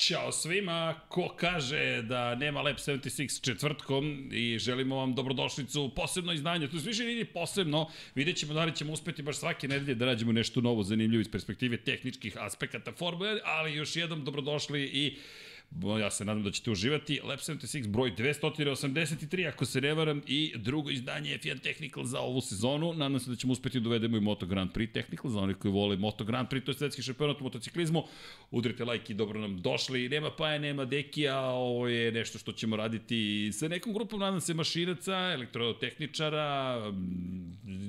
Ćao svima, ko kaže da nema Lab 76 četvrtkom i želimo vam dobrodošlicu, posebno izdanje, to je više nije posebno, vidjet ćemo da li ćemo uspeti baš svake nedelje da rađemo nešto novo zanimljivo iz perspektive tehničkih aspekata formule, ali još jednom dobrodošli i ja se nadam da ćete uživati. Lab 76 broj 283, ako se ne varam, i drugo izdanje F1 Technical za ovu sezonu. Nadam se da ćemo uspeti da uvedemo i Moto Grand Prix Technical, za onih koji vole Moto Grand Prix, to je svetski šampionat u motociklizmu. Udrite like i dobro nam došli. Nema Paja, nema Dekija, ovo je nešto što ćemo raditi sa nekom grupom, nadam se, mašinaca, elektrotehničara,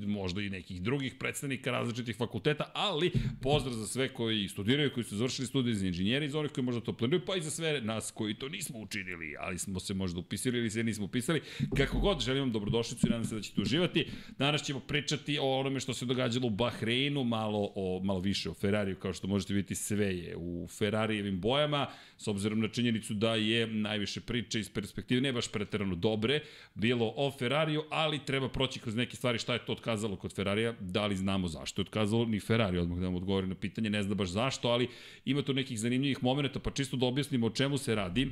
možda i nekih drugih predstavnika različitih fakulteta, ali pozdrav za sve koji studiraju, koji su završili studije za inženjeri, za onih koji možda to planuju, pa i za sve nas koji to nismo učinili, ali smo se možda upisali ili se nismo upisali. Kako god, želim vam dobrodošlicu i nadam se da ćete uživati. Danas ćemo pričati o onome što se događalo u Bahreinu, malo, o, malo više o Ferrariju, kao što možete vidjeti sve je u Ferrarijevim bojama, s obzirom na činjenicu da je najviše priče iz perspektive ne baš preterano dobre, bilo o Ferrariju, ali treba proći kroz neke stvari šta je to otkazalo kod Ferrarija, da li znamo zašto je otkazalo, ni Ferrari odmah da vam odgovori na pitanje, ne zna baš zašto, ali ima tu nekih zanimljivih momenta, pa čisto da objasnimo o čemu se radi,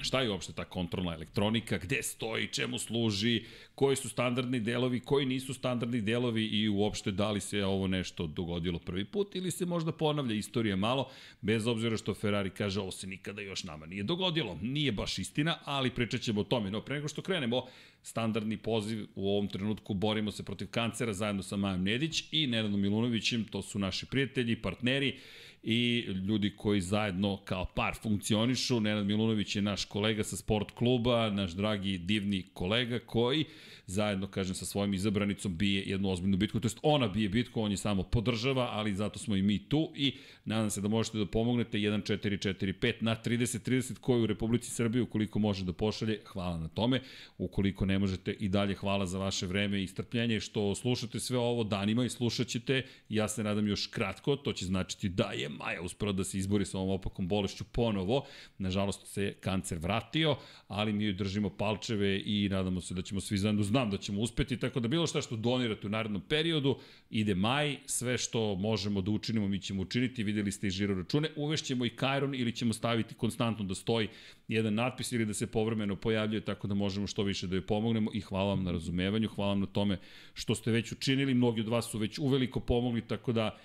šta je uopšte ta kontrolna elektronika, gde stoji, čemu služi, koji su standardni delovi, koji nisu standardni delovi i uopšte da li se ovo nešto dogodilo prvi put ili se možda ponavlja istorija malo, bez obzira što Ferrari kaže ovo se nikada još nama nije dogodilo. Nije baš istina, ali pričat ćemo o tome. No, pre nego što krenemo, standardni poziv u ovom trenutku borimo se protiv kancera zajedno sa Majom Nedić i Nenadom Milunovićem, to su naši prijatelji, partneri, i ljudi koji zajedno kao par funkcionišu. Nenad Milunović je naš kolega sa sport kluba, naš dragi divni kolega koji zajedno, kažem, sa svojim izabranicom bije jednu ozbiljnu bitku, to jest ona bije bitku, on je samo podržava, ali zato smo i mi tu i nadam se da možete da pomognete. 1445 na 3030 koji u Republici Srbiji, ukoliko može da pošalje, hvala na tome, ukoliko ne možete i dalje hvala za vaše vreme i strpljenje što slušate sve ovo danima i slušat ćete, ja se nadam još kratko, to će značiti da je Maja uspora da se izbori sa ovom opakom bolešću ponovo, nažalost se kancer vratio, ali mi joj držimo palčeve i nadamo se da ćemo svi zajedno znati znam da ćemo uspeti, tako da bilo šta što donirate u narednom periodu, ide maj, sve što možemo da učinimo mi ćemo učiniti, videli ste i žiro račune, uvešćemo i Kajron ili ćemo staviti konstantno da stoji jedan natpis ili da se povremeno pojavljuje tako da možemo što više da joj pomognemo i hvala vam na razumevanju, hvala vam na tome što ste već učinili, mnogi od vas su već uveliko pomogli, tako da,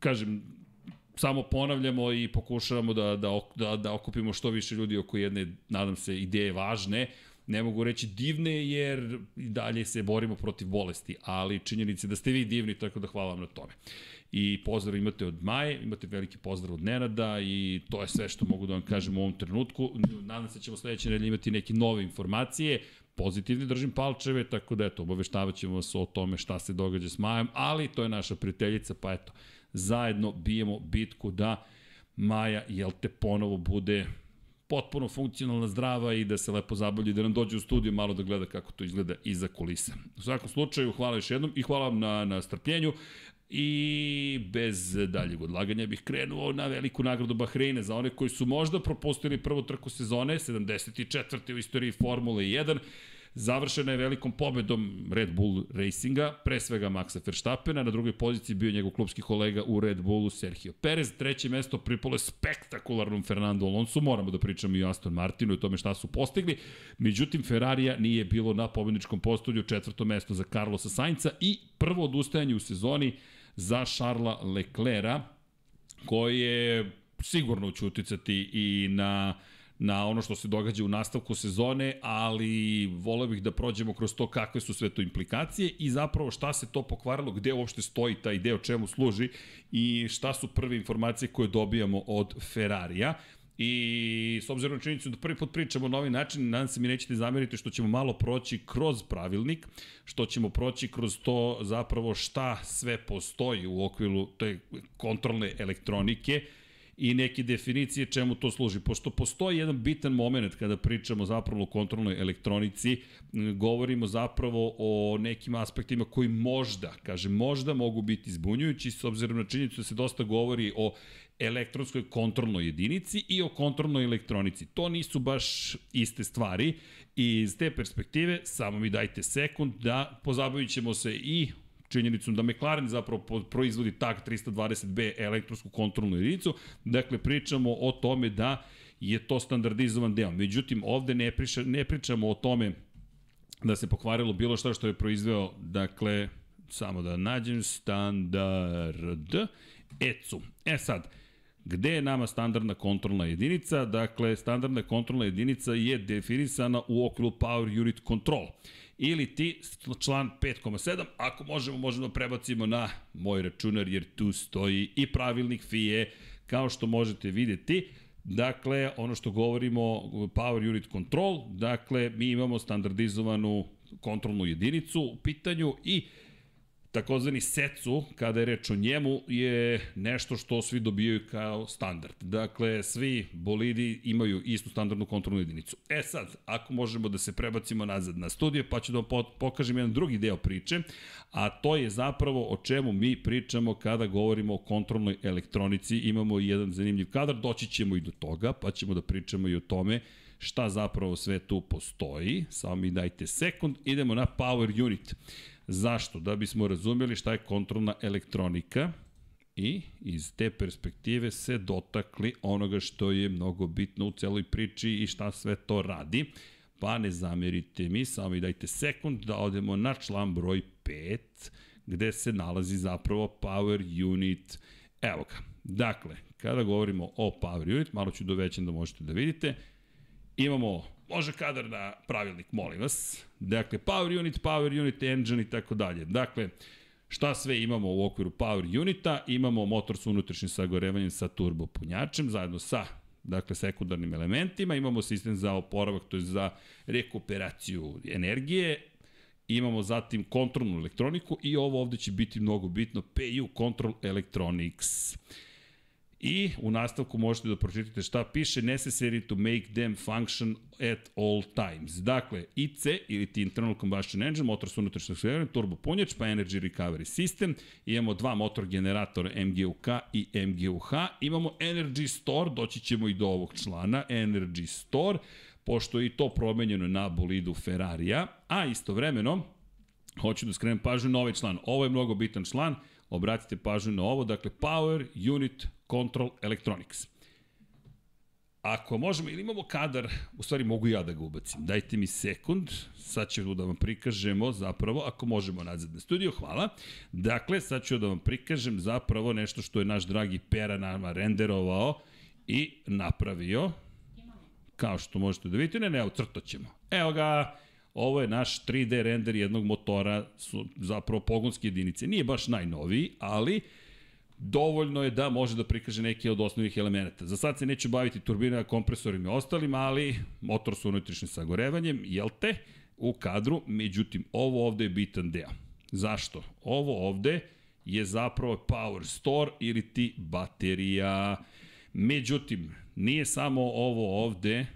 kažem, samo ponavljamo i pokušavamo da, da, da, da okupimo što više ljudi oko jedne, nadam se, ideje važne, ne mogu reći divne jer i dalje se borimo protiv bolesti, ali činjenice da ste vi divni, tako da hvala vam na tome. I pozdrav imate od Maje, imate veliki pozdrav od Nenada i to je sve što mogu da vam kažem u ovom trenutku. Nadam se da ćemo sledeće nedelje imati neke nove informacije, pozitivni držim palčeve, tako da eto, obaveštavat vas o tome šta se događa s Majom, ali to je naša prijateljica, pa eto, zajedno bijemo bitku da Maja, jel te, ponovo bude potpuno funkcionalna, zdrava i da se lepo zabavlja da nam dođe u studiju malo da gleda kako to izgleda iza kulisa. U svakom slučaju, hvala još jednom i hvala vam na, na strpljenju. I bez daljeg odlaganja bih krenuo na veliku nagradu Bahreina za one koji su možda propustili prvu trku sezone, 74. u istoriji Formule 1. Završena je velikom pobedom Red Bull Racinga, pre svega Maxa Verstappena, na drugoj poziciji bio njegov klubski kolega u Red Bullu Sergio Perez, treće mesto pripalo je spektakularnom Fernando Alonso, moramo da pričamo i o Aston Martinu i o tome šta su postigli, međutim Ferrarija nije bilo na pobedničkom postolju, četvrto mesto za Carlosa Sainca i prvo odustajanje u sezoni za Charlesa Leclerca, koji je sigurno će uticati i na uh, na ono što se događa u nastavku sezone, ali voleo bih da prođemo kroz to kakve su sve to implikacije i zapravo šta se to pokvarilo, gde uopšte stoji taj deo, čemu služi i šta su prve informacije koje dobijamo od Ferrarija. I s obzirom na činjenicu da prvi put pričamo na ovaj način, nadam se mi nećete zameriti što ćemo malo proći kroz pravilnik, što ćemo proći kroz to zapravo šta sve postoji u okviru te kontrolne elektronike, i neke definicije čemu to služi. Pošto postoji jedan bitan moment kada pričamo zapravo o kontrolnoj elektronici, govorimo zapravo o nekim aspektima koji možda, kaže možda mogu biti zbunjujući s obzirom na činjenicu da se dosta govori o elektronskoj kontrolnoj jedinici i o kontrolnoj elektronici. To nisu baš iste stvari i iz te perspektive samo mi dajte sekund da pozabavit ćemo se i činjenicom da McLaren zapravo proizvodi TAG 320B elektronsku kontrolnu jedinicu. Dakle, pričamo o tome da je to standardizovan deo. Međutim, ovde ne, priča, ne pričamo o tome da se pokvarilo bilo šta što je proizveo, dakle, samo da nađem standard ECU. E sad, Gde je nama standardna kontrolna jedinica? Dakle, standardna kontrolna jedinica je definisana u okviru Power Unit Control. Ili ti član 5.7, ako možemo, možemo da prebacimo na moj računar, jer tu stoji i pravilnik FIE, kao što možete videti. Dakle, ono što govorimo, Power Unit Control, dakle, mi imamo standardizovanu kontrolnu jedinicu u pitanju i takozvani secu, kada je reč o njemu, je nešto što svi dobijaju kao standard. Dakle, svi bolidi imaju istu standardnu kontrolnu jedinicu. E sad, ako možemo da se prebacimo nazad na studije, pa ću da vam pokažem jedan drugi deo priče, a to je zapravo o čemu mi pričamo kada govorimo o kontrolnoj elektronici. Imamo jedan zanimljiv kadar, doći ćemo i do toga, pa ćemo da pričamo i o tome šta zapravo sve tu postoji. Samo mi dajte sekund, idemo na Power Unit. Zašto? Da bismo razumeli šta je kontrolna elektronika i iz te perspektive se dotakli onoga što je mnogo bitno u celoj priči i šta sve to radi. Pa ne zamerite mi, samo mi dajte sekund da odemo na član broj 5, gde se nalazi zapravo Power Unit. Evo ga. Dakle, kada govorimo o Power Unit, malo ću dovećen da možete da vidite, imamo Može kadar na pravilnik, molim vas. Dakle, power unit, power unit, engine i tako dalje. Dakle, šta sve imamo u okviru power unita? Imamo motor sa unutrašnjim sagorevanjem sa turbo punjačem, zajedno sa dakle sekundarnim elementima, imamo sistem za oporavak, to je za rekuperaciju energije, imamo zatim kontrolnu elektroniku i ovo ovde će biti mnogo bitno, PU Control Electronics. I u nastavku možete da pročitate šta piše necessary to make them function at all times. Dakle, IC ili ti internal combustion engine, motor sa unutrašnjeg svegana, turbo punjač, pa energy recovery system, imamo dva motor generatora MGUK i MGUH, imamo energy store, doći ćemo i do ovog člana, energy store, pošto je i to promenjeno na bolidu Ferrarija, a istovremeno, hoću da skrenem pažnju na ovaj član. Ovo je mnogo bitan član, obratite pažnju na ovo, dakle Power Unit Control Electronics. Ako možemo, ili imamo kadar, u stvari mogu ja da ga ubacim. Dajte mi sekund, sad ću da vam prikažemo zapravo, ako možemo nazad na studio, hvala. Dakle, sad ću da vam prikažem zapravo nešto što je naš dragi Pera nama renderovao i napravio. Kao što možete da vidite, ne, ne, ucrtat ćemo. Evo ga, Ovo je naš 3D render jednog motora, su zapravo pogonske jedinice. Nije baš najnoviji, ali dovoljno je da može da prikaže neke od osnovnih elemenata. Za sad se neću baviti turbina, kompresorima i ostalim, ali motor sa unutrašnjim sagorevanjem, jel te, u kadru, međutim, ovo ovde je bitan deo. Zašto? Ovo ovde je zapravo power store ili ti baterija. Međutim, nije samo ovo ovde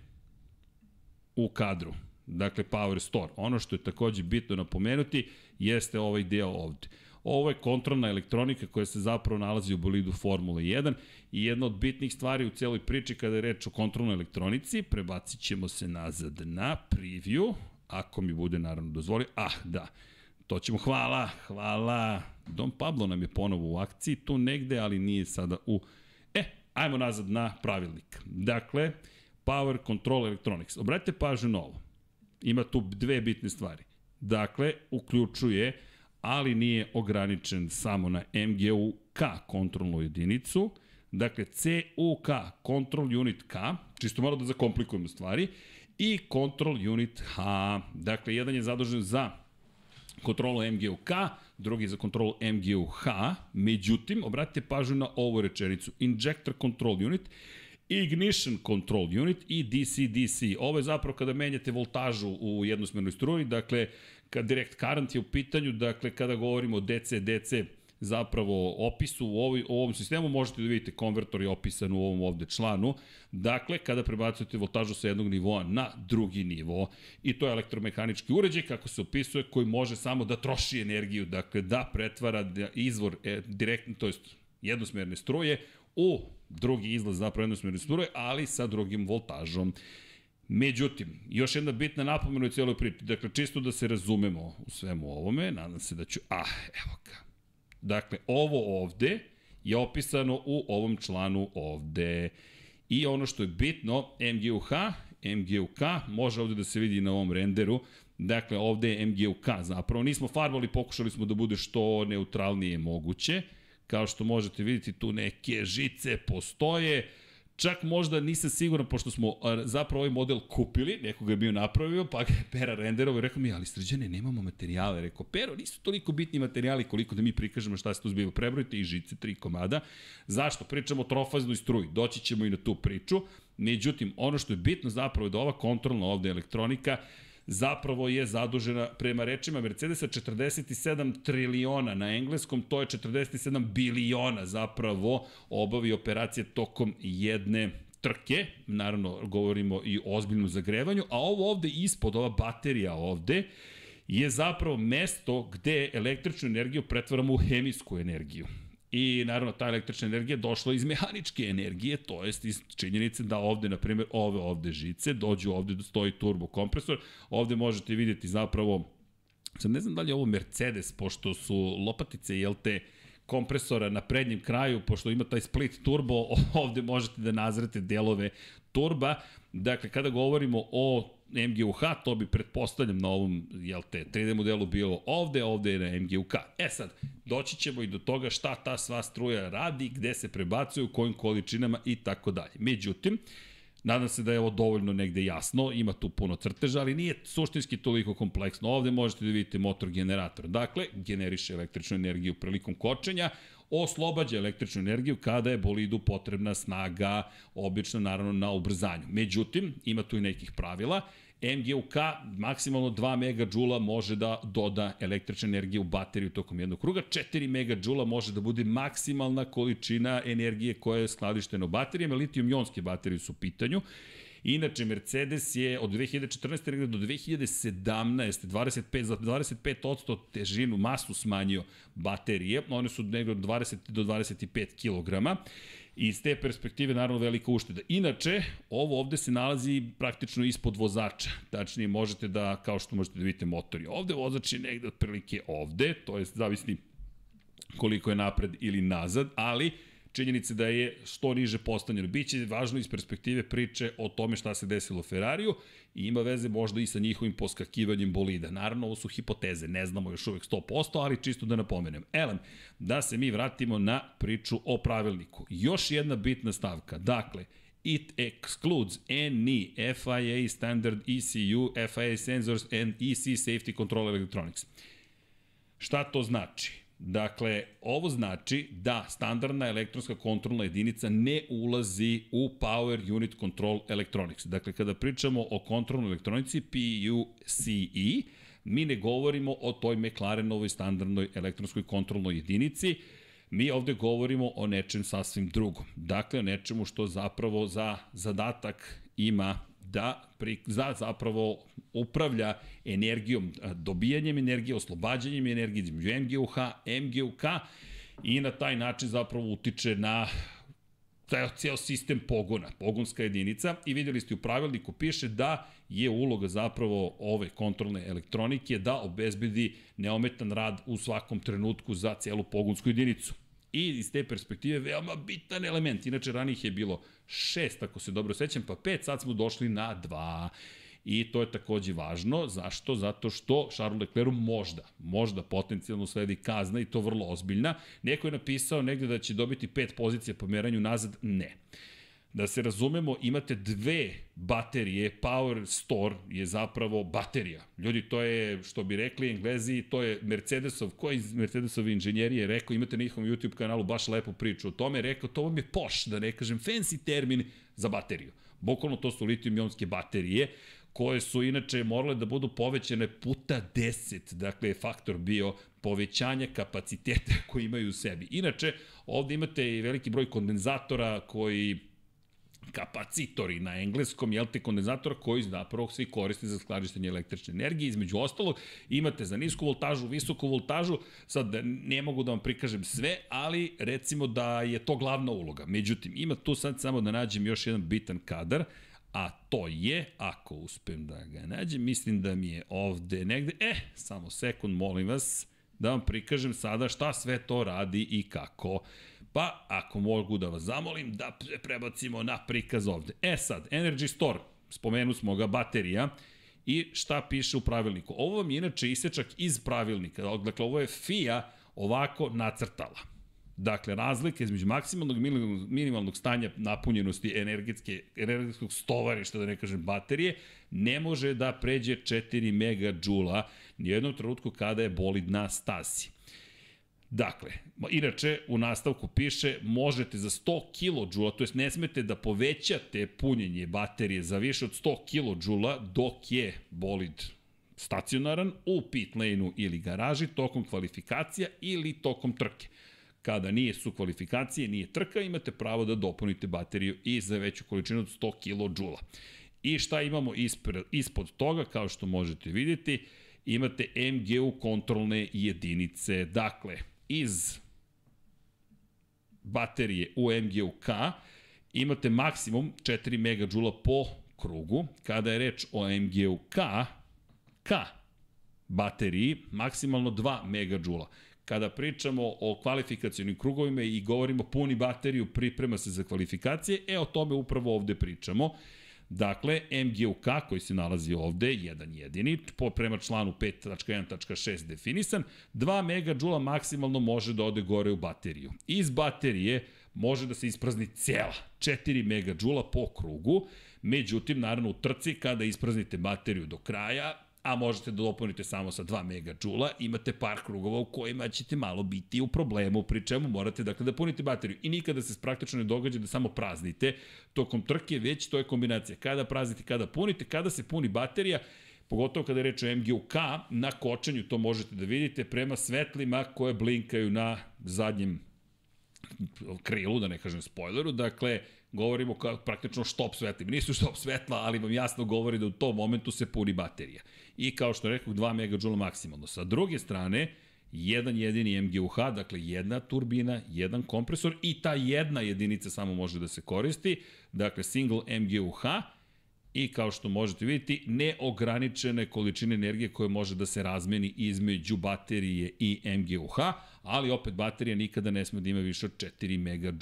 u kadru dakle Power Store. Ono što je takođe bitno napomenuti jeste ovaj deo ovde. Ovo je kontrolna elektronika koja se zapravo nalazi u bolidu Formula 1 i jedna od bitnih stvari u celoj priči kada je reč o kontrolnoj elektronici, prebacit ćemo se nazad na preview, ako mi bude naravno dozvolio. Ah, da, to ćemo, hvala, hvala. Don Pablo nam je ponovo u akciji, tu negde, ali nije sada u... E, ajmo nazad na pravilnik. Dakle, Power Control Electronics. Obratite pažnju na ovo ima tu dve bitne stvari. Dakle, uključuje, ali nije ograničen samo na MGU-K kontrolnu jedinicu, dakle CUK, Control Unit K, čisto malo da zakomplikujemo stvari, i Control Unit H. Dakle, jedan je zadužen za kontrolu MGU-K, drugi za kontrolu MGU-H, međutim, obratite pažnju na ovu rečenicu, Injector Control Unit, Ignition Control Unit i DC-DC. Ovo je zapravo kada menjate voltažu u jednosmernoj struji, dakle, kad direct current je u pitanju, dakle, kada govorimo o DC-DC zapravo opisu u, ovoj, u ovom sistemu, možete da vidite konvertor je opisan u ovom ovde članu. Dakle, kada prebacujete voltažu sa jednog nivoa na drugi nivo, i to je elektromehanički uređaj, kako se opisuje, koji može samo da troši energiju, dakle da pretvara da izvor e, direktno, to jest jednosmerne struje, u drugi izlaz zapravo jednosmerne struje, ali sa drugim voltažom. Međutim, još jedna bitna napomena u cijeloj priči. Dakle, čisto da se razumemo u svemu ovome, nadam se da ću... Ah, evo ga. Dakle, ovo ovde je opisano u ovom članu ovde. I ono što je bitno, MGUH, MGUK, može ovde da se vidi na ovom renderu, dakle ovde je MGUK zapravo. Nismo farbali, pokušali smo da bude što neutralnije moguće. Kao što možete vidjeti, tu neke žice postoje, Čak možda nisam siguran, pošto smo zapravo ovaj model kupili, nekoga je bio napravio, pa ga je Pera renderovo i rekao mi, ali srđane, nemamo materijale. Rekao, Pero, nisu toliko bitni materijali koliko da mi prikažemo šta se tu zbiva. Prebrojite i žice, tri komada. Zašto? Pričamo o trofaznoj struji. Doći ćemo i na tu priču. Međutim, ono što je bitno zapravo je da ova kontrolna ovde elektronika zapravo je zadužena prema rečima Mercedesa 47 triliona na engleskom, to je 47 biliona zapravo obavi operacije tokom jedne trke, naravno govorimo i o ozbiljnom zagrevanju, a ovo ovde ispod, ova baterija ovde, je zapravo mesto gde električnu energiju pretvaramo u hemijsku energiju. I naravno ta električna energija došla iz mehaničke energije, to jest iz činjenice da ovde, na primjer, ove ovde žice, dođu ovde da stoji turbo kompresor, ovde možete vidjeti zapravo, sad ne znam da li je ovo Mercedes, pošto su lopatice, jel te, kompresora na prednjem kraju, pošto ima taj split turbo, ovde možete da nazrete delove turba. Dakle, kada govorimo o MGUH, to bi pretpostavljam na ovom jel te, 3D modelu bilo ovde, ovde je na MGUK. E sad, doći ćemo i do toga šta ta sva struja radi, gde se prebacuje, u kojim količinama i tako dalje. Međutim, Nadam se da je ovo dovoljno negde jasno, ima tu puno crteža, ali nije suštinski toliko kompleksno. Ovde možete da vidite motor generator. Dakle, generiše električnu energiju prilikom kočenja, oslobađa električnu energiju kada je bolidu potrebna snaga, obično naravno na ubrzanju. Međutim, ima tu i nekih pravila. MGUK maksimalno 2 MJ može da doda električne energije u bateriju tokom jednog kruga, 4 MJ može da bude maksimalna količina energije koja je skladištena u baterijama, litijum-ionske baterije su u pitanju Inače, Mercedes je od 2014. do 2017. 25, za 25% težinu, masu smanjio baterije. One su negde od 20 do 25 kg. I iz te perspektive, naravno, velika ušteda. Inače, ovo ovde se nalazi praktično ispod vozača. Tačnije, možete da, kao što možete da vidite, motori. Ovde vozač je negde otprilike ovde, to je zavisni koliko je napred ili nazad, ali činjenice da je što niže postavljeno. Biće važno iz perspektive priče o tome šta se desilo Ferrariju i ima veze možda i sa njihovim poskakivanjem bolida. Naravno, ovo su hipoteze, ne znamo još uvek 100%, ali čisto da napomenem. Elem, da se mi vratimo na priču o pravilniku. Još jedna bitna stavka. Dakle, it excludes any FIA standard ECU, FIA sensors and EC safety control electronics. Šta to znači? Dakle, ovo znači da standardna elektronska kontrolna jedinica ne ulazi u Power Unit Control Electronics. Dakle, kada pričamo o kontrolnoj elektronici PUCE, mi ne govorimo o toj McLarenovoj standardnoj elektronskoj kontrolnoj jedinici, mi ovde govorimo o nečem sasvim drugom. Dakle, o nečemu što zapravo za zadatak ima da pri, za zapravo upravlja energijom, dobijanjem energije, oslobađanjem energije između MGUH, MGUK i na taj način zapravo utiče na taj ceo sistem pogona, pogonska jedinica i videli ste u pravilniku piše da je uloga zapravo ove kontrolne elektronike da obezbedi neometan rad u svakom trenutku za celu pogonsku jedinicu. I iz te perspektive veoma bitan element. Inače, ranijih je bilo šest, ako se dobro sećam, pa pet, sad smo došli na dva. I to je takođe važno. Zašto? Zato što Charles Leclerc možda, možda potencijalno sledi kazna i to vrlo ozbiljna. Neko je napisao negde da će dobiti pet pozicija po meranju nazad. Ne. Da se razumemo, imate dve baterije, Power Store je zapravo baterija. Ljudi, to je, što bi rekli englezi, to je Mercedesov, koji iz Mercedesove inženjerije rekao, imate na njihovom YouTube kanalu baš lepu priču o tome, rekao, to vam je poš, da ne kažem fancy termin za bateriju. Bukvalno to su litijum-ionske baterije koje su inače morale da budu povećane puta 10, dakle je faktor bio povećanja kapaciteta koji imaju u sebi. Inače, ovde imate i veliki broj kondenzatora koji kapacitori na engleskom, jel te kondenzator koji zapravo svi koriste za skladištenje električne energije. Između ostalog, imate za nisku voltažu, visoku voltažu, sad ne mogu da vam prikažem sve, ali recimo da je to glavna uloga. Međutim, ima tu sad samo da nađem još jedan bitan kadar, a to je, ako uspem da ga nađem, mislim da mi je ovde negde, e, eh, samo sekund, molim vas, da vam prikažem sada šta sve to radi i kako. Pa, ako mogu da vas zamolim, da prebacimo na prikaz ovde. E sad, Energy Store, spomenu smo ga, baterija, i šta piše u pravilniku. Ovo vam je inače isečak iz pravilnika, dakle ovo je FIA ovako nacrtala. Dakle, razlika između maksimalnog i minimalnog stanja napunjenosti energetske, energetskog stovarišta, da ne kažem baterije, ne može da pređe 4 MJ u jednom trenutku kada je bolid na stasi. Dakle, inače u nastavku piše možete za 100 kJ, to jest ne smete da povećate punjenje baterije za više od 100 kJ dok je bolid stacionaran u pit lane-u ili garaži tokom kvalifikacija ili tokom trke. Kada nije su kvalifikacije, nije trka, imate pravo da dopunite bateriju i za veću količinu od 100 kJ. I šta imamo ispred, ispod toga, kao što možete vidjeti, imate MGU kontrolne jedinice. Dakle, iz baterije u MGU-K imate maksimum 4 MJ po krugu. Kada je reč o MGU-K, K bateriji, maksimalno 2 MJ. Kada pričamo o kvalifikacijnim krugovima i govorimo puni bateriju, priprema se za kvalifikacije, e o tome upravo ovde pričamo. Dakle, MGUK koji se nalazi ovde, jedan jedini, po, prema članu 5.1.6 definisan, 2 MJ maksimalno može da ode gore u bateriju. Iz baterije može da se isprazni cela, 4 MJ po krugu, međutim, naravno u trci, kada ispraznite bateriju do kraja, a možete da dopunite samo sa 2 MJ, imate par krugova u kojima ćete malo biti u problemu, pri čemu morate dakle, da punite bateriju. I nikada se praktično ne događa da samo praznite tokom trke, već to je kombinacija. Kada praznite, kada punite, kada se puni baterija, pogotovo kada je reč o MGUK, na kočenju to možete da vidite prema svetlima koje blinkaju na zadnjem krilu, da ne kažem spoileru, dakle, govorimo kao praktično štop svetlima. Nisu štop svetla, ali vam jasno govori da u tom momentu se puni baterija i kao što rekao 2 MJ maksimalno. Sa druge strane, jedan jedini MGUH, dakle jedna turbina, jedan kompresor i ta jedna jedinica samo može da se koristi, dakle single MGUH i kao što možete vidjeti, neograničene količine energije koje može da se razmeni između baterije i MGUH, ali opet baterija nikada ne sme da ima više od 4 MJ.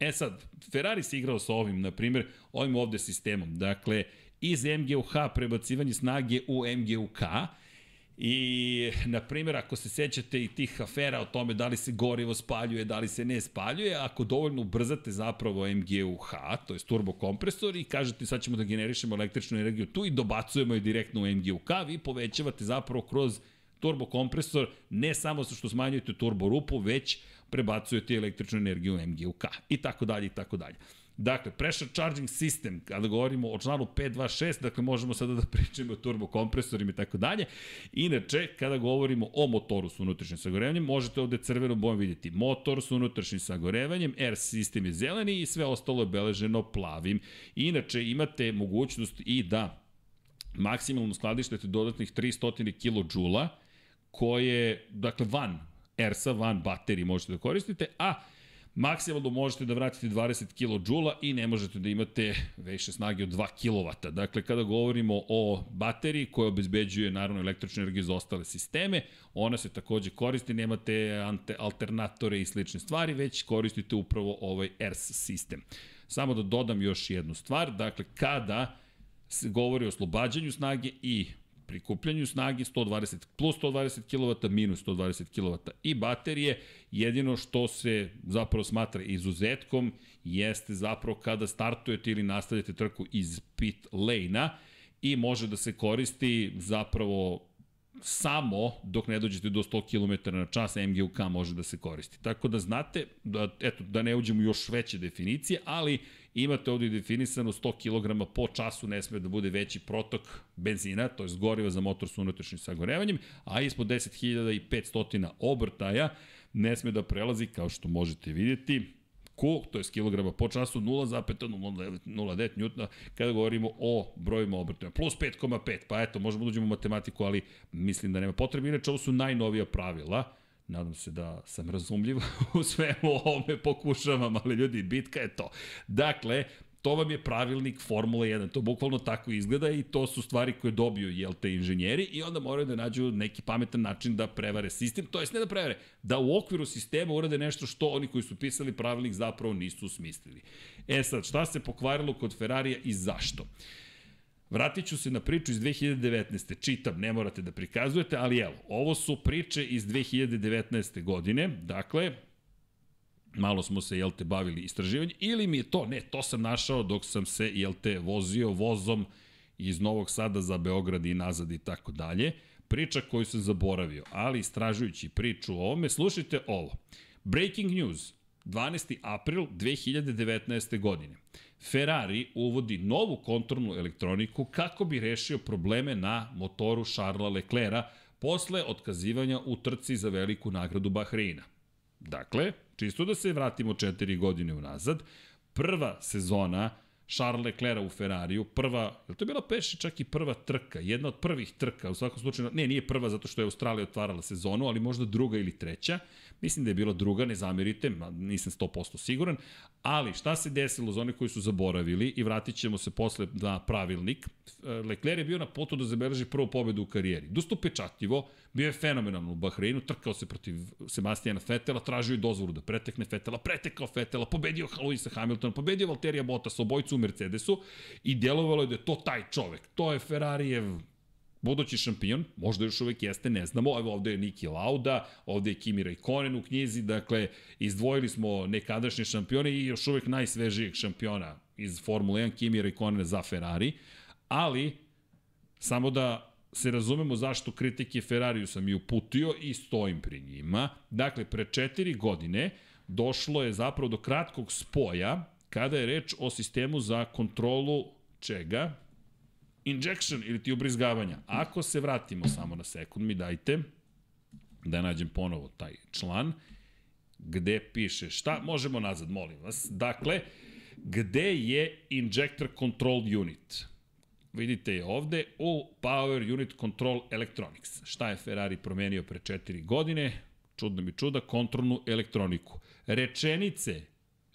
E sad, Ferrari se igrao sa ovim, na primjer, ovim ovde sistemom. Dakle, iz MGUH prebacivanje snage u MGUK I, na primjer, ako se sećate i tih afera o tome da li se gorivo spaljuje, da li se ne spaljuje, ako dovoljno ubrzate zapravo MGUH, to je turbokompresor, i kažete sad ćemo da generišemo električnu energiju tu i dobacujemo je direktno u MGUK, vi povećavate zapravo kroz turbokompresor ne samo što smanjujete turbo rupu, već prebacujete električnu energiju u MGUK i tako dalje i tako dalje. Dakle, pressure charging system, kada govorimo o članu 526, dakle možemo sada da pričamo o turbokompresorima i tako dalje. Inače, kada govorimo o motoru s unutrašnjim sagorevanjem, možete ovde crvenom bojom vidjeti motor s unutrašnjim sagorevanjem, air sistem je zeleni i sve ostalo je beleženo plavim. Inače, imate mogućnost i da maksimalno skladištete dodatnih 300 kJ koje, dakle, van ERSA, van baterije možete da koristite, a maksimalno možete da vratite 20 kJ i ne možete da imate veće snage od 2 kW. Dakle, kada govorimo o bateriji koja obezbeđuje naravno električnu energiju za ostale sisteme, ona se takođe koristi, nemate alternatore i slične stvari, već koristite upravo ovaj ERS sistem. Samo da dodam još jednu stvar, dakle, kada se govori o oslobađanju snage i prikupljanju snage 120 plus 120 kW minus 120 kW i baterije jedino što se zapravo smatra izuzetkom jeste zapravo kada startujete ili nastavljate trku iz pit lane-a i može da se koristi zapravo samo dok ne dođete do 100 km na čas MGUK može da se koristi. Tako da znate, da, eto, da ne uđemo još veće definicije, ali Imate ovdje definisano 100 kg po času ne sme da bude veći protok benzina, to je goriva za motor sa unutrašnjim sagorevanjem, a ispod 10.500 obrtaja ne sme da prelazi, kao što možete vidjeti, Q, to je kilograma po času, 0,09 njutna kada govorimo o brojima obrtaja. Plus 5,5, pa eto, možemo da uđemo u matematiku, ali mislim da nema potrebe. Inače, ovo su najnovija pravila. Nadam se da sam razumljiv u svemu ovome pokušavam, ali ljudi, bitka je to. Dakle, to vam je pravilnik Formule 1, to bukvalno tako izgleda i to su stvari koje dobiju, jel te, inženjeri i onda moraju da nađu neki pametan način da prevare sistem, to jest ne da prevare, da u okviru sistema urade nešto što oni koji su pisali pravilnik zapravo nisu smislili. E sad, šta se pokvarilo kod Ferrarija i zašto? Vratit ću se na priču iz 2019. Čitam, ne morate da prikazujete, ali evo, ovo su priče iz 2019. godine, dakle, malo smo se, jel te, bavili istraživanjem, ili mi je to, ne, to sam našao dok sam se, jel te, vozio vozom iz Novog Sada za Beograd i nazad i tako dalje. Priča koju sam zaboravio, ali istražujući priču o ovome, slušajte ovo. Breaking news, 12. april 2019. godine. Ferrari uvodi novu kontrolnu elektroniku kako bi rešio probleme na motoru Charlesa Leclerca posle otkazivanja u trci za veliku nagradu Bahreina. Dakle, čisto da se vratimo četiri godine unazad, prva sezona Charles Leclerc u Ferrariju, prva, je to je bila peši čak i prva trka, jedna od prvih trka, u svakom slučaju, ne, nije prva zato što je Australija otvarala sezonu, ali možda druga ili treća, mislim da je bila druga, ne zamerite, nisam 100% siguran, ali šta se desilo za one koji su zaboravili i vratit ćemo se posle na pravilnik, Leclerc je bio na putu da zabeleži prvu pobedu u karijeri. Dosta upečatljivo, bio je fenomenalan u Bahreinu, trkao se protiv Sebastijana Fetela, tražio je dozvolu da pretekne Fetela, pretekao Fetela, pobedio Luisa Hamiltona, pobedio Valterija Bottas, obojcu u Mercedesu i djelovalo je da je to taj čovek. To je Ferrarijev budući šampion, možda još uvek jeste, ne znamo, evo ovde je Niki Lauda, ovde je Kimi Raikkonen u knjizi, dakle, izdvojili smo nekadašnje šampione i još uvek najsvežijeg šampiona iz Formule 1, Kimi Raikkonen za Ferrari, ali samo da se razumemo zašto kritike Ferrariju sam i uputio i stojim pri njima. Dakle, pre četiri godine došlo je zapravo do kratkog spoja kada je reč o sistemu za kontrolu čega? Injection ili ti ubrizgavanja. Ako se vratimo samo na sekund, mi dajte da nađem ponovo taj član gde piše šta možemo nazad, molim vas. Dakle, gde je Injector Control Unit? Vidite je ovde u Power Unit Control Electronics. Šta je Ferrari promenio pre 4 godine? Čudno mi čuda, kontrolnu elektroniku. Rečenice,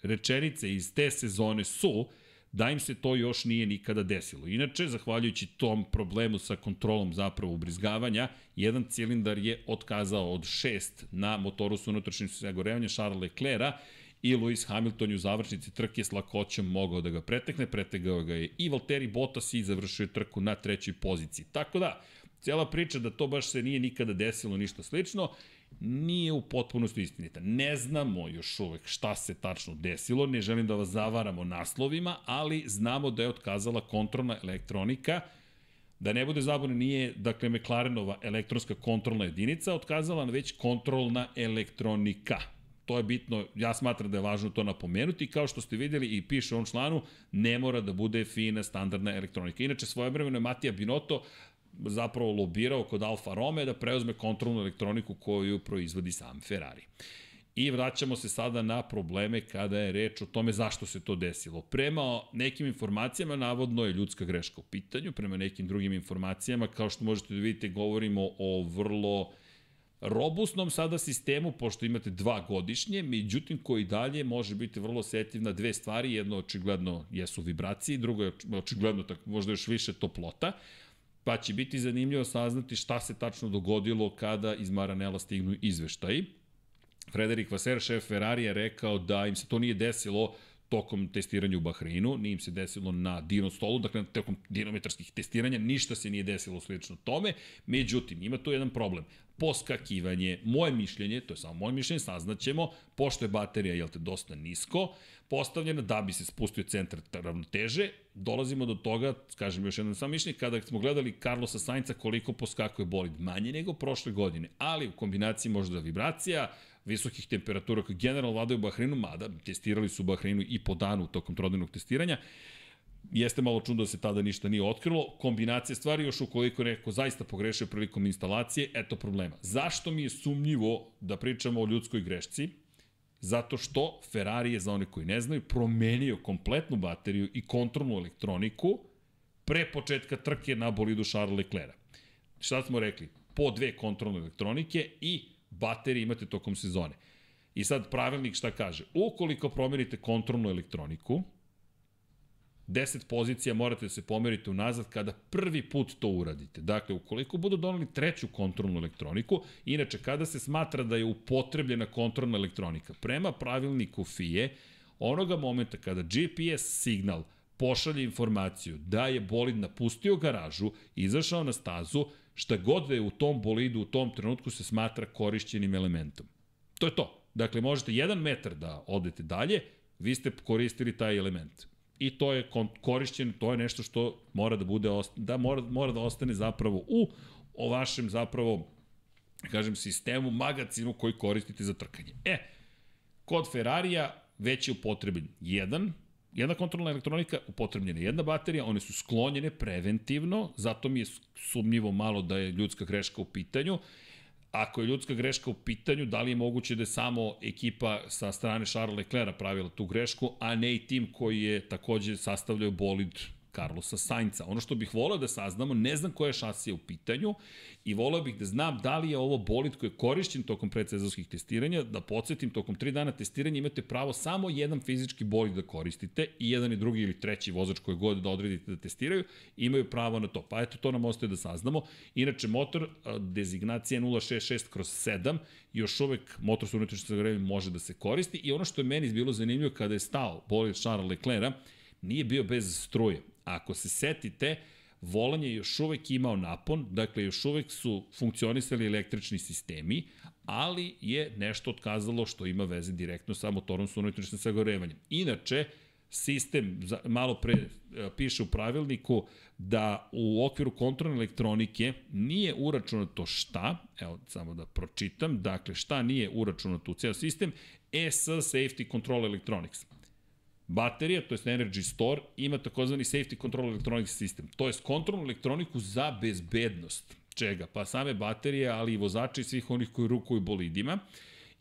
rečenice iz te sezone su da im se to još nije nikada desilo. Inače, zahvaljujući tom problemu sa kontrolom zapravo ubrizgavanja, jedan cilindar je otkazao od 6 na motoru sa unutrašnjim sagorevanja Charles Leclerca i Lewis Hamilton u završnici trke s lakoćom mogao da ga pretekne, pretegao ga je i Valtteri Bottas i završio trku na trećoj poziciji. Tako da, cijela priča da to baš se nije nikada desilo ništa slično, nije u potpunosti istinita. Ne znamo još uvek šta se tačno desilo, ne želim da vas zavaramo naslovima, ali znamo da je otkazala kontrolna elektronika, da ne bude zabune, nije, dakle, McLarenova elektronska kontrolna jedinica, otkazala već kontrolna elektronika. To je bitno, ja smatram da je važno to napomenuti, kao što ste videli i piše u ovom članu, ne mora da bude fina standardna elektronika. Inače, svojevremeno je Matija Binotto zapravo lobirao kod Alfa Rome da preuzme kontrolnu elektroniku koju proizvodi sam Ferrari. I vraćamo se sada na probleme kada je reč o tome zašto se to desilo. Prema nekim informacijama, navodno je ljudska greška u pitanju, prema nekim drugim informacijama, kao što možete da vidite, govorimo o vrlo robustnom sada sistemu, pošto imate dva godišnje, međutim koji dalje može biti vrlo setiv na dve stvari, jedno očigledno jesu vibracije, drugo je očigledno tako, možda još više toplota, pa će biti zanimljivo saznati šta se tačno dogodilo kada iz Maranela stignu izveštaji. Frederik Vaser, šef Ferrari, je rekao da im se to nije desilo tokom testiranja u Bahreinu, nije im se desilo na dino stolu, dakle tokom dinometarskih testiranja ništa se nije desilo slično tome, međutim ima tu jedan problem. poskakivanje. Moje mišljenje, to je samo moje mišljenje, saznaćemo, pošto je baterija, jel te, dosta nisko, postavljena da bi se spustio centar ravnoteže, dolazimo do toga, kažem još jednom sam mišljenje, kada smo gledali Carlosa Sainca koliko poskakuje bolid manje nego prošle godine, ali u kombinaciji možda vibracija, visokih temperatura koje generalno vladaju Bahreinu, mada testirali su Bahreinu i po danu tokom trodnevnog testiranja, jeste malo čudo da se tada ništa nije otkrilo. Kombinacija stvari, još ukoliko neko zaista pogrešio prilikom instalacije, eto problema. Zašto mi je sumnjivo da pričamo o ljudskoj grešci? Zato što Ferrari je, za one koji ne znaju, promenio kompletnu bateriju i kontrolnu elektroniku pre početka trke na bolidu Charles Leclerc. Šta smo rekli? Po dve kontrolne elektronike i baterije imate tokom sezone. I sad pravilnik šta kaže? Ukoliko promenite kontrolnu elektroniku, 10 pozicija morate da se pomerite unazad kada prvi put to uradite. Dakle, ukoliko budu donali treću kontrolnu elektroniku, inače kada se smatra da je upotrebljena kontrolna elektronika, prema pravilniku FIE, onoga momenta kada GPS signal pošalje informaciju da je bolid napustio garažu, izašao na stazu, šta god da je u tom bolidu u tom trenutku se smatra korišćenim elementom. To je to. Dakle, možete jedan metar da odete dalje, vi ste koristili taj element i to je korišćen, to je nešto što mora da bude, da mora, mora da ostane zapravo u o vašem zapravo, kažem, sistemu, magazinu koji koristite za trkanje. E, kod Ferrarija već je upotrebljen jedan, jedna kontrolna elektronika, upotrebljena jedna baterija, one su sklonjene preventivno, zato mi je sumnjivo malo da je ljudska greška u pitanju, ako je ljudska greška u pitanju, da li je moguće da je samo ekipa sa strane Charles Leclerca pravila tu grešku, a ne i tim koji je takođe sastavljao bolid Carlosa Sainca. Ono što bih voleo da saznamo, ne znam koja je šasija u pitanju i voleo bih da znam da li je ovo bolid koji je korišćen tokom predsezonskih testiranja, da podsjetim, tokom 3 dana testiranja imate pravo samo jedan fizički bolid da koristite i jedan i drugi ili treći vozač koji god da odredite da testiraju, imaju pravo na to. Pa eto, to nam ostaje da saznamo. Inače, motor dezignacija 066 kroz 7, još uvek motor sa unutrašnjim sagrevanjem može da se koristi i ono što je meni bilo zanimljivo kada je stao bolid Charles Leclerc, nije bio bez struje. Ako se setite, volan je još uvek imao napon, dakle još uvek su funkcionisali električni sistemi, ali je nešto otkazalo što ima veze direktno sa motorom sa unutrašnjim sagorevanjem. Inače, sistem, malo pre e, piše u pravilniku da u okviru kontrolne elektronike nije uračunato šta, evo samo da pročitam, dakle šta nije uračunato u ceo sistem, ES Safety Control Electronics. Baterija, to je Energy Store, ima takozvani Safety Control Electronics System, to je kontrolnu elektroniku za bezbednost. Čega? Pa same baterije, ali i vozači i svih onih koji rukuju bolidima.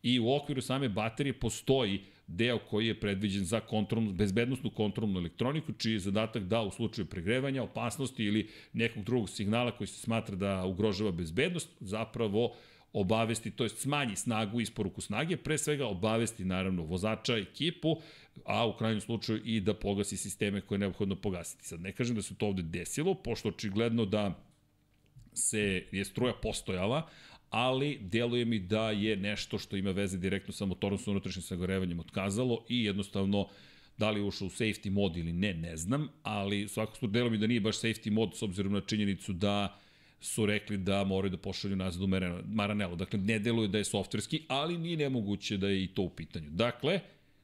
I u okviru same baterije postoji deo koji je predviđen za kontrolnu, bezbednostnu kontrolnu elektroniku, čiji je zadatak da u slučaju pregrevanja, opasnosti ili nekog drugog signala koji se smatra da ugrožava bezbednost, zapravo uh, obavesti, to je smanji snagu, isporuku snage, pre svega obavesti naravno vozača, ekipu, a u krajnjem slučaju i da pogasi sisteme koje je neophodno pogasiti. Sad ne kažem da se to ovde desilo, pošto očigledno da se je struja postojala, ali deluje mi da je nešto što ima veze direktno sa motorom sa unutrašnjim sagorevanjem otkazalo i jednostavno da li je ušao u safety mod ili ne, ne znam, ali svakako slučaju deluje mi da nije baš safety mod s obzirom na činjenicu da su rekli da moraju da pošalju nazad u Maranello. Dakle, ne deluje da je softverski, ali nije nemoguće da je i to u pitanju. Dakle,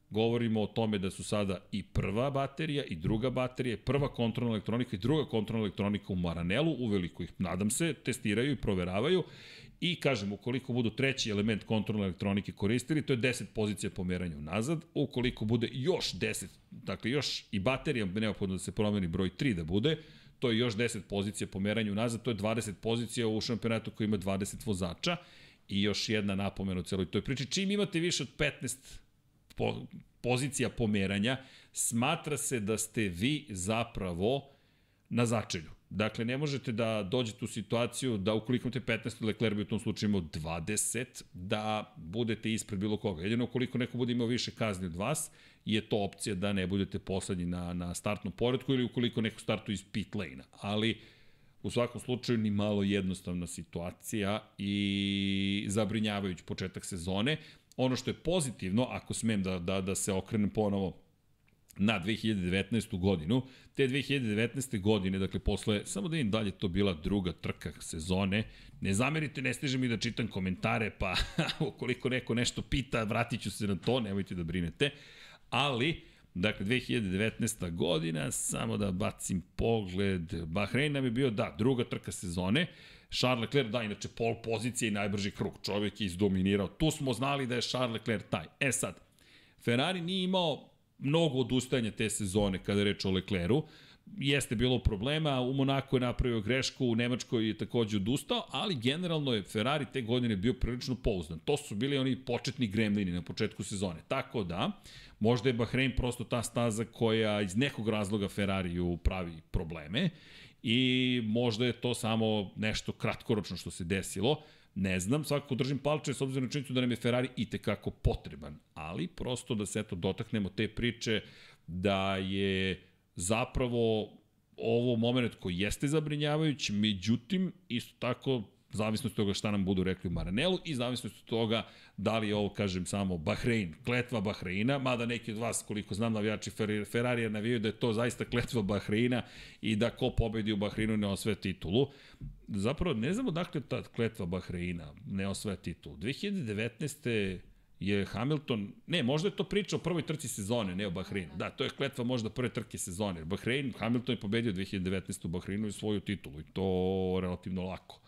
govorimo o tome da su sada i prva baterija i druga baterija, prva kontrolna elektronika i druga kontrolna elektronika u Maranelu, uveliko ih, nadam se, testiraju i proveravaju i kažem, ukoliko budu treći element kontrolne elektronike koristili, to je 10 pozicija pomeranja unazad, ukoliko bude još 10, dakle još i baterija neophodno da se promeni broj 3 da bude, to je još 10 pozicija pomeranju nazad, to je 20 pozicija u šampionatu koji ima 20 vozača i još jedna napomena u celoj toj priči. Čim imate više od 15 po, pozicija pomeranja, smatra se da ste vi zapravo na začelju. Dakle, ne možete da dođete u situaciju da ukoliko imate 15, Leclerc bi u tom slučaju imao 20, da budete ispred bilo koga. Jedino ukoliko neko bude imao više kazni od vas, je to opcija da ne budete poslednji na, na startnom poredku ili ukoliko neko startu iz pit lane-a. Ali, u svakom slučaju, ni malo jednostavna situacija i zabrinjavajući početak sezone. Ono što je pozitivno, ako smem da, da, da se okrenem ponovo na 2019. godinu. Te 2019. godine, dakle, posle, samo da im dalje to bila druga trka sezone, ne zamerite, ne stiže mi da čitam komentare, pa ukoliko neko nešto pita, vratit ću se na to, nemojte da brinete, ali, dakle, 2019. godina, samo da bacim pogled, Bahrein nam je bio, da, druga trka sezone, Charles Leclerc, da, inače pol pozicije i najbrži krug, čovjek je izdominirao, tu smo znali da je Charles Leclerc taj. E sad, Ferrari nije imao mnogo odustajanja te sezone kada reč o Lecleru. Jeste bilo problema, u Monaku je napravio grešku, u Nemačkoj je takođe odustao, ali generalno je Ferrari te godine bio prilično pouzdan. To su bili oni početni gremlini na početku sezone. Tako da, možda je Bahrein prosto ta staza koja iz nekog razloga Ferrariju pravi probleme i možda je to samo nešto kratkoročno što se desilo. Ne znam, svakako držim palče s obzirom na činjenicu da nam je Ferrari i tekako potreban, ali prosto da se eto dotaknemo te priče da je zapravo ovo moment koji jeste zabrinjavajući, međutim, isto tako zavisnost toga šta nam budu rekli u Maranelu i zavisnost od toga da li je ovo, kažem, samo Bahrein, kletva Bahreina, mada neki od vas, koliko znam, navijači Ferrarija navijaju da je to zaista kletva Bahreina i da ko pobedi u Bahreinu ne osve titulu. Zapravo, ne znamo dakle ta kletva Bahreina ne osvaja titulu. 2019 je Hamilton, ne, možda je to priča o prvoj trci sezone, ne o Bahreinu. Da, to je kletva možda prve trke sezone. Bahrein, Hamilton je pobedio 2019. u Bahreinu i svoju titulu i to relativno lako.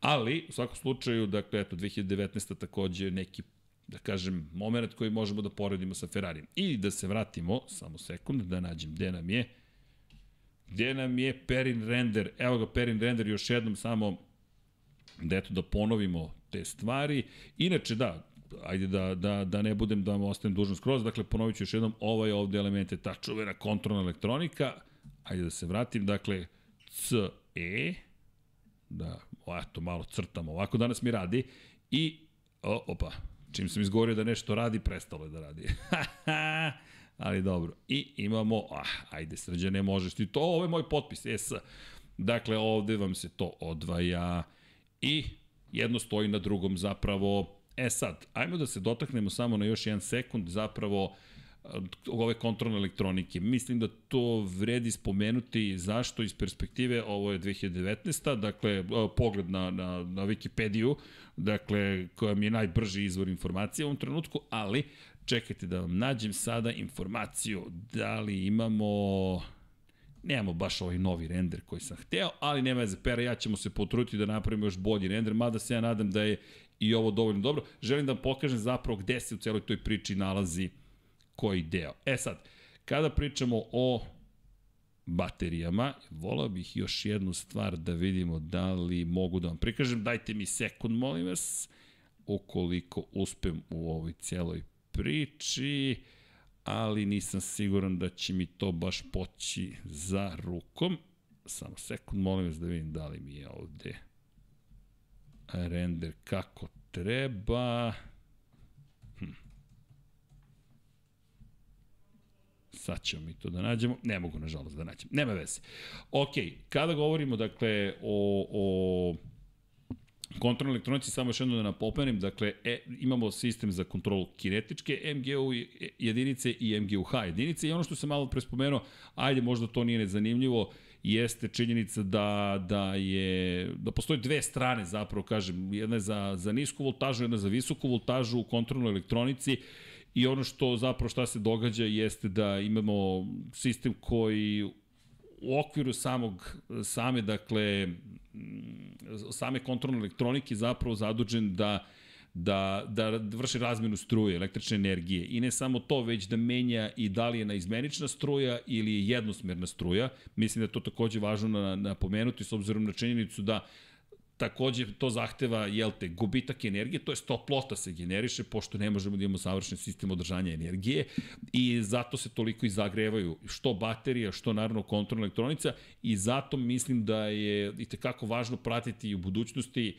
Ali, u svakom slučaju, dakle, eto, 2019. takođe neki da kažem, moment koji možemo da poredimo sa Ferrarijem. I da se vratimo, samo sekund, da nađem gde nam je, gde nam je Perin Render, evo ga Perin Render još jednom samo da eto da ponovimo te stvari. Inače da, ajde da, da, da ne budem da vam ostavim dužan skroz, dakle ponovit ću još jednom, ovaj ovde element je ta čuvena kontrolna elektronika, ajde da se vratim, dakle CE, da, eto, malo crtamo, ovako danas mi radi, i, o, opa, čim sam izgovorio da nešto radi, prestalo je da radi. Ali dobro, i imamo, ah, ajde srđane, možeš ti to, ovo je moj potpis, es, dakle, ovde vam se to odvaja i jedno stoji na drugom zapravo, E sad, ajmo da se dotaknemo samo na još jedan sekund zapravo ove kontrolne elektronike. Mislim da to vredi spomenuti zašto iz perspektive, ovo je 2019. Dakle, pogled na, na, na Wikipediju, dakle, koja mi je najbrži izvor informacije u ovom trenutku, ali čekajte da vam nađem sada informaciju da li imamo nemamo baš ovaj novi render koji sam hteo, ali nema veze, Pera ja ćemo se potruditi da napravimo još bolji render, mada se ja nadam da je i ovo dovoljno dobro. Želim da vam pokažem zapravo gde se u celoj toj priči nalazi koji deo. E sad, kada pričamo o baterijama, volao bih još jednu stvar da vidimo da li mogu da vam prikažem. Dajte mi sekund, molim vas, ukoliko uspem u ovoj celoj priči, ali nisam siguran da će mi to baš poći za rukom. Samo sekund, molim vas da vidim da li mi je ovde render kako treba. Sad ćemo mi to da nađemo. Ne mogu, nažalost, da nađem. Nema veze. Ok, kada govorimo, dakle, o, o kontrolnoj elektronici, samo još jedno da napomenem, dakle, e, imamo sistem za kontrolu kinetičke MGU jedinice i MGUH jedinice i ono što sam malo prespomenuo, ajde, možda to nije nezanimljivo, jeste činjenica da, da je da postoje dve strane zapravo kažem jedna je za, za nisku voltažu jedna za visoku voltažu u kontrolnoj elektronici i ono što zapravo šta se događa jeste da imamo sistem koji u okviru samog same dakle same kontrolne elektronike zapravo zadužen da da, da vrši razmenu struje, električne energije. I ne samo to, već da menja i da li je naizmenična struja ili je jednosmerna struja. Mislim da je to takođe važno na, napomenuti s obzirom na činjenicu da takođe to zahteva, jel te, gubitak energije, to je toplota se generiše, pošto ne možemo da imamo savršen sistem održanja energije i zato se toliko i zagrevaju što baterija, što naravno kontrolna elektronica i zato mislim da je i tekako važno pratiti i u budućnosti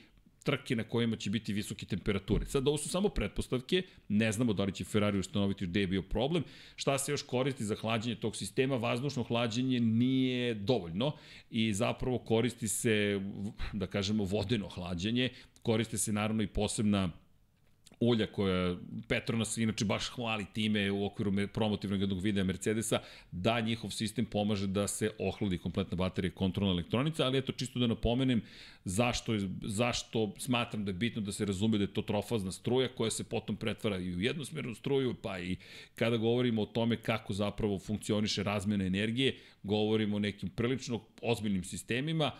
trke na kojima će biti visoke temperature. Sad, ovo su samo pretpostavke, ne znamo da li će Ferrari ustanoviti gde je bio problem. Šta se još koristi za hlađenje tog sistema? Vazdušno hlađenje nije dovoljno i zapravo koristi se, da kažemo, vodeno hlađenje, koriste se naravno i posebna ulja koja Petronas inače baš hvali time u okviru promotivnog jednog videa Mercedesa, da njihov sistem pomaže da se ohladi kompletna baterija kontrolna elektronica, ali eto čisto da napomenem zašto, zašto smatram da je bitno da se razume da je to trofazna struja koja se potom pretvara i u jednosmernu struju, pa i kada govorimo o tome kako zapravo funkcioniše razmena energije, govorimo o nekim prilično ozbiljnim sistemima,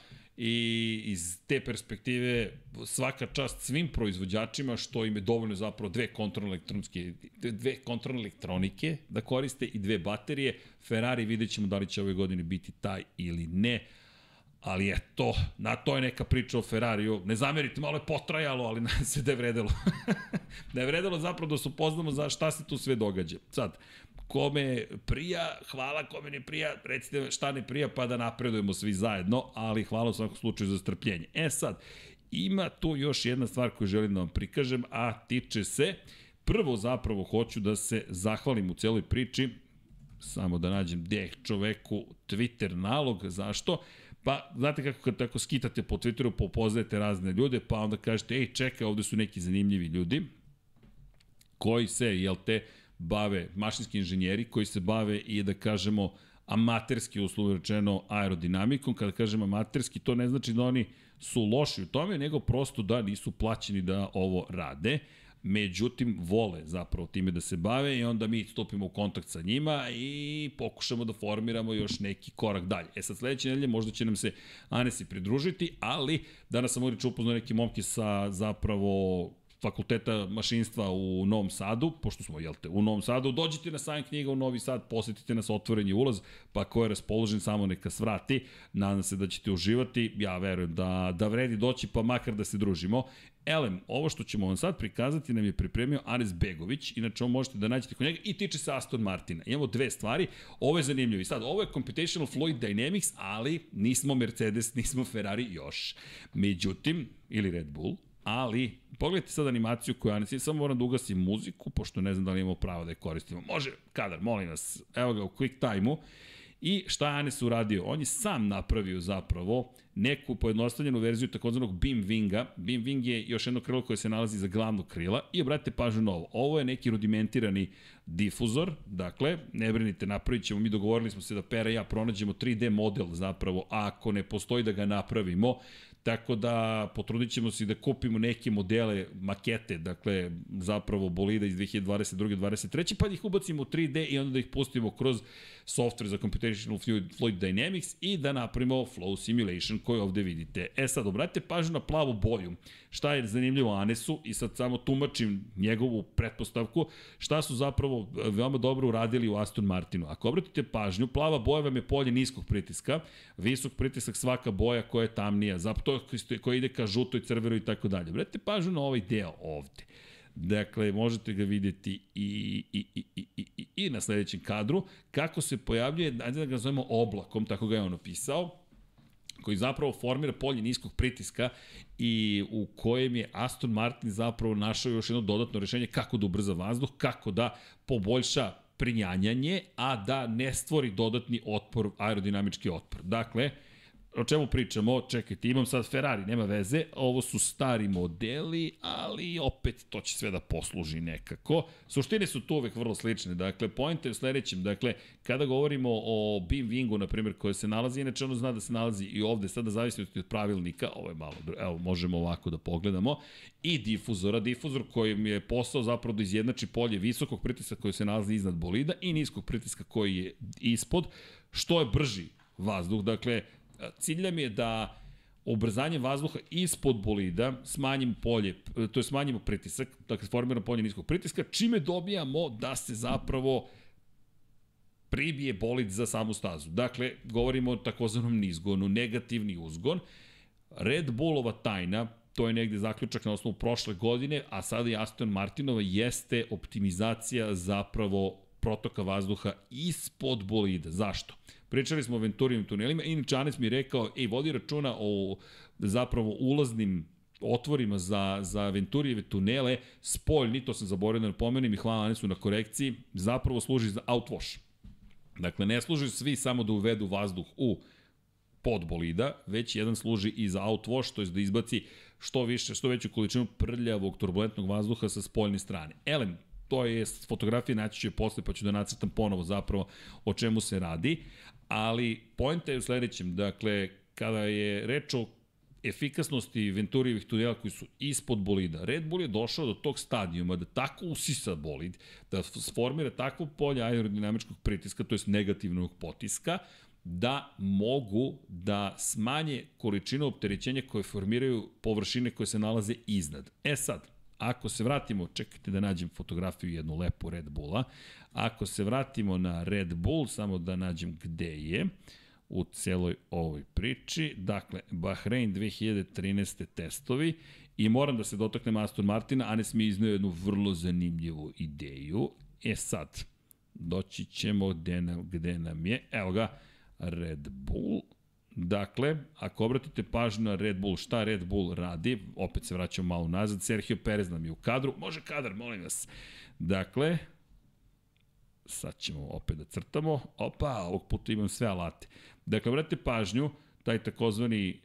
i iz te perspektive svaka čast svim proizvođačima što im je dovoljno zapravo dve kontrolne elektronske dve kontrolne elektronike da koriste i dve baterije. Ferrari vidjet ćemo da li će ove godine biti taj ili ne. Ali eto, na to je neka priča o Ferrariju. Ne zamerite, malo je potrajalo, ali nam se da je vredelo. da je vredelo zapravo da se upoznamo za šta se tu sve događa. Sad, kome prija, hvala kome ne prija, recite šta ne prija pa da napredujemo svi zajedno, ali hvala u svakom slučaju za strpljenje. E sad, ima tu još jedna stvar koju želim da vam prikažem, a tiče se, prvo zapravo hoću da se zahvalim u celoj priči, samo da nađem gde čoveku Twitter nalog, zašto? Pa, znate kako kad tako skitate po Twitteru, popoznajete razne ljude, pa onda kažete, ej, čekaj, ovde su neki zanimljivi ljudi, koji se, jel te, bave, mašinski inženjeri koji se bave i da kažemo amaterski uslovno rečeno aerodinamikom. Kada kažem amaterski, to ne znači da oni su loši u tome, nego prosto da nisu plaćeni da ovo rade. Međutim, vole zapravo time da se bave i onda mi stupimo u kontakt sa njima i pokušamo da formiramo još neki korak dalje. E sad, sledeće nedelje možda će nam se Anesi pridružiti, ali danas sam uriče upoznao neki momki sa zapravo fakulteta mašinstva u Novom Sadu, pošto smo, jel te, u Novom Sadu, dođite na sajam knjiga u Novi Sad, posetite nas, otvoren je ulaz, pa ko je raspoložen, samo neka svrati, nadam se da ćete uživati, ja verujem da, da vredi doći, pa makar da se družimo. Elem, ovo što ćemo vam sad prikazati nam je pripremio Ares Begović, inače ovo možete da nađete kod njega i tiče se Aston Martina. Imamo dve stvari, ovo je zanimljivo. I sad, ovo je Computational Fluid Dynamics, ali nismo Mercedes, nismo Ferrari još. Međutim, ili Red Bull, ali pogledajte sad animaciju koju Anes, samo moram da ugasim muziku, pošto ne znam da li imamo pravo da je koristimo. Može, kadar, molim vas, evo ga u quick time-u. I šta je Anes uradio? On je sam napravio zapravo neku pojednostavljenu verziju takozvanog Beam Winga. Beam Wing je još jedno krilo koje se nalazi za glavnog krila. I obratite pažnju na ovo. Ovo je neki rudimentirani difuzor, dakle, ne brinite, napravit ćemo, mi dogovorili smo se da Pera i ja pronađemo 3D model zapravo, ako ne postoji da ga napravimo, Tako da potrudit ćemo se da kupimo neke modele, makete, dakle zapravo bolida iz 2022. 23. pa da ih ubacimo u 3D i onda da ih pustimo kroz software za Computational Fluid, Dynamics i da napravimo Flow Simulation koji ovde vidite. E sad, obratite pažnju na plavu boju. Šta je zanimljivo Anesu i sad samo tumačim njegovu pretpostavku, šta su zapravo veoma dobro uradili u Aston Martinu. Ako obratite pažnju, plava boja vam je polje niskog pritiska, visok pritisak svaka boja koja je tamnija, zato koja ide ka žutoj, crvenoj i tako dalje. Obratite pažnju na ovaj deo ovde. Dakle, možete ga videti i, i, i, i, i, i na sledećem kadru, kako se pojavljuje, ajde da ga zovemo oblakom, tako ga je on opisao, koji zapravo formira polje niskog pritiska i u kojem je Aston Martin zapravo našao još jedno dodatno rešenje kako da ubrza vazduh, kako da poboljša prinjanjanje, a da ne stvori dodatni otpor, aerodinamički otpor. Dakle, o čemu pričamo? Čekajte, imam sad Ferrari, nema veze, ovo su stari modeli, ali opet to će sve da posluži nekako. Suštine su tu uvek vrlo slične, dakle, point je u sledećem, dakle, kada govorimo o Beam Wingu, na primjer, koje se nalazi, inače ono zna da se nalazi i ovde, sada zavisi od pravilnika, ovo je malo, evo, možemo ovako da pogledamo, i difuzora, difuzor kojim je posao zapravo da izjednači polje visokog pritiska koji se nalazi iznad bolida i niskog pritiska koji je ispod, što je brži vazduh, dakle, cilj nam je da ubrzanje vazduha ispod bolida smanjimo polje, to je smanjimo pritisak, dakle formiramo polje niskog pritiska, čime dobijamo da se zapravo pribije bolid za samu stazu. Dakle, govorimo o takozvanom nizgonu, negativni uzgon. Red Bullova tajna, to je negde zaključak na osnovu prošle godine, a sada i Aston Martinova, jeste optimizacija zapravo protoka vazduha ispod bolida. Zašto? Pričali smo o Venturijim tunelima, inače Anes mi je rekao, ej, vodi računa o zapravo ulaznim otvorima za, za Venturijeve tunele, spoljni, to sam zaboravio da napomenem i hvala Anesu na korekciji, zapravo služi za outwash. Dakle, ne služi svi samo da uvedu vazduh u pod bolida, već jedan služi i za outwash, to je da izbaci što više, što veću količinu prljavog turbulentnog vazduha sa spoljne strane. Elem, to je fotografije, naći ću je posle pa ću da nacrtam ponovo zapravo o čemu se radi, ali pojenta je u sledećem, dakle, kada je reč o efikasnosti Venturijevih tunela koji su ispod bolida. Red Bull je došao do tog stadijuma da tako usisa bolid, da sformira takvo polje aerodinamičkog pritiska, to je negativnog potiska, da mogu da smanje količinu opterećenja koje formiraju površine koje se nalaze iznad. E sad, ako se vratimo, čekajte da nađem fotografiju jednu lepu Red Bulla, ako se vratimo na Red Bull, samo da nađem gde je, u celoj ovoj priči. Dakle, Bahrein 2013. testovi i moram da se dotaknem Aston Martina, Anes mi iznio jednu vrlo zanimljivu ideju. E sad, doći ćemo gde nam, gde nam je, evo ga, Red Bull. Dakle, ako obratite pažnju na Red Bull, šta Red Bull radi, opet se vraćamo malo nazad, Sergio Perez nam je u kadru, može kadar, molim vas. Dakle, sad ćemo opet da crtamo, opa, ovog puta imam sve alate. Dakle, vratite pažnju, taj takozvani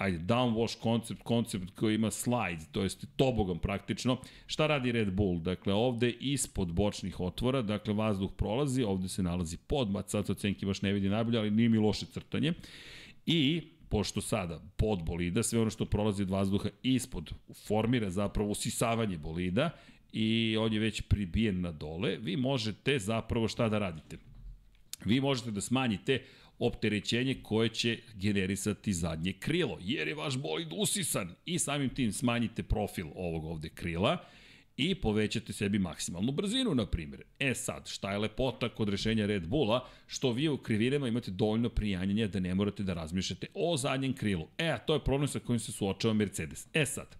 ajde, downwash koncept, koncept koji ima slide, to jest tobogan praktično. Šta radi Red Bull? Dakle, ovde ispod bočnih otvora, dakle, vazduh prolazi, ovde se nalazi podmat, sad se ocenki baš ne vidi najbolje, ali nije mi loše crtanje. I pošto sada pod bolida, sve ono što prolazi od vazduha ispod formira zapravo usisavanje bolida i on je već pribijen na dole, vi možete zapravo šta da radite? Vi možete da smanjite opterećenje koje će generisati zadnje krilo, jer je vaš bolid usisan i samim tim smanjite profil ovog ovde krila i povećate sebi maksimalnu brzinu, na primjer. E sad, šta je lepota kod rešenja Red Bulla, što vi u krivinama imate dovoljno prijanjanja da ne morate da razmišljate o zadnjem krilu. E, a to je problem sa kojim se suočava Mercedes. E sad,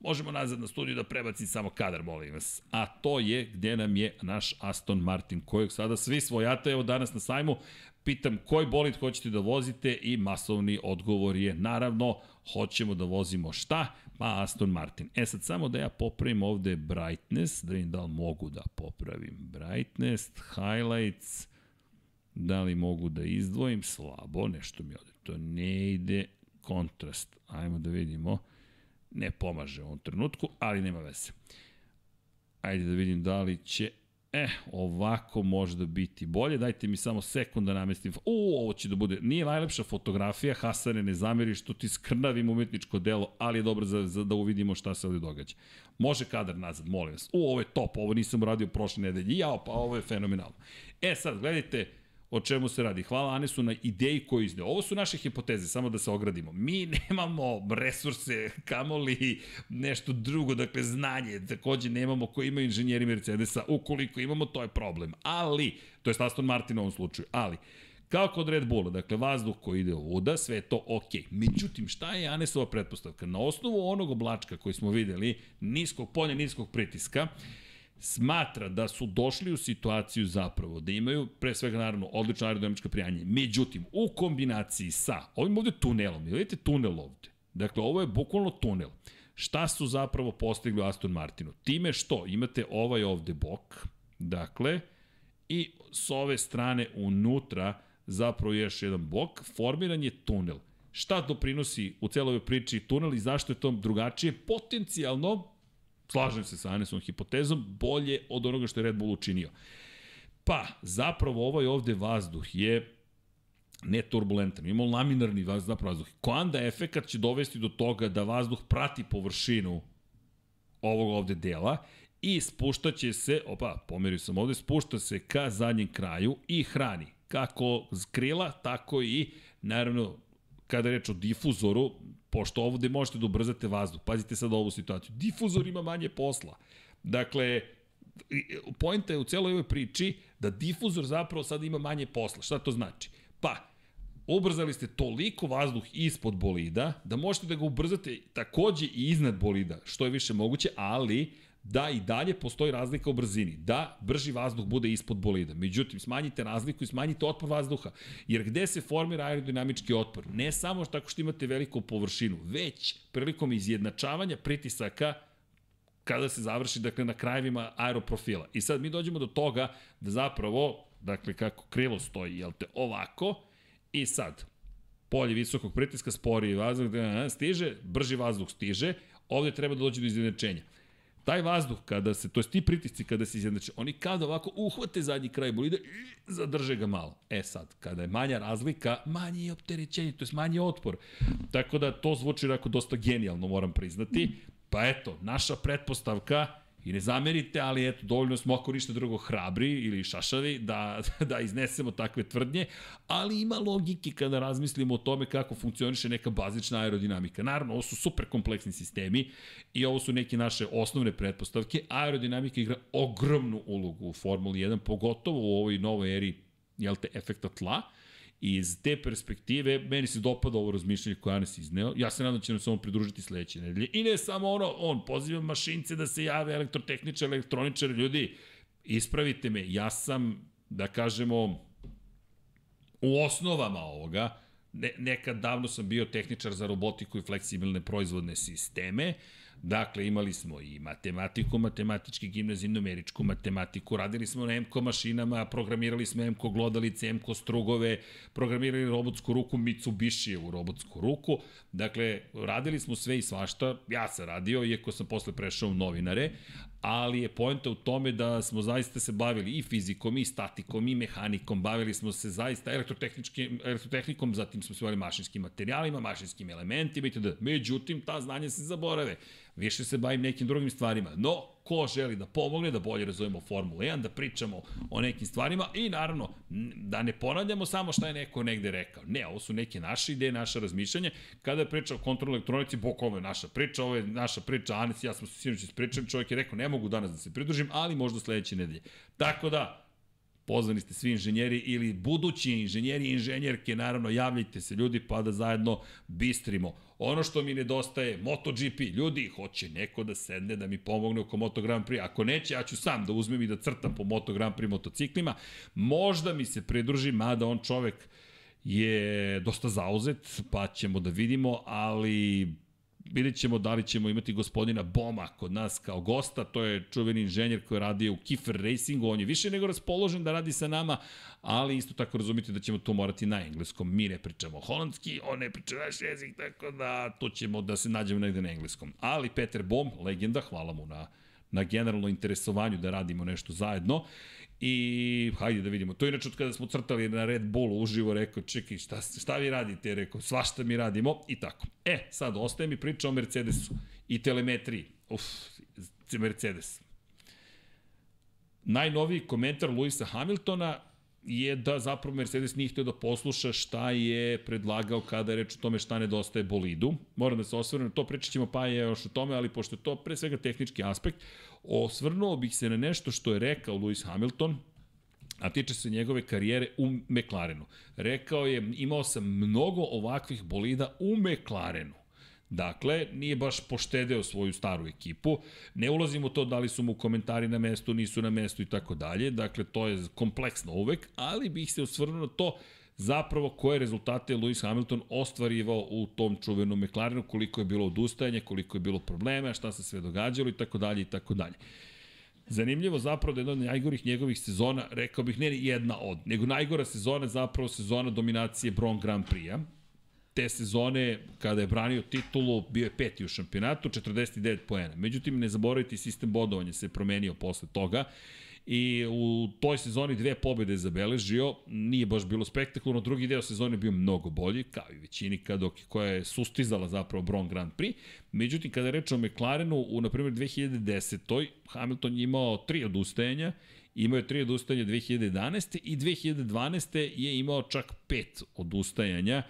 možemo nazad na studiju da prebacim samo kadar, molim vas. A to je gde nam je naš Aston Martin, kojeg sada svi svojate, evo danas na sajmu, pitam koji bolid hoćete da vozite i masovni odgovor je naravno hoćemo da vozimo šta? Pa Aston Martin. E sad samo da ja popravim ovde brightness, da vidim da li mogu da popravim brightness, highlights, da li mogu da izdvojim, slabo, nešto mi ovde to ne ide, kontrast, ajmo da vidimo, ne pomaže u ovom trenutku, ali nema veze. Ajde da vidim da li će E, ovako možda biti bolje. Dajte mi samo sekund da namestim. U, ovo će da bude, nije najlepša fotografija, Hasane, ne zameriš, što ti skrnavim umetničko delo, ali je dobro za, za da uvidimo šta se ovde događa. Može kadar nazad, molim vas. U, ovo je top, ovo nisam uradio prošle nedelje. Jao, pa ovo je fenomenalno. E sad, gledajte, o čemu se radi. Hvala Anesu na ideji koju izde. Ovo su naše hipoteze, samo da se ogradimo. Mi nemamo resurse, kamoli nešto drugo, dakle znanje, takođe nemamo koji imaju inženjeri Mercedesa, ukoliko imamo, to je problem. Ali, to je Aston Martin u ovom slučaju, ali, Kao kod Red Bulla, dakle vazduh koji ide ovuda, sve je to ok. Međutim, šta je Anesova pretpostavka? Na osnovu onog oblačka koji smo videli, niskog polja, niskog pritiska, smatra da su došli u situaciju zapravo da imaju pre svega naravno odlično aerodinamičko prijanje. Međutim, u kombinaciji sa ovim ovde tunelom, vidite tunel ovde. Dakle, ovo je bukvalno tunel. Šta su zapravo postigli u Aston Martinu? Time što imate ovaj ovde bok, dakle, i s ove strane unutra zapravo još jedan bok, formiran je tunel. Šta doprinosi u celoj priči tunel i zašto je to drugačije? Potencijalno, slažem se sa Anesom hipotezom, bolje od onoga što je Red Bull učinio. Pa, zapravo ovaj ovde vazduh je ne turbulentan, imamo laminarni vazduh, vazduh. Koanda efekat će dovesti do toga da vazduh prati površinu ovog ovde dela i spuštaće se, opa, pomerio sam ovde, spušta se ka zadnjem kraju i hrani. Kako krila, tako i, naravno, kada reč o difuzoru, pošto ovde možete da ubrzate vazduh, pazite sad ovu situaciju, difuzor ima manje posla. Dakle, pojenta je u celoj ovoj priči da difuzor zapravo sad ima manje posla. Šta to znači? Pa, ubrzali ste toliko vazduh ispod bolida da možete da ga ubrzate takođe i iznad bolida, što je više moguće, ali da i dalje postoji razlika u brzini, da brži vazduh bude ispod bolida. Međutim, smanjite razliku i smanjite otpor vazduha, jer gde se formira aerodinamički otpor? Ne samo tako što imate veliku površinu, već prilikom izjednačavanja pritisaka kada se završi dakle, na krajevima aeroprofila. I sad mi dođemo do toga da zapravo, dakle kako krilo stoji, jel te, ovako, i sad, polje visokog pritiska, spori vazduh, da, stiže, brži vazduh stiže, ovde treba da dođe do izjednačenja. Taj vazduh, kada se, to je ti pritisci kada se izjednače, oni kada ovako uhvate zadnji kraj bolida i zadrže ga malo. E sad, kada je manja razlika, manje je opterećenje, to je manji otpor. Tako da to zvuči onako dosta genijalno, moram priznati. Pa eto, naša pretpostavka, I ne zamerite, ali eto, dovoljno smo ako ništa drugo hrabri ili šašavi da, da iznesemo takve tvrdnje, ali ima logike kada razmislimo o tome kako funkcioniše neka bazična aerodinamika. Naravno, ovo su super kompleksni sistemi i ovo su neke naše osnovne pretpostavke. Aerodinamika igra ogromnu ulogu u Formuli 1, pogotovo u ovoj novoj eri jel te, efekta tla. Iz te perspektive, meni se dopada ovo razmišljanje koje Anes izneo. Ja se nadam da će nam se on pridružiti sledeće nedelje. I ne samo ono, on poziva mašince da se jave, elektrotehničar, elektroničar, ljudi, ispravite me, ja sam, da kažemo, u osnovama ovoga, ne, nekad davno sam bio tehničar za robotiku i fleksibilne proizvodne sisteme, Dakle, imali smo i matematiku, matematički gimnazij, numeričku matematiku, radili smo na MKO mašinama, programirali smo MKO glodalice, MKO strugove, programirali robotsku ruku Mitsubishi u robotsku ruku. Dakle, radili smo sve i svašta, ja sam radio, iako sam posle prešao u novinare, ali je poenta u tome da smo zaista se bavili i fizikom, i statikom, i mehanikom, bavili smo se zaista elektrotehnikom, zatim smo se bavili mašinskim materijalima, mašinskim elementima itd. Međutim, ta znanja se zaborave. Više se bavim nekim drugim stvarima. No, ko želi da pomogne, da bolje razumemo Formulu 1, da pričamo o nekim stvarima i naravno da ne ponavljamo samo šta je neko negde rekao. Ne, ovo su neke naše ideje, naše razmišljanje. Kada je priča o kontrolnoj elektronici, bukvalno je naša priča, ovo je naša priča, Anis ja smo se sinoć ispričali, čovjek je rekao ne mogu danas da se pridružim, ali možda sledeće nedelje. Tako da, Pozvani ste svi inženjeri ili budući inženjeri i inženjerke, naravno javljajte se ljudi pa da zajedno bistrimo. Ono što mi nedostaje, MotoGP, ljudi, hoće neko da sedne da mi pomogne oko Moto Grand Prix. Ako neće, ja ću sam da uzmem i da crtam po Moto Grand Prix motociklima. Možda mi se pridruži, mada on čovek je dosta zauzet, pa ćemo da vidimo, ali vidjet ćemo da li ćemo imati gospodina Boma kod nas kao gosta, to je čuveni inženjer koji radi u Kiefer Racingu, on je više nego raspoložen da radi sa nama, ali isto tako razumite da ćemo to morati na engleskom. Mi ne pričamo holandski, on ne priča naš jezik, tako da to ćemo da se nađemo negde na engleskom. Ali Peter Bom, legenda, hvala mu na, na generalno interesovanju da radimo nešto zajedno. I hajde da vidimo. To je inače od kada smo crtali na Red Bullu uživo, rekao, čekaj, šta, šta vi radite? Rekao, svašta mi radimo i tako. E, sad ostaje mi priča o Mercedesu i telemetriji. Uf, Mercedes. Najnoviji komentar Luisa Hamiltona je da zapravo Mercedes nije htio da posluša šta je predlagao kada je reč o tome šta nedostaje bolidu. Moram da se osvrnem, to pričat ćemo pa je još o tome, ali pošto to pre svega tehnički aspekt, osvrnuo bih se na nešto što je rekao Lewis Hamilton, a tiče se njegove karijere u McLarenu. Rekao je, imao sam mnogo ovakvih bolida u McLarenu. Dakle, nije baš poštedeo svoju staru ekipu. Ne ulazimo u to da li su mu komentari na mestu, nisu na mestu i tako dalje. Dakle, to je kompleksno uvek, ali bih se osvrnuo na to zapravo koje rezultate Lewis Hamilton ostvarivao u tom čuvenom McLarenu, koliko je bilo odustajanja, koliko je bilo problema, šta se sve događalo i tako dalje i tako dalje. Zanimljivo zapravo da je jedna od najgorih njegovih sezona, rekao bih ne jedna od, nego najgora sezona zapravo sezona dominacije Bron Grand Prix-a. Te sezone, kada je branio titulu, bio je peti u šampionatu, 49 poena. Međutim, ne zaboraviti, sistem bodovanja se promenio posle toga i u toj sezoni dve pobede je zabeležio, nije baš bilo spektakularno, drugi deo sezone je bio mnogo bolji, kao i većini kada, koja je sustizala zapravo Bron Grand Prix. Međutim, kada je reč o McLarenu, u, na primjer, 2010. Hamilton je imao tri odustajanja, imao je tri odustajanja 2011. i 2012. je imao čak pet odustajanja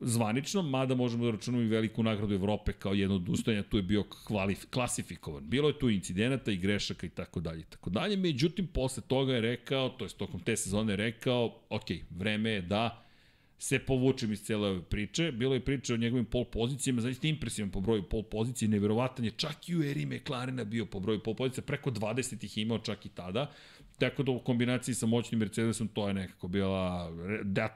zvanično, mada možemo da računamo i veliku nagradu Evrope kao jedno od ustajanja, tu je bio kvalif, klasifikovan. Bilo je tu incidenata i grešaka i tako dalje i tako dalje. Međutim, posle toga je rekao, to je tokom te sezone rekao, ok, vreme je da se povučem iz cele ove priče. Bilo je priče o njegovim pol pozicijama, zaista impresivan po broju pol pozicije, neverovatan je čak i u eri McLarena bio po broju pol pozicija, preko 20 ih imao čak i tada. Tako da u kombinaciji sa moćnim Mercedesom to je nekako bila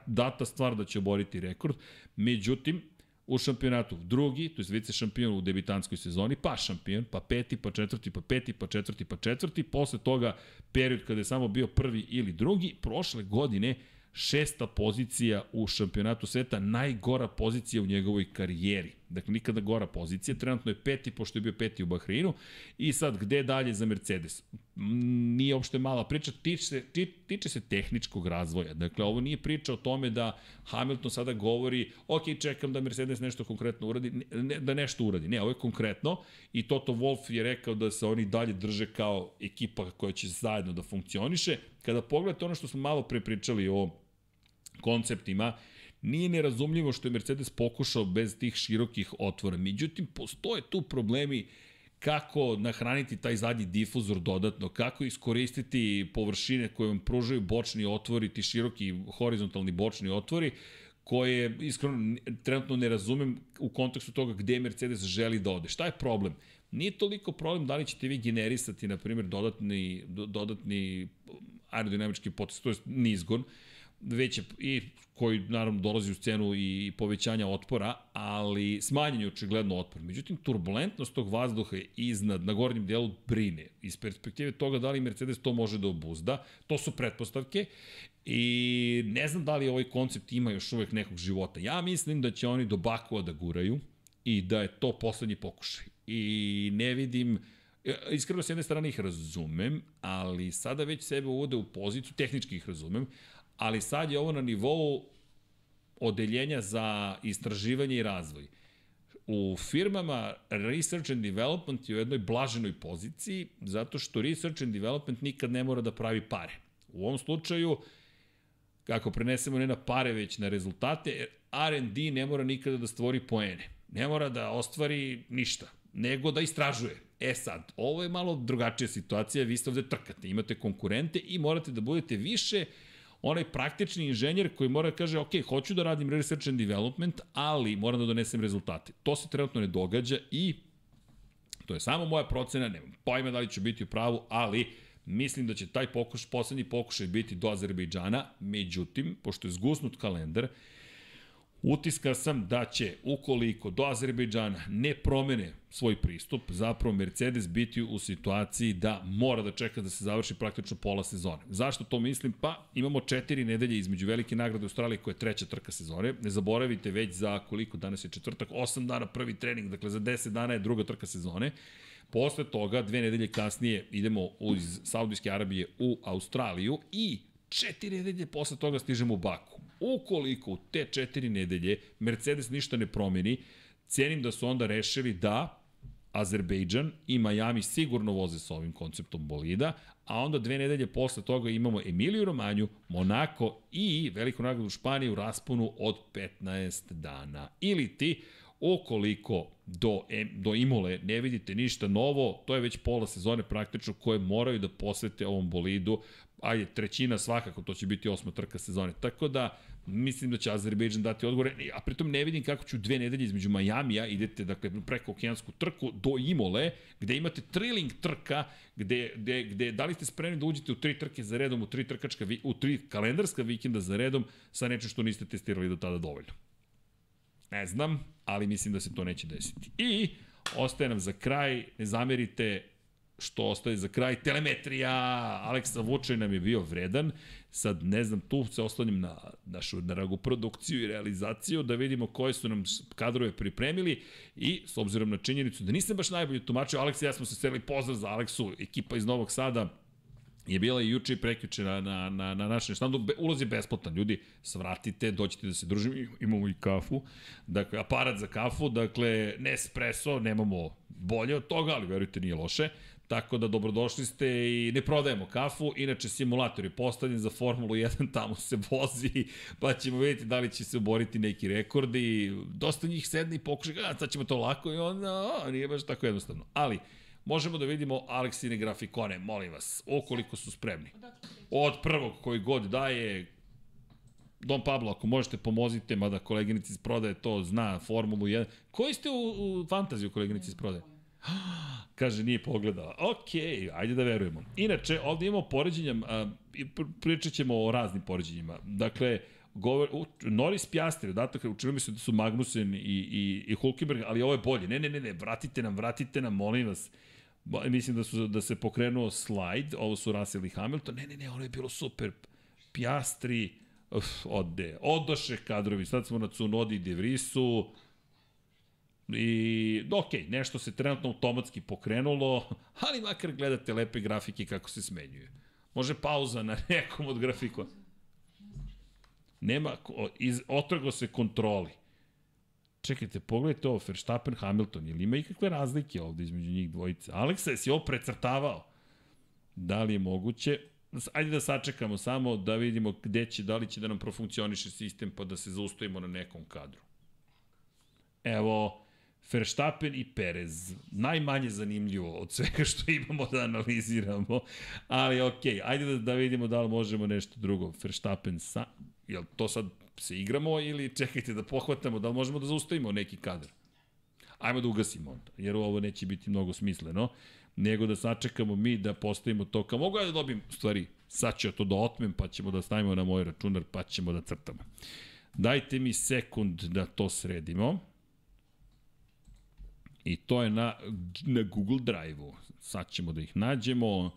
data stvar da će oboriti rekord. Međutim, u šampionatu drugi, to je vice šampion u debitanskoj sezoni, pa šampion, pa peti, pa četvrti, pa peti, pa četvrti, pa četvrti, posle toga period kada je samo bio prvi ili drugi, prošle godine šesta pozicija u šampionatu sveta, najgora pozicija u njegovoj karijeri. Dakle, nikada gora pozicija. Trenutno je peti, pošto je bio peti u Bahreinu. I sad, gde dalje za Mercedes? Nije uopšte mala priča, tiče se, tiče se tehničkog razvoja. Dakle, ovo nije priča o tome da Hamilton sada govori, ok, čekam da Mercedes nešto konkretno uradi, ne, da nešto uradi. Ne, ovo je konkretno i Toto Wolff je rekao da se oni dalje drže kao ekipa koja će zajedno da funkcioniše. Kada pogledate ono što smo malo pre pričali o konceptima, Nije nerazumljivo što je Mercedes pokušao bez tih širokih otvora. Međutim, postoje tu problemi kako nahraniti taj zadnji difuzor dodatno, kako iskoristiti površine koje vam pružaju bočni otvori, ti široki horizontalni bočni otvori, koje iskreno trenutno ne razumem u kontekstu toga gde Mercedes želi da ode. Šta je problem? Nije toliko problem da li ćete vi generisati, na primjer, dodatni, dodatni aerodinamički potes, to je nizgon, je, i koji naravno dolazi u scenu i povećanja otpora, ali smanjen je očigledno otpor. Međutim, turbulentnost tog vazduha je iznad, na gornjem delu brine. Iz perspektive toga da li Mercedes to može da obuzda, to su pretpostavke i ne znam da li ovaj koncept ima još uvek nekog života. Ja mislim da će oni do Bakova da guraju i da je to poslednji pokušaj. I ne vidim, iskreno s jedne strane ih razumem, ali sada već sebe uvode u poziciju, tehnički ih razumem, ali sad je ovo na nivou odeljenja za istraživanje i razvoj. U firmama Research and Development je u jednoj blaženoj poziciji, zato što Research and Development nikad ne mora da pravi pare. U ovom slučaju, kako prenesemo ne na pare, već na rezultate, R&D ne mora nikada da stvori poene. Ne mora da ostvari ništa, nego da istražuje. E sad, ovo je malo drugačija situacija, vi ste ovde trkate, imate konkurente i morate da budete više onaj praktični inženjer koji mora da kaže, ok, hoću da radim research and development, ali moram da donesem rezultate. To se trenutno ne događa i to je samo moja procena, nemam pojma da li ću biti u pravu, ali mislim da će taj pokuš, poslednji pokušaj biti do Azerbejdžana, međutim, pošto je zgusnut kalendar, Utiska sam da će, ukoliko do Azerbejdžana ne promene svoj pristup, zapravo Mercedes biti u situaciji da mora da čeka da se završi praktično pola sezone. Zašto to mislim? Pa imamo četiri nedelje između velike nagrade Australije koja je treća trka sezone. Ne zaboravite već za koliko danas je četvrtak, 8 dana prvi trening, dakle za 10 dana je druga trka sezone. Posle toga, dve nedelje kasnije, idemo iz Saudijske Arabije u Australiju i četiri nedelje posle toga stižemo u Baku. Ukoliko u te četiri nedelje Mercedes ništa ne promeni, cenim da su onda rešili da Azerbejdžan i Miami sigurno voze sa ovim konceptom bolida, a onda dve nedelje posle toga imamo Emiliju Romanju, Monako i veliku nagradu Španije u rasponu od 15 dana. Ili ti, ukoliko do, do Imole ne vidite ništa novo, to je već pola sezone praktično koje moraju da posvete ovom bolidu, ajde, trećina svakako, to će biti osma trka sezone. Tako da, mislim da će Azerbejdžan dati odgovore, a pritom ne vidim kako ću dve nedelje između Majamija, idete dakle, preko okeansku trku do Imole, gde imate triling trka, gde, gde, gde da li ste spremni da uđete u tri trke za redom, u tri trkačka, u tri kalendarska vikenda za redom, sa nečem što niste testirali do tada dovoljno. Ne znam, ali mislim da se to neće desiti. I ostaje nam za kraj, ne zamerite, što ostaje za kraj, telemetrija, Aleksa Vučaj nam je bio vredan, sad ne znam, tu se oslanjam na našu dragu produkciju i realizaciju, da vidimo koje su nam kadrove pripremili i s obzirom na činjenicu da nisam baš najbolji tumačio, Aleksa i ja smo se sreli pozdrav za Aleksu, ekipa iz Novog Sada, je bila i juče i na, na, na, na našem štandu. Be, ulaz je besplatan, ljudi, svratite, doćete da se družimo, imamo i kafu, dakle, aparat za kafu, dakle, Nespresso, nemamo bolje od toga, ali verujte, nije loše. Tako da dobrodošli ste i ne prodajemo kafu, inače simulator je postavljen za Formulu 1, tamo se vozi, pa ćemo vidjeti da li će se oboriti neki rekordi. Dosta njih sedne i pokuša, a sad ćemo to lako i onda, a, nije baš tako jednostavno. Ali, možemo da vidimo Aleksine grafikone, molim vas, okoliko su spremni. Od prvog koji god daje, Don Pablo, ako možete pomozite, mada koleginici iz prodaje to zna, Formulu 1. Koji ste u, u fantaziju koleginici iz prodaje? Kaže, nije pogledala. Ok, ajde da verujemo. Inače, ovde imamo poređenja, pričat ćemo o raznim poređenjima. Dakle, govor, u, Norris Piastri, odatak, učinilo mi se da su Magnussen i, i, i Hulkenberg, ali ovo je bolje. Ne, ne, ne, ne, vratite nam, vratite nam, molim vas. Mislim da su da se pokrenuo slajd, ovo su Russell i Hamilton. Ne, ne, ne, ono je bilo super. Piastri, Uf, ode, odoše kadrovi, sad smo na Cunodi i Devrisu, I, ok, nešto se trenutno automatski pokrenulo, ali makar gledate lepe grafike kako se smenjuje. Može pauza na nekom od grafikona. Nema, iz, otrgo se kontroli. Čekajte, pogledajte ovo, Verstappen, Hamilton, ili ima ikakve razlike ovde između njih dvojice? Aleksa, jesi ovo precrtavao? Da li je moguće? Ajde da sačekamo samo da vidimo gde će, da li će da nam profunkcioniše sistem pa da se zaustavimo na nekom kadru. Evo, Verstappen i Perez. Najmanje zanimljivo od svega što imamo da analiziramo. Ali okay, ajde da, da vidimo da li možemo nešto drugo. Verstappen sa... Jel to sad se igramo ili čekajte da pohvatamo, da li možemo da zaustavimo neki kadar? Ajmo da ugasimo onda, jer ovo neće biti mnogo smisleno, nego da sačekamo mi da postavimo to kao mogu ja da dobijem, stvari, sad ću ja to da otmem, pa ćemo da stavimo na moj računar, pa ćemo da crtamo. Dajte mi sekund da to sredimo. I to je na, na Google Drive-u. Sad ćemo da ih nađemo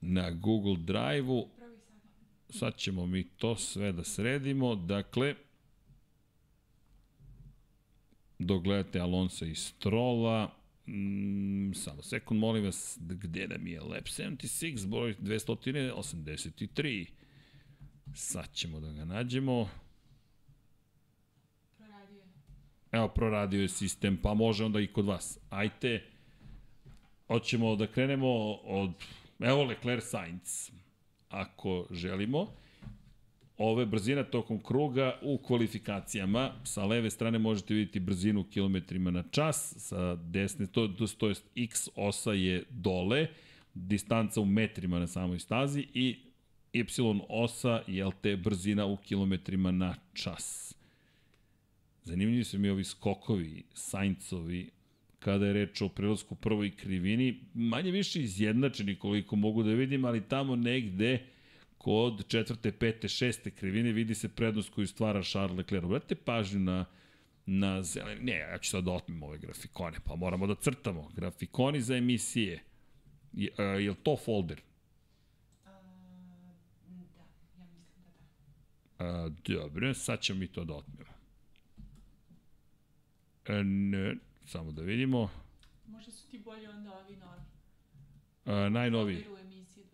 na Google Drive-u. Sad ćemo mi to sve da sredimo. Dakle, dogledate Alonso i Strola. Mm, samo sekund, molim vas, gde da mi je Lab 76, broj 283. Sad ćemo da ga nađemo. Evo, proradio je sistem, pa može onda i kod vas. Ajte, hoćemo da krenemo od, evo Leclerc Sainz, ako želimo. Ove brzina tokom kruga u kvalifikacijama, sa leve strane možete vidjeti brzinu u kilometrima na čas, sa desne, to, to, to jest x osa je dole, distanca u metrima na samoj stazi i y osa je te brzina u kilometrima na čas. Zanimljivi su mi ovi skokovi, Saincovi, kada je reč o prelasku prvoj krivini, manje više izjednačeni koliko mogu da vidim, ali tamo negde kod četvrte, pete, šeste krivine vidi se prednost koju stvara Charles Leclerc. Obratite pažnju na, na zeleni, ne, ja ću sad da otmem ove grafikone, pa moramo da crtamo. Grafikoni za emisije. Je, a, je li to folder? A, da, ja mislim da da. A, dobro, sad ćemo mi to da otmemo. E, ne, samo da vidimo. Možda su ti bolji onda ovi novi. E, najnoviji. U emisiji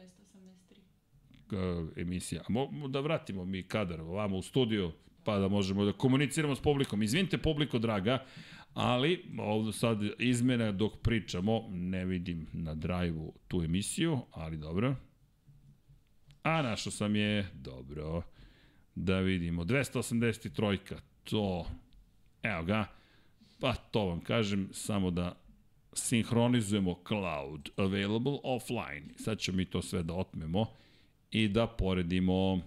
283. E, emisija. A mo, da vratimo mi kadar ovamo u studiju, pa da možemo da komuniciramo s publikom. Izvinite publiko, draga, ali ovdje sad izmena dok pričamo, ne vidim na drive-u tu emisiju, ali dobro. A našao sam je, dobro, da vidimo, 283, to, evo ga, Pa to vam kažem, samo da sinhronizujemo cloud available offline. Sad ćemo mi to sve da otmemo i da poredimo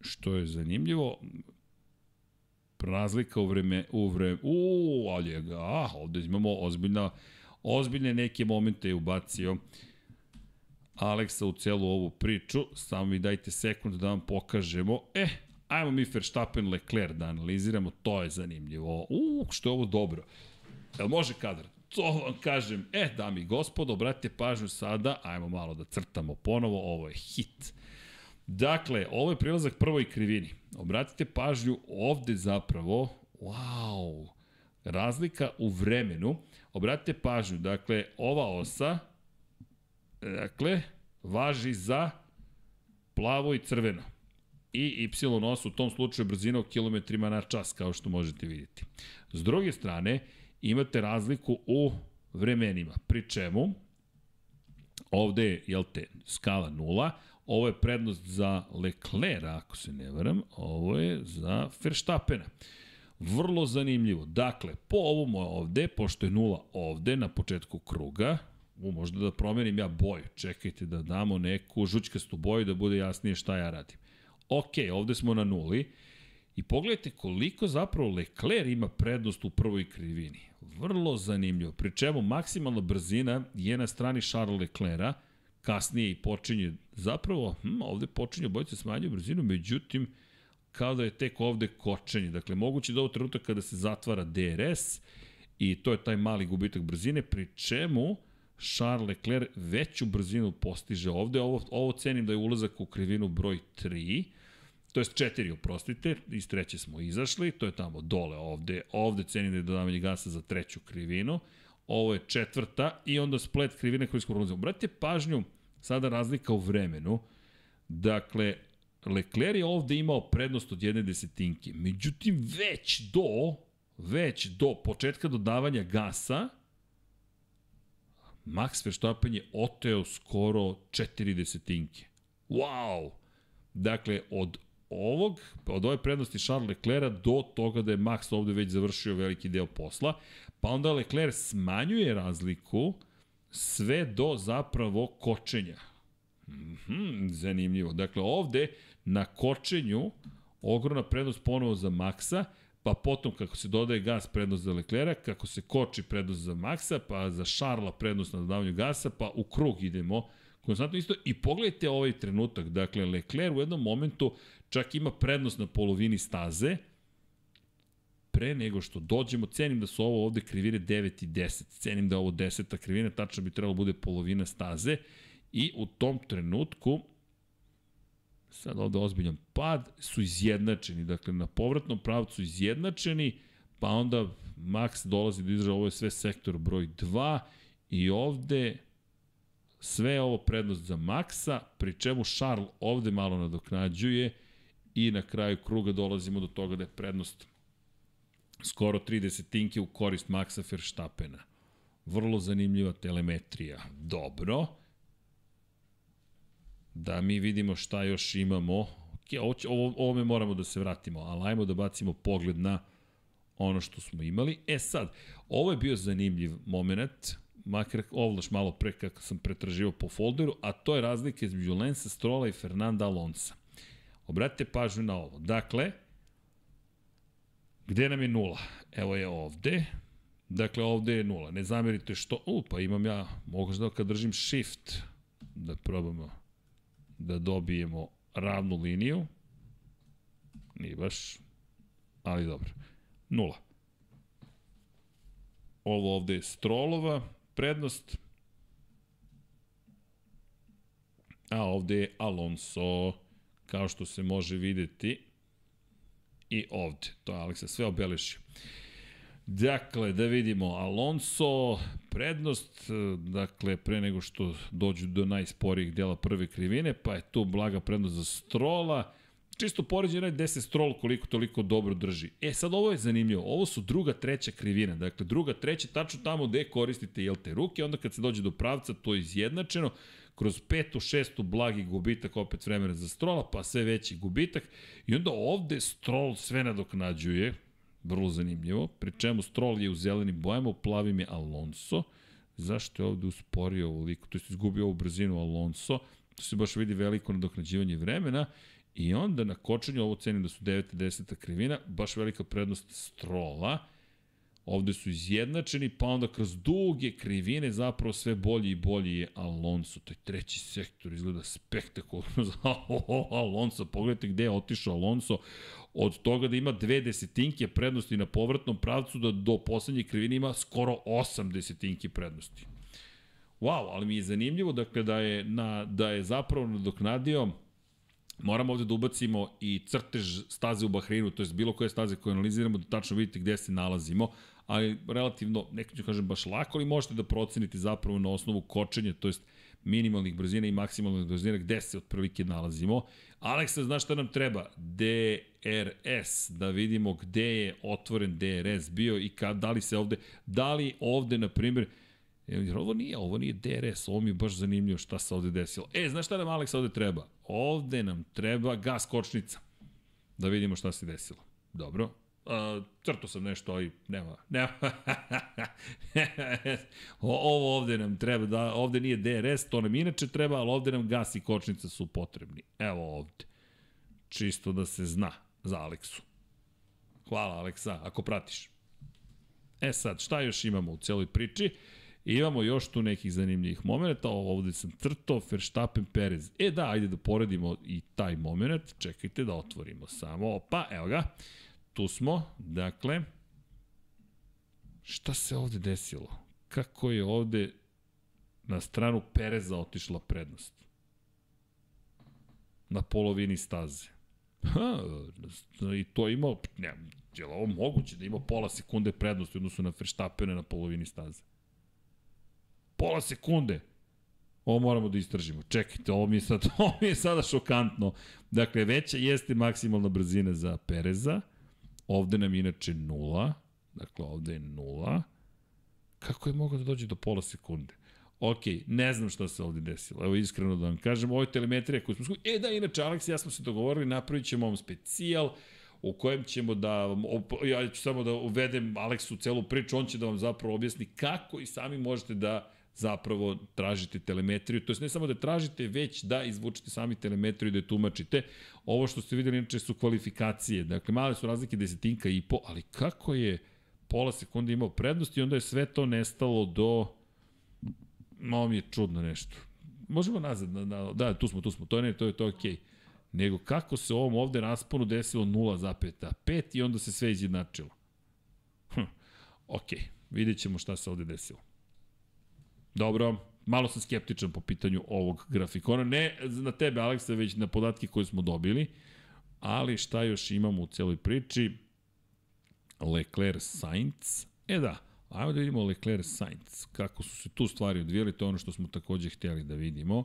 što je zanimljivo razlika u vreme u vreme u ali je ga ah, ovde imamo ozbiljna ozbiljne neke momente je ubacio Aleksa u celu ovu priču. Samo mi dajte sekund da vam pokažemo. E, ajmo mi Verstappen Leclerc da analiziramo, to je zanimljivo. U, što je ovo dobro. Jel može kadar? To vam kažem. E, dami i gospodo, obratite pažnju sada, ajmo malo da crtamo ponovo, ovo je hit. Dakle, ovo je prilazak prvoj krivini. Obratite pažnju ovde zapravo, wow, razlika u vremenu. Obratite pažnju, dakle, ova osa, Dakle, važi za plavo i crveno. I y os u tom slučaju brzina u kilometrima na čas, kao što možete vidjeti. S druge strane, imate razliku u vremenima, pri čemu ovde je, jel te, skala nula, ovo je prednost za Leclerc, ako se ne varam, ovo je za Verstappena. Vrlo zanimljivo. Dakle, po ovom ovde, pošto je nula ovde na početku kruga, u, možda da promenim ja boju. Čekajte da damo neku žućkastu boju da bude jasnije šta ja radim. Ok, ovde smo na nuli. I pogledajte koliko zapravo Leclerc ima prednost u prvoj krivini. Vrlo zanimljivo. Pri čemu maksimalna brzina je na strani Charles Leclerca, kasnije i počinje, zapravo, hm, ovde počinje bojice smanjuje brzinu, međutim, kao da je tek ovde kočenje. Dakle, moguće da ovo trenutak kada se zatvara DRS i to je taj mali gubitak brzine, pri čemu Charles Leclerc veću brzinu postiže ovde. Ovo, ovo cenim da je ulazak u krivinu broj 3, to jest 4, oprostite, iz treće smo izašli, to je tamo dole ovde. Ovde cenim da je dodavanje gasa za treću krivinu. Ovo je četvrta i onda splet krivine koji smo prolazimo. Brate pažnju, sada razlika u vremenu. Dakle, Leclerc je ovde imao prednost od jedne desetinke. Međutim, već do, već do početka dodavanja gasa, Max Verstappen je oteo skoro 4 desetinke. Wow! Dakle, od ovog, od ove prednosti Charles Leclerc do toga da je Max ovde već završio veliki deo posla, pa onda Leclerc smanjuje razliku sve do zapravo kočenja. Mm -hmm, zanimljivo. Dakle, ovde na kočenju ogromna prednost ponovo za Maxa, pa potom kako se dodaje gas prednost za Leclerc, kako se koči prednost za Maxa, pa za Šarla prednost na dodavanju gasa, pa u krug idemo konstantno isto. I pogledajte ovaj trenutak, dakle Leclerc u jednom momentu čak ima prednost na polovini staze, pre nego što dođemo, cenim da su ovo ovde krivine 9 i 10, cenim da ovo 10 krivina, tačno bi trebalo da bude polovina staze. I u tom trenutku sad ovde ozbiljan pad, su izjednačeni, dakle na povratnom pravcu izjednačeni, pa onda Max dolazi do izražaja, ovo je sve sektor broj 2 i ovde sve ovo prednost za Maxa, pri čemu Charles ovde malo nadoknađuje i na kraju kruga dolazimo do toga da je prednost skoro 30 tinke u korist Maxa Verstappena. Vrlo zanimljiva telemetrija. Dobro da mi vidimo šta još imamo. Ok, ovo, ovo, ovome moramo da se vratimo, ali ajmo da bacimo pogled na ono što smo imali. E sad, ovo je bio zanimljiv moment, makar ovlaš malo pre kako sam pretraživao po folderu, a to je razlika između Lensa Strola i Fernanda Alonsa. Obratite pažnju na ovo. Dakle, gde nam je nula? Evo je ovde. Dakle, ovde je nula. Ne zamerite što... U, pa imam ja, mogu da kad držim shift, da probamo da dobijemo ravnu liniju. Nije baš, ali dobro. Nula. Ovo ovde je Strolova prednost. A ovde je Alonso, kao što se može videti. I ovde, to je Aleksa sve obelešio. Dakle, da vidimo, Alonso, prednost, dakle, pre nego što dođu do najsporijih dela prve krivine, pa je tu blaga prednost za Strola, čisto poređenje gde se Strol koliko toliko dobro drži. E, sad ovo je zanimljivo, ovo su druga, treća krivina, dakle, druga, treća, tačno tamo gde koristite, jel te, ruke, onda kad se dođe do pravca, to je izjednačeno, kroz petu, šestu blagi gubitak opet vremena za Strola, pa sve veći gubitak. I onda ovde Strol sve nadoknađuje, Vrlo zanimljivo. Pri čemu Stroll je u zelenim bojama, u plavim je Alonso. Zašto je ovde usporio ovoliko? To je izgubio ovu brzinu Alonso. To se baš vidi veliko nadoknađivanje vremena. I onda na kočenju, ovo cenim da su 9. 10. krivina, baš velika prednost Strola. Ovde su izjednačeni, pa onda kroz duge krivine zapravo sve bolji i bolji je Alonso. To je treći sektor, izgleda spektakularno za Alonso. Pogledajte gde je otišao Alonso od toga da ima dve desetinke prednosti na povratnom pravcu, da do poslednje krivine ima skoro osam desetinke prednosti. Wow, ali mi je zanimljivo dakle, da, je, na, da je zapravo nadoknadio Moramo ovde da ubacimo i crtež staze u Bahreinu, to je bilo koje staze koje analiziramo, da tačno vidite gde se nalazimo, ali relativno, neko ću kažem baš lako, ali možete da procenite zapravo na osnovu kočenja, to jest minimalnih brzina i maksimalnih brzina, gde se otprilike nalazimo. Aleksa, znaš šta nam treba? DRS, da vidimo gde je otvoren DRS bio i kad, da li se ovde, da li ovde, na primjer, Jer ovo nije, ovo nije DRS, ovo mi je baš zanimljivo šta se ovde desilo. E, znaš šta nam Aleksa ovde treba? Ovde nam treba gas kočnica. Da vidimo šta se desilo. Dobro, Uh, crto sam nešto, ali nema, nema. Ovo ovde nam treba, da, ovde nije DRS, to nam inače treba, ali ovde nam gas i kočnica su potrebni. Evo ovde. Čisto da se zna za Aleksu. Hvala Aleksa, ako pratiš. E sad, šta još imamo u celoj priči? Imamo još tu nekih zanimljivih momenta, ovde sam crto, Verstappen, Perez. E da, ajde da poredimo i taj moment, čekajte da otvorimo samo, pa evo ga. Tu smo, dakle, šta se ovde desilo? Kako je ovde na stranu Pereza otišla prednost. Na polovini staze. Ha, i to ima, ne, je li ovo moguće da ima pola sekunde prednosti odnosu na Verstappene na polovini staze? Pola sekunde. Ovo moramo da istražimo. Čekajte, ovo mi je, sad, ovo mi je sada šokantno. Dakle, veća jeste maksimalna brzina za Pereza. Ovde nam inače nula. Dakle, ovde je nula. Kako je mogao da dođe do pola sekunde? Ok, ne znam šta se ovde desilo. Evo iskreno da vam kažem, ovo je telemetrija koju smo skušali. E da, inače, Alex ja smo se dogovorili, napravit ćemo ovom specijal u kojem ćemo da, ja ću samo da uvedem Aleksu celu priču, on će da vam zapravo objasni kako i sami možete da zapravo tražite telemetriju, to je ne samo da tražite, već da izvučete sami telemetriju i da je tumačite. Ovo što ste videli inače su kvalifikacije, dakle male su razlike desetinka i po, ali kako je pola sekunde imao prednost i onda je sve to nestalo do malo mi je čudno nešto. Možemo nazad, na, na, da, tu smo, tu smo, to je ne, to je to okej. Okay. Nego kako se ovom ovde rasponu desilo 0,5 i onda se sve izjednačilo. Hm, okay. vidjet ćemo šta se ovde desilo. Dobro, malo sam skeptičan po pitanju ovog grafikona. Ne na tebe, Aleksa, već na podatke koje smo dobili. Ali šta još imamo u celoj priči? Leclerc Sainz. E da, ajmo da vidimo Leclerc Sainz. Kako su se tu stvari odvijeli, to je ono što smo takođe htjeli da vidimo.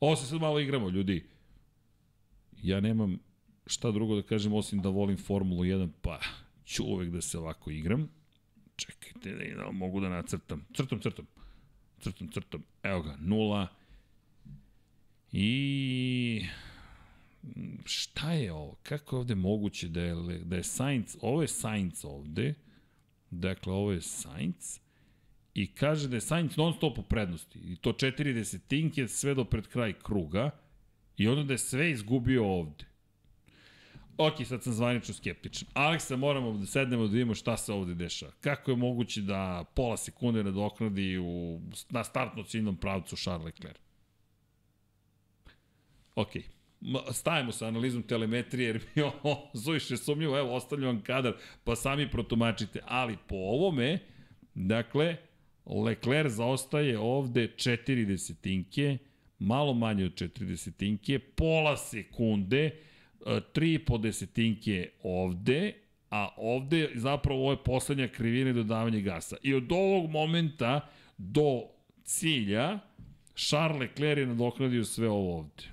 Ovo se sad malo igramo, ljudi. Ja nemam šta drugo da kažem osim da volim Formulu 1, pa ću uvek da se ovako igram. Čekajte da, da mogu da nacrtam. Crtom, crtom crtom, crtom, evo ga, nula. I šta je ovo? Kako je ovde moguće da je, da je Sainz, ovo je Sainz ovde, dakle ovo je Sainz, i kaže da je Sainz non stop u prednosti. I to četiri desetinke sve do pred kraj kruga. I onda da je sve izgubio ovde. Ok, sad sam zvanično skeptičan. Aleksa, moramo da sednemo da vidimo šta se ovde dešava. Kako je moguće da pola sekunde nadoknadi u, na startno ciljnom pravcu Charles Leclerc? Ok, stavimo sa analizom telemetrije jer mi ovo suviše sumnjivo, evo ostavljam vam kadar pa sami protumačite, ali po ovome, dakle, Leclerc zaostaje ovde 4 desetinke, malo manje od 4 desetinke, pola sekunde, 3,5 desetinke ovde, a ovde zapravo ovo je poslednja krivina i dodavanje gasa. I od ovog momenta do cilja Charles Leclerc je nadoknadio sve ovo ovde.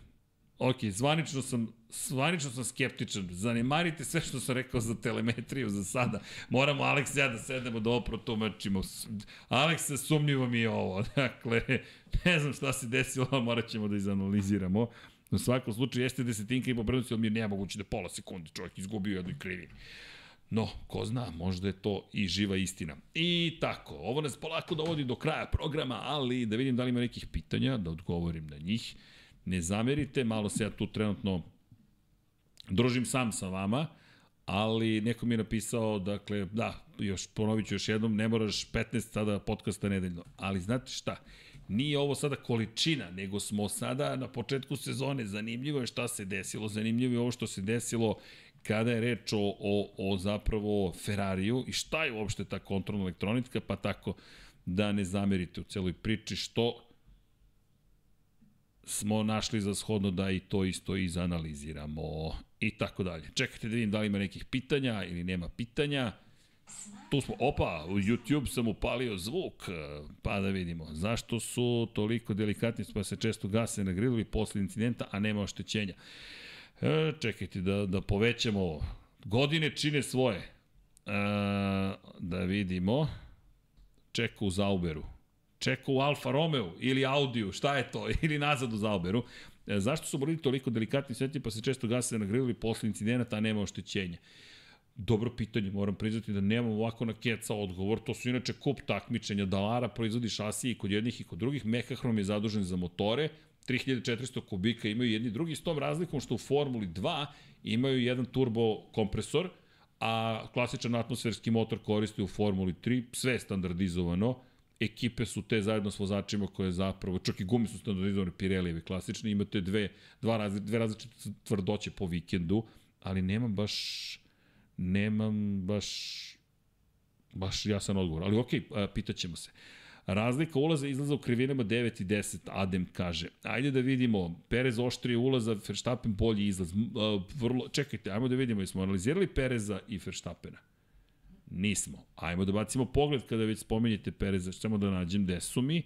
Ok, zvanično sam, zvanično sam skeptičan. Zanemarite sve što sam rekao za telemetriju za sada. Moramo Alex ja da sednemo da ovo protumačimo. Alex, sumnjivo mi je ovo. Dakle, ne znam šta se desilo, morat ćemo da izanaliziramo. Na svakom slučaju jeste desetinka i po prednosti, ali mi je nemoguće da pola sekunde čovjek izgubio jednoj krivini. No, ko zna, možda je to i živa istina. I tako, ovo nas polako dovodi do kraja programa, ali da vidim da li ima nekih pitanja, da odgovorim na njih. Ne zamerite, malo se ja tu trenutno družim sam sa vama, ali neko mi je napisao, dakle, da, još ponovit ću još jednom, ne moraš 15 sada podcasta nedeljno, ali znate šta, Nije ovo sada količina, nego smo sada na početku sezone. Zanimljivo je šta se desilo, zanimljivo je ovo što se desilo kada je reč o, o, o zapravo Ferrariju i šta je uopšte ta kontrolna elektronika, pa tako da ne zamerite u celoj priči što smo našli za shodno da i to isto izanaliziramo i tako dalje. Čekajte da vidim da li ima nekih pitanja ili nema pitanja. Tu smo, opa, u YouTube sam upalio zvuk, pa da vidimo. Zašto su toliko delikatni, pa se često gase na grilu i posle incidenta, a nema oštećenja. E, čekajte da, da povećamo ovo. Godine čine svoje. E, da vidimo. Čeka u Zauberu. Čeka u Alfa Romeo ili Audiju, šta je to? Ili nazad u Zauberu. E, zašto su bolili toliko delikatni sveti pa se često gase na grilu i posle incidenta, a nema oštećenja? Dobro pitanje, moram priznati da nemam ovako na keca odgovor. To su inače kup takmičenja. Dalara proizvodi šasije i kod jednih i kod drugih. Mekahrom je zadužen za motore. 3400 kubika imaju jedni drugi s tom razlikom što u Formuli 2 imaju jedan turbo kompresor, a klasičan atmosferski motor koristi u Formuli 3, sve standardizovano, ekipe su te zajedno s vozačima koje zapravo, čak i gumi su standardizovane Pirellijevi klasični, imate dve, dva razli, dve različite tvrdoće po vikendu, ali nema baš nemam baš baš jasan odgovor. Ali okej, okay, pitaćemo se. Razlika ulaza i izlaza u krivinama 9 i 10, Adem kaže. Ajde da vidimo, Perez oštrije ulaza, Verstappen bolji izlaz. Vrlo, čekajte, ajmo da vidimo, jesmo analizirali Pereza i Verstappena? Nismo. Ajmo da bacimo pogled kada već spomenjete Pereza, samo da nađem gde su mi.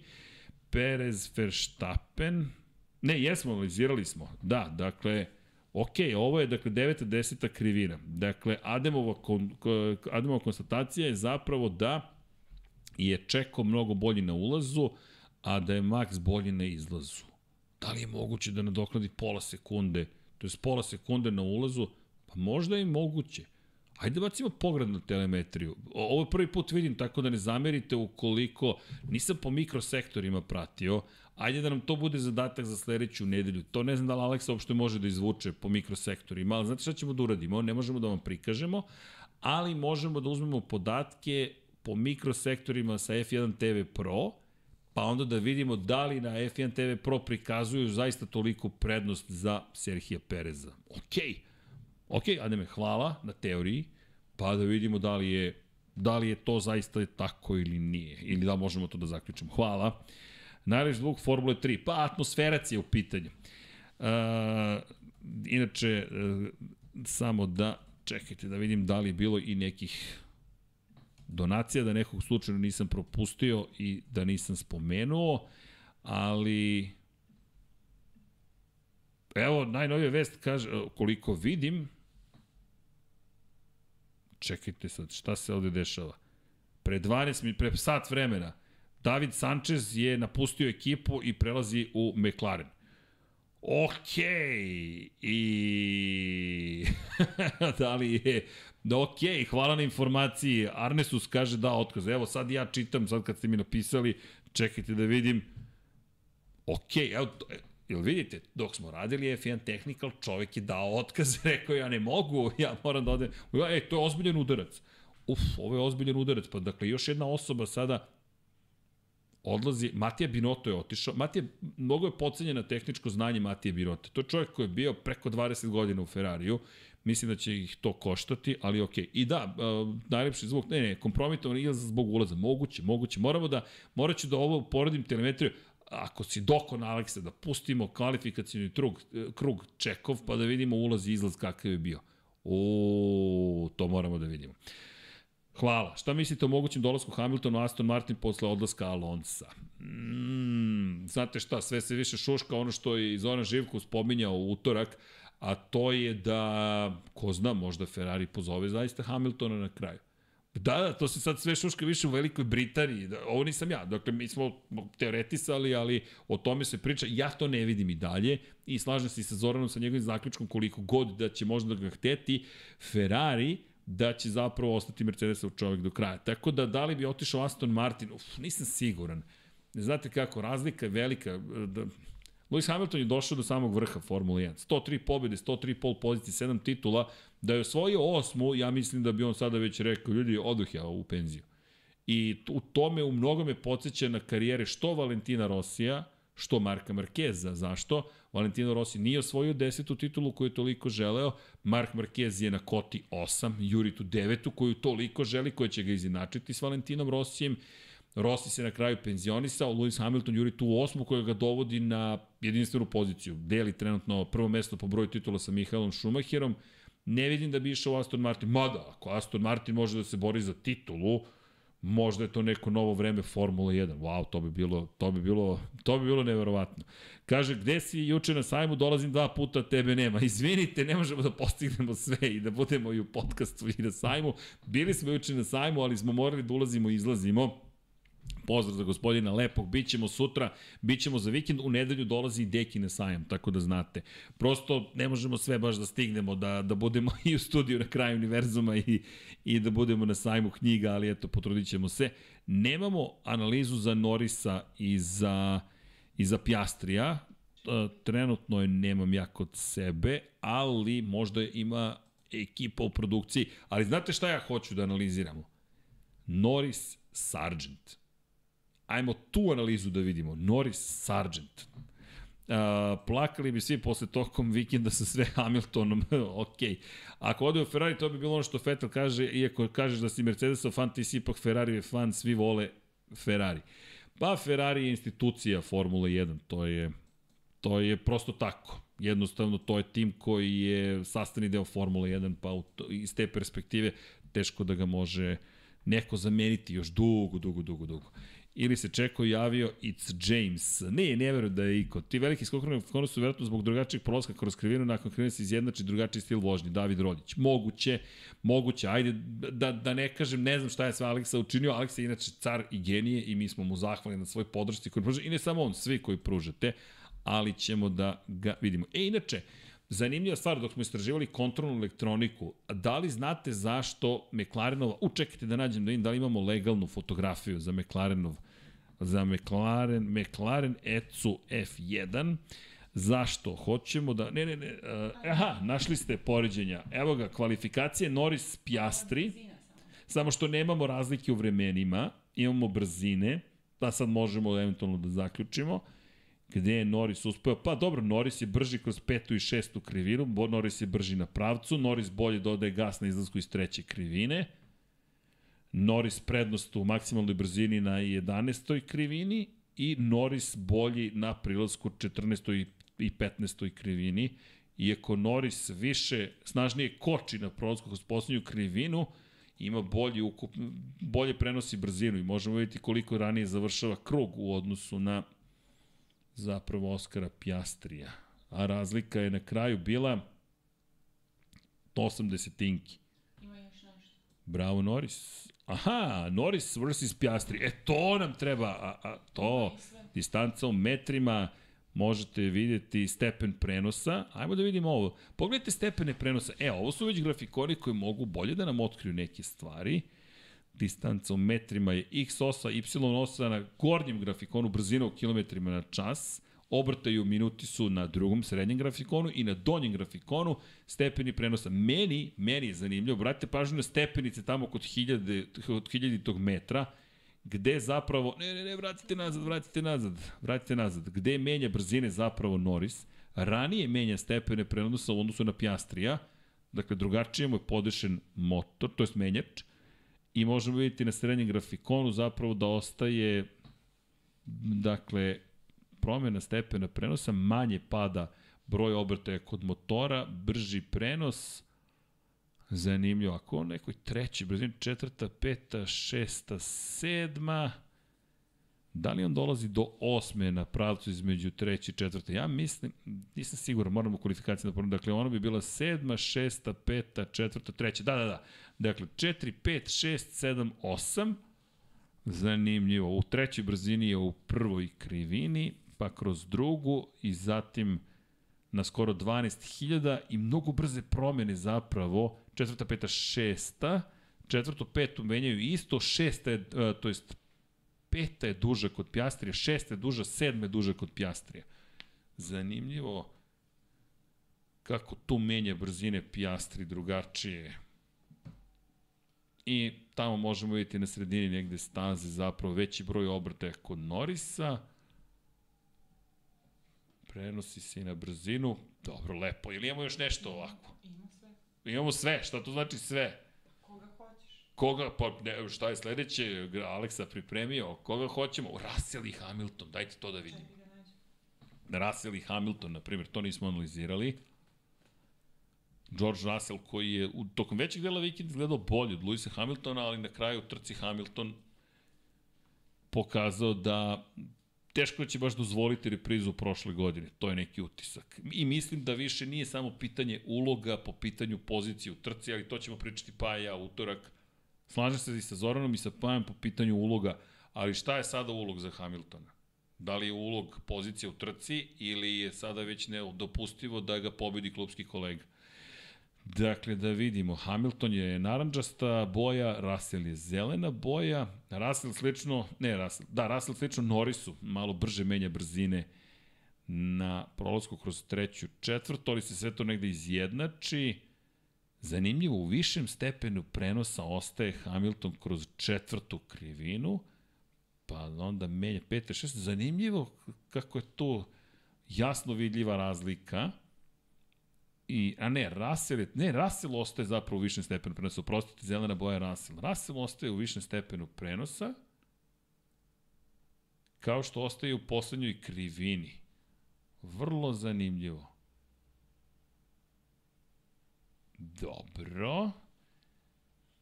Perez, Verstappen, ne, jesmo, analizirali smo. Da, dakle, Ok, ovo je dakle 9. 10. krivina. Dakle, Ademova, kon, Ademova konstatacija je zapravo da je Čeko mnogo bolji na ulazu, a da je Max bolji na izlazu. Da li je moguće da nadoknadi pola sekunde, to je pola sekunde na ulazu? Pa možda je moguće. Ajde bacimo pogled na telemetriju. Ovo prvi put vidim, tako da ne zamerite ukoliko nisam po mikrosektorima pratio, Ajde da nam to bude zadatak za sledeću nedelju. To ne znam da li Aleksa uopšte može da izvuče po mikrosektorima, ali znate šta ćemo da uradimo? Ne možemo da vam prikažemo, ali možemo da uzmemo podatke po mikrosektorima sa F1 TV Pro, pa onda da vidimo da li na F1 TV Pro prikazuju zaista toliko prednost za Serhija Pereza. Okej, ok, Ademe, hvala na teoriji, pa da vidimo da li je da li je to zaista tako ili nije, ili da možemo to da zaključimo. Hvala. Najveći zvuk Formule 3, pa atmosferac je u pitanju. Uh, inače, uh, samo da, čekajte da vidim da li je bilo i nekih donacija, da nekog slučajno nisam propustio i da nisam spomenuo, ali evo, najnovija vest kaže, koliko vidim, čekajte sad, šta se ovde dešava? Pre 12 mi, pre sat vremena, David Sanchez je napustio ekipu i prelazi u McLaren. Ok, i da li je Da, ok, hvala na informaciji. Arnesus kaže da otkaz. Evo sad ja čitam, sad kad ste mi napisali, čekajte da vidim. Ok, evo, Jel vidite, dok smo radili F1 Technical, čovek je dao otkaz, rekao ja ne mogu, ja moram da odem. E, to je ozbiljen udarac. Uf, ovo je ozbiljen udarac. Pa dakle, još jedna osoba sada odlazi, Matija Binoto je otišao, Matija, mnogo je pocenjeno tehničko znanje Matija Binoto. To je čovjek koji je bio preko 20 godina u Ferrariju, mislim da će ih to koštati, ali ok. I da, uh, najlepši zvuk, ne, ne, kompromitovan izlaz zbog ulaza, moguće, moguće. Moramo da, morat ću da ovo poredim telemetriju, ako si dokon Aleksa, da pustimo kvalifikacijni krug, krug čekov, pa da vidimo ulaz i izlaz kakav je bio. O, to moramo da vidimo. Uh, Hvala. Šta mislite o mogućem dolasku Hamiltonu Aston Martin posle odlaska Alonsa? Mm, znate šta, sve se više šuška ono što je Zoran Živko spominjao u utorak, a to je da, ko zna, možda Ferrari pozove zaista Hamiltona na kraju. Da, da, to se sad sve šuška više u Velikoj Britaniji. Da, ovo nisam ja. Dakle, mi smo teoretisali, ali o tome se priča. Ja to ne vidim i dalje i slažem se i sa Zoranom sa njegovim zaključkom koliko god da će možda ga hteti. Ferrari, da će zapravo ostati Mercedesov čovjek do kraja. Tako da, da li bi otišao Aston Martin? Uf, nisam siguran. Znate kako, razlika je velika. Da, Lewis Hamilton je došao do samog vrha Formule 1. 103 pobjede, 103 pol pozicije, 7 titula. Da je osvojio osmu, ja mislim da bi on sada već rekao, ljudi, oduh ja u penziju. I u tome u mnogome podsjeća na karijere što Valentina Rosija, što Marka Markeza. Zašto? Valentino Rossi nije osvojio desetu titulu koju je toliko želeo, Mark Marquez je na koti 8, juri tu devetu koju toliko želi, koja će ga izinačiti s Valentinom Rossijem. Rossi se na kraju penzionisao, Lewis Hamilton juri tu osmu koja ga dovodi na jedinstvenu poziciju. Deli trenutno prvo mesto po broju titula sa Mihaelom Schumacherom. Ne vidim da bi išao Aston Martin. Mada, ako Aston Martin može da se bori za titulu, možda je to neko novo vreme Formula 1. Wow, to bi bilo, to bi bilo, to bi bilo neverovatno. Kaže, gde si juče na sajmu, dolazim dva puta, tebe nema. Izvinite, ne možemo da postignemo sve i da budemo i u podcastu i na sajmu. Bili smo juče na sajmu, ali smo morali da ulazimo i izlazimo. Pozdrav za gospodina Lepog, bit ćemo sutra, bit ćemo za vikend, u nedelju dolazi i Deki na sajam, tako da znate. Prosto ne možemo sve baš da stignemo, da, da budemo i u studiju na kraju univerzuma i, i da budemo na sajmu knjiga, ali eto, potrudit ćemo se. Nemamo analizu za Norisa i za, i za Pjastrija, e, trenutno je nemam ja kod sebe, ali možda ima ekipa u produkciji, ali znate šta ja hoću da analiziramo? Norris Sargent ajmo tu analizu da vidimo. Norris Sargent. Uh, plakali bi svi posle tokom vikenda sa sve Hamiltonom, ok. Ako ode u Ferrari, to bi bilo ono što Vettel kaže, iako kažeš da si Mercedesov fan, ti si ipak Ferrari fan, svi vole Ferrari. Pa Ferrari je institucija Formule 1, to je, to je prosto tako. Jednostavno, to je tim koji je sastavni deo Formule 1, pa iz te perspektive teško da ga može neko zameniti još dugo, dugo, dugo, dugo ili se Čeko javio It's James. Ne, ne verujem da je Iko. Ti veliki skokovi na su vjerojatno zbog drugačijeg prolaska kroz krivinu nakon krivine se izjednači drugačiji stil vožnje. David Rodić. Moguće, moguće. Ajde, da, da ne kažem, ne znam šta je sve Aleksa učinio. Aleksa je inače car i genije i mi smo mu zahvalni na svoj podršci koji pruža. I ne samo on, svi koji pružate, ali ćemo da ga vidimo. E, inače, Zanimljiva stvar, dok smo istraživali kontrolnu elektroniku, da li znate zašto McLarenova, učekajte da nađem da vidim da li imamo legalnu fotografiju za McLarenov, za McLaren, McLaren ECU F1, Zašto? Hoćemo da... Ne, ne, ne. Uh, aha, našli ste poređenja. Evo ga, kvalifikacije Norris Piastri. Samo što nemamo razlike u vremenima. Imamo brzine. Da sad možemo eventualno da zaključimo gde je Norris uspeo. Pa dobro, Norris je brži kroz petu i šestu krivinu, Norris je brži na pravcu, Norris bolje dodaje gas na izlasku iz treće krivine, Norris prednost u maksimalnoj brzini na 11. krivini i Norris bolji na prilasku 14. i 15. krivini. Iako Norris više, snažnije koči na prolazku kroz poslednju krivinu, ima bolji ukup, bolje prenosi brzinu i možemo vidjeti koliko ranije završava krug u odnosu na zapravo Oskara Pjastrija. A razlika je na kraju bila 80 tinki. Ima još nešto. Bravo Norris. Aha, Norris versus Pjastri. E, to nam treba. A, a, to, distanca u metrima, možete vidjeti stepen prenosa. Ajmo da vidimo ovo. Pogledajte stepene prenosa. E, ovo su već grafikoni koji mogu bolje da nam otkriju neke stvari distanca u metrima je x osa, y osa na gornjem grafikonu brzina u kilometrima na čas, obrtaju minuti su na drugom srednjem grafikonu i na donjem grafikonu stepeni prenosa. Meni, meni je zanimljivo, brate pažnju na stepenice tamo kod, hiljade, kod hiljaditog metra, gde zapravo, ne, ne, ne, vratite nazad, vratite nazad, vratite nazad, gde menja brzine zapravo Norris, ranije menja stepene prenosa u odnosu na Piastrija, dakle drugačije mu je podešen motor, to je menjač, i možemo vidjeti na srednjem grafikonu zapravo da ostaje dakle promjena stepena prenosa, manje pada broj obrtaja kod motora, brži prenos, zanimljivo, ako on nekoj treći brzin, četvrta, peta, šesta, sedma, da li on dolazi do osme na pravcu između treće i četvrte? Ja mislim, nisam siguran, moramo kvalifikaciju da ponovim, dakle ono bi bila sedma, šesta, peta, četvrta, treća, da, da, da, Dakle, 4, 5, 6, 7, 8. Zanimljivo. U trećoj brzini je u prvoj krivini, pa kroz drugu i zatim na skoro 12.000 i mnogo brze promene zapravo. Četvrta, peta, šesta. Četvrtu, petu menjaju isto. Šesta je, e, to jest peta je duža kod Pjastrija, šesta je duža, sedma je duža kod Pjastrija. Zanimljivo kako tu menja brzine Pjastri drugačije i tamo možemo vidjeti na sredini negde staze zapravo veći broj obrtaja kod Norisa. Prenosi se i na brzinu. Dobro, lepo. Ili imamo još nešto ovako? Ima sve. Imamo sve. Šta to znači sve? Koga hoćeš? Koga, pa ne, šta je sledeće? Aleksa pripremio. Koga hoćemo? Russell i Hamilton. Dajte to da vidim. Čekaj nađem. Russell i Hamilton, na primjer, to nismo analizirali. George Russell koji je u tokom većeg dela vikenda izgledao bolje od Luisa Hamiltona, ali na kraju trci Hamilton pokazao da teško da će baš dozvoliti reprizu prošle godine. To je neki utisak. I mislim da više nije samo pitanje uloga po pitanju pozicije u trci, ali to ćemo pričati pa ja utorak. Slažem se i sa Zoranom i sa Pajem po pitanju uloga, ali šta je sada ulog za Hamiltona? Da li je ulog pozicija u trci ili je sada već nedopustivo da ga pobedi klubski kolega? Dakle, da vidimo, Hamilton je naranđasta boja, Russell je zelena boja, Russell slično, ne Russell, da, Russell slično Norrisu, malo brže menja brzine na prolazku kroz treću četvrtu, ali se sve to negde izjednači. Zanimljivo, u višem stepenu prenosa ostaje Hamilton kroz četvrtu krivinu, pa onda menja pete, šest. Zanimljivo kako je to jasno vidljiva razlika. I, a ne, Russell je, ne, Russell ostaje zapravo u višem stepenu prenosa, oprostite, zelena boja Russell. Russell ostaje u višem stepenu prenosa kao što ostaje u poslednjoj krivini. Vrlo zanimljivo. Dobro.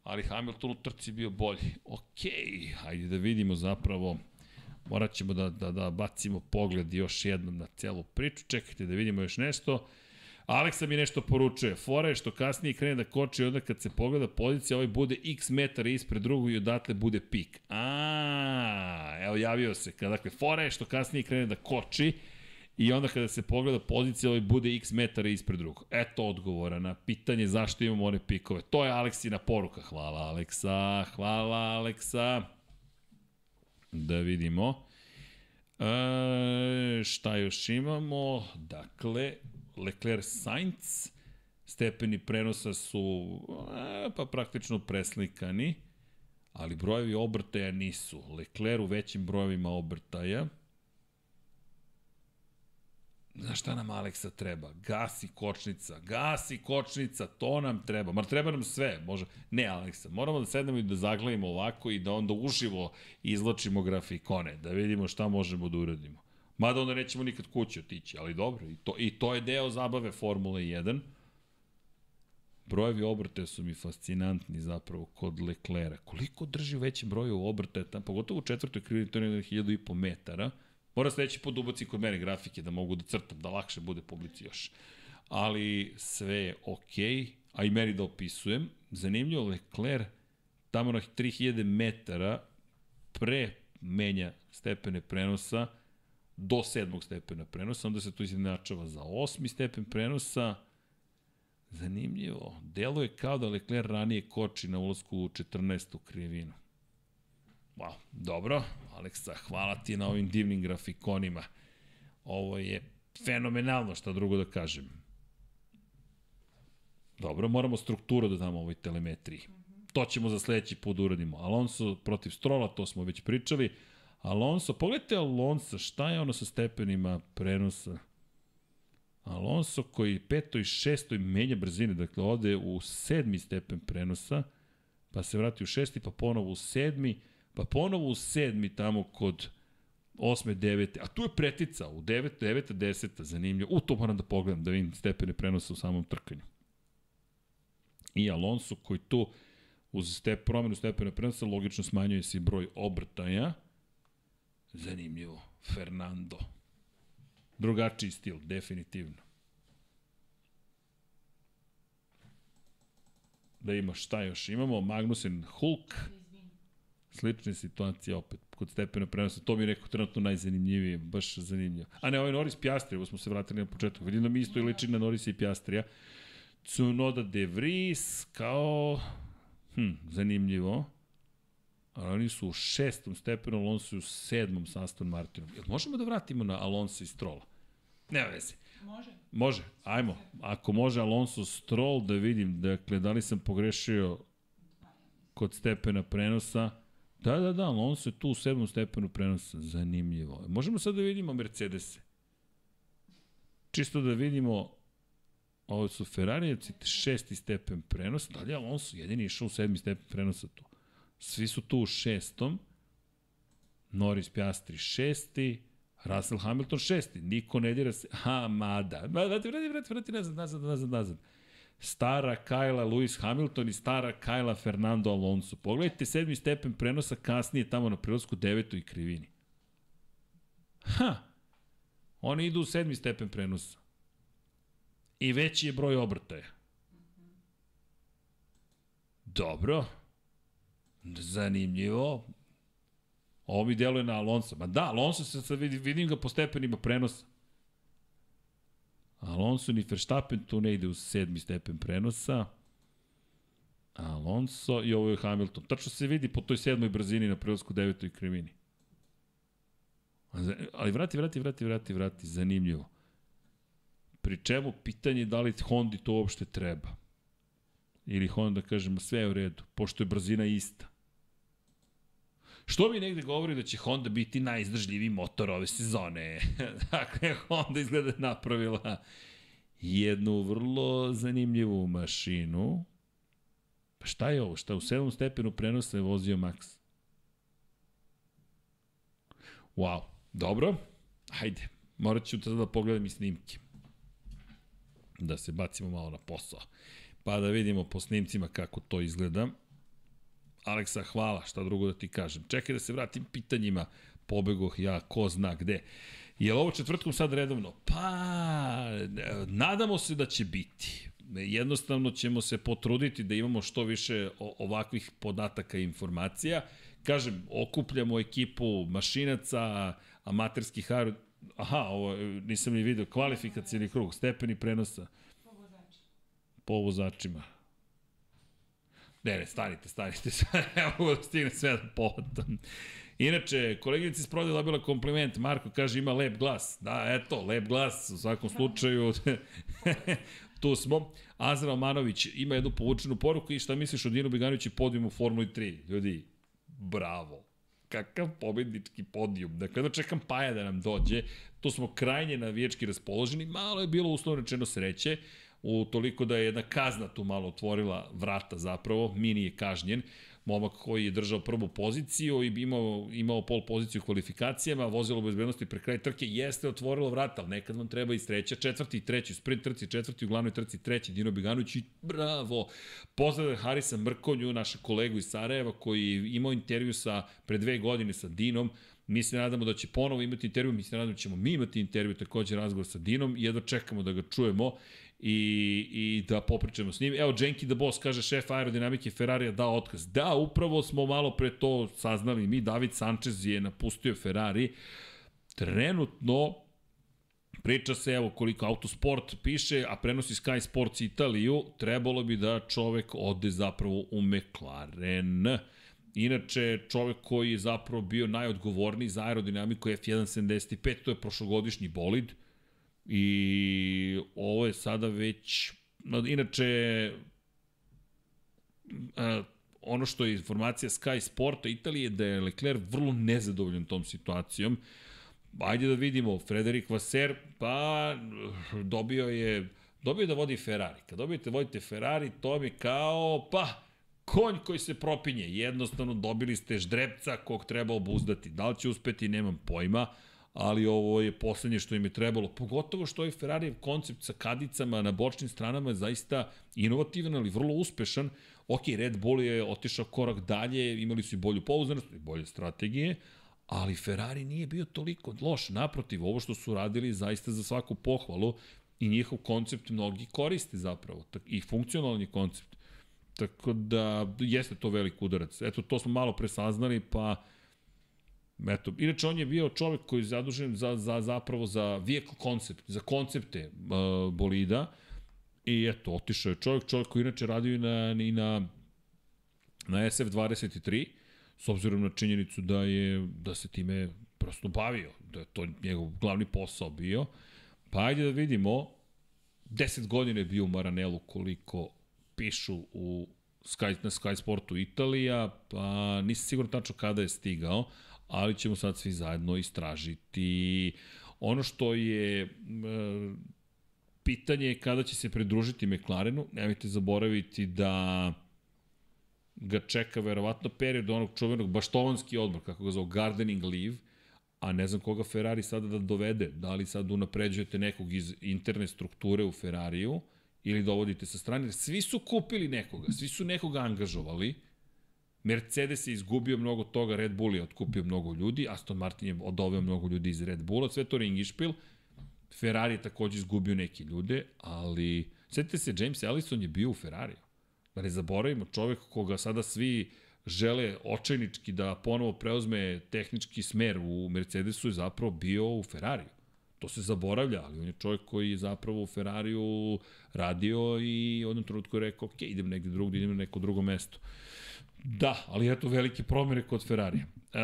Ali Hamilton u trci bio bolji. Okej, hajde da vidimo zapravo. Morat ćemo da, da, da bacimo pogled još jednom na celu priču. Čekajte da vidimo još nešto. Aleksa mi nešto poručuje. Fora je što kasnije krene da koči onda kad se pogleda pozicija, ovaj bude x metara ispred drugog i odatle bude pik. A, evo javio se. Dakle, fora je što kasnije krene da koči i onda kada se pogleda pozicija, ovaj bude x metara ispred drugog. Eto odgovora na pitanje zašto imamo one pikove. To je Aleksina poruka. Hvala Aleksa, hvala Aleksa. Da vidimo. E, šta još imamo? Dakle, Leclerc Sainz, stepeni prenosa su e, pa praktično preslikani, ali brojevi obrtaja nisu. Leclerc u većim brojevima obrtaja. Znaš šta nam Aleksa treba? Gas i kočnica, gas i kočnica, to nam treba. Mar treba nam sve, može. Ne Aleksa, moramo da sednemo i da zaglavimo ovako i da onda uživo izločimo grafikone, da vidimo šta možemo da uradimo. Mada onda nećemo nikad kući otići, ali dobro, i to, i to je deo zabave Formule 1. Brojevi obrtaja su mi fascinantni zapravo kod Leclera. Koliko drži u većem broju obrtaja, tam, pogotovo u četvrtoj krivini, to je nekada hiljadu i po metara. Mora sledeći put ubaci kod mene grafike da mogu da crtam, da lakše bude publici još. Ali sve je okej, okay, a i meni da opisujem. Zanimljivo, Lecler tamo na 3000 metara pre menja stepene prenosa, do sedmog stepena prenosa, onda se to izjednačava za osmi stepen prenosa. Zanimljivo. Delo je kao da Leclerc ranije koči na ulazku u 14. krivinu. Wow, dobro. Aleksa, hvala ti na ovim divnim grafikonima. Ovo je fenomenalno, šta drugo da kažem. Dobro, moramo strukturu da damo ovoj telemetriji. To ćemo za sledeći put da uradimo. Alonso protiv Strola, to smo već pričali. Alonso, pogledajte Alonso, šta je ono sa stepenima prenosa? Alonso koji petoj i šestoj menja brzine, dakle ode u sedmi stepen prenosa, pa se vrati u šesti, pa ponovo u sedmi, pa ponovo u sedmi tamo kod osme, devete, a tu je pretica u devet, deveta, deseta, zanimljivo. U, to moram da pogledam, da vidim stepene prenosa u samom trkanju. I Alonso koji tu uz step, promenu stepena prenosa logično smanjuje se broj obrtaja, Zanimljivo. Fernando. Drugačiji stil, definitivno. Da ima šta još imamo. Magnussen Hulk. Slična situacija opet kod stepena prenosa. To mi je rekao trenutno najzanimljivije, baš zanimljivo. A ne, ovo je Norris Piastri, ovo smo se vratili na početku. Vidim da mi isto i liči na Norris i Piastrija. Tsunoda De Vries kao... Hm, zanimljivo. A oni su u šestom stepenu, Alonso je u sedmom sa Aston Martinom. Jel možemo da vratimo na Alonso i Strola? Nema veze. Može. Može, ajmo. Ako može Alonso Stroll da vidim, dakle, da li sam pogrešio kod stepena prenosa. Da, da, da, Alonso je tu u sedmom stepenu prenosa. Zanimljivo. Možemo sad da vidimo Mercedese. Čisto da vidimo ovo su Ferrarijevci, šesti stepen prenosa. Da li je Alonso jedini išao u sedmi stepen prenosa tu? Svi su tu u šestom. Norris Piastri šesti. Russell Hamilton šesti. Niko ne dira se. Ha, mada. Vrati, vrati, vrati, vrati, nazad, nazad, nazad, nazad. Stara Kajla Lewis Hamilton i stara Kajla Fernando Alonso. Pogledajte sedmi stepen prenosa kasnije tamo na prilazku devetoj krivini. Ha! Oni idu u sedmi stepen prenosa. I veći je broj obrtaja. Dobro. Zanimljivo. Ovo mi deluje na Alonso. Ma da, Alonso se sad vidim, vidim ga po stepenima prenosa. Alonso ni Verstappen tu ne ide u sedmi stepen prenosa. Alonso i ovo je Hamilton. Tačno se vidi po toj sedmoj brzini na prilazku devetoj krivini. Ali vrati, vrati, vrati, vrati, vrati. Zanimljivo. Pri čemu pitanje je da li Hondi to uopšte treba. Ili Honda kažemo sve je u redu, pošto je brzina ista. Što mi negde govori da će Honda biti najizdržljiviji motor ove sezone. dakle, Honda izgleda napravila jednu vrlo zanimljivu mašinu. Pa šta je ovo? Šta u sedmom stepenu prenosa je vozio Max? Wow. Dobro, hajde. Morat ću da pogledam i snimke. Da se bacimo malo na posao. Pa da vidimo po snimcima kako to izgleda. Aleksa, hvala, šta drugo da ti kažem. Čekaj da se vratim pitanjima. Pobegoh ja, ko zna gde. Je li ovo četvrtkom sad redovno? Pa, nadamo se da će biti. Jednostavno ćemo se potruditi da imamo što više ovakvih podataka i informacija. Kažem, okupljamo ekipu mašinaca, amaterskih aero... Aha, ovo nisam ni vidio, kvalifikacijni krug, stepeni prenosa. Po vozačima. Ne, ne, stanite, stanite, ne mogu da stigne sve da povatam. Inače, koleginica iz prodaje dobila kompliment, Marko kaže ima lep glas. Da, eto, lep glas, u svakom slučaju, tu smo. Azra Omanović ima jednu povučenu poruku i šta misliš o Dinu Beganoviću podijum u Formuli 3? Ljudi, bravo kakav pobednički podijum. Dakle, da čekam Paja da nam dođe. Tu smo krajnje navijački raspoloženi. Malo je bilo uslovno rečeno sreće u toliko da je jedna kazna tu malo otvorila vrata zapravo, Mini je kažnjen, momak koji je držao prvu poziciju i imao, imao pol poziciju u kvalifikacijama, vozilo bezbednosti pre kraj trke, jeste otvorilo vrata, ali nekad vam treba i treća, četvrti i treći, u sprint trci, četvrti u glavnoj trci, treći, Dino Biganović i bravo! Pozdrav Harisa Mrkonju, naša kolegu iz Sarajeva, koji imao intervju sa, pre dve godine sa Dinom, Mi se nadamo da će ponovo imati intervju, mi se nadamo da ćemo mi imati intervju, takođe razgovor sa Dinom i jedva čekamo da ga čujemo i, i da popričamo s njim. Evo, Jenki the Boss kaže šef aerodinamike Ferrarija dao otkaz. Da, upravo smo malo pre to saznali mi. David Sanchez je napustio Ferrari. Trenutno Priča se, evo, koliko Autosport piše, a prenosi Sky Sports Italiju, trebalo bi da čovek ode zapravo u McLaren. Inače, čovek koji je zapravo bio najodgovorniji za aerodinamiku F1.75, to je prošlogodišnji bolid, I ovo je sada već, inače, ono što je informacija Sky Sporta Italije da je Leclerc vrlo nezadovoljan tom situacijom. Ajde da vidimo, Frederik Vaser, pa dobio je, dobio da vodi Ferrari. Kad dobijete vodite Ferrari, to mi kao, pa, konj koji se propinje. Jednostavno dobili ste ždrepca kog treba obuzdati. Da li će uspeti, nemam pojma ali ovo je poslednje što im je trebalo. Pogotovo što je Ferrarijev koncept sa kadicama na bočnim stranama je zaista inovativan, ali vrlo uspešan. Ok, Red Bull je otišao korak dalje, imali su i bolju pouzdanost i bolje strategije, ali Ferrari nije bio toliko loš. Naprotiv, ovo što su radili zaista za svaku pohvalu i njihov koncept mnogi koriste zapravo. I funkcionalni koncept. Tako da, jeste to velik udarac. Eto, to smo malo presaznali, pa Eto, inače on je bio čovek koji je zadužen za, za zapravo za vehicle koncept, za koncepte uh, bolida i eto, otišao je čovek, čovek koji inače radio i na, i na, na SF23, s obzirom na činjenicu da je, da se time prosto bavio, da je to njegov glavni posao bio. Pa ajde da vidimo, 10 godina je bio u Maranelu koliko pišu u Sky, na Sky Sportu Italija, pa nisam sigurno tačno kada je stigao, ali ćemo sad svi zajedno istražiti. Ono što je e, pitanje je kada će se pridružiti McLarenu, nemojte zaboraviti da ga čeka verovatno period onog čuvenog baštovanski odmor, kako ga zove, gardening leave, a ne znam koga Ferrari sada da dovede, da li sad unapređujete nekog iz interne strukture u Ferrariju ili dovodite sa strane, svi su kupili nekoga, svi su nekoga angažovali, Mercedes je izgubio mnogo toga, Red Bull je otkupio mnogo ljudi, Aston Martin je odoveo mnogo ljudi iz Red Bulla, sve to ringišpil. Ferrari je takođe izgubio neke ljude, ali setite se, James Ellison je bio u Ferrariju. Da ne zaboravimo, čovek koga sada svi žele očajnički da ponovo preuzme tehnički smer u Mercedesu je zapravo bio u Ferrariju. To se zaboravlja, ali on je čovjek koji je zapravo u Ferrariju radio i u jednom trenutku je rekao, ok, idem negde drugde, idem na neko drugo mesto. Uh, Da, ali eto velike promene kod Ferrarija. Uh,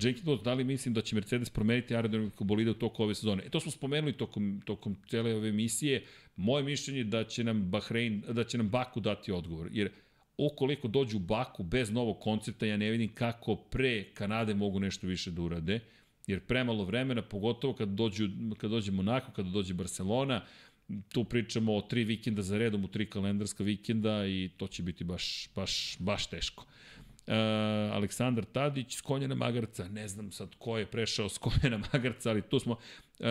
Jake Dot, da li mislim da će Mercedes promeniti aerodinamiku bolida u toku ove sezone? E, to smo spomenuli tokom, tokom cele ove emisije. Moje mišljenje je da će nam Bahrein, da će nam Baku dati odgovor, jer ukoliko dođu u Baku bez novog koncepta, ja ne vidim kako pre Kanade mogu nešto više da urade, jer premalo vremena, pogotovo kad, dođu, kad dođe Monako, kada dođe Barcelona, uh, tu pričamo o tri vikenda za redom u tri kalendarska vikenda i to će biti baš, baš, baš teško. Uh, Aleksandar Tadić s konjena magarca, ne znam sad ko je prešao s konjena magarca, ali tu smo, uh,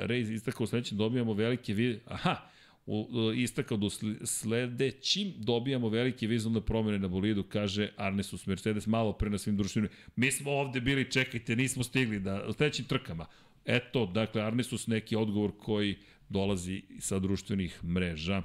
Rejz istakao u sledećem dobijamo velike vid... Aha, u, u, istakao da u sledećim dobijamo velike vizualne promene na bolidu, kaže Arnesus Mercedes malo pre na svim društvenim. Mi smo ovde bili, čekajte, nismo stigli da, u sledećim trkama. Eto, dakle, Arnesus neki odgovor koji dolazi sa društvenih mreža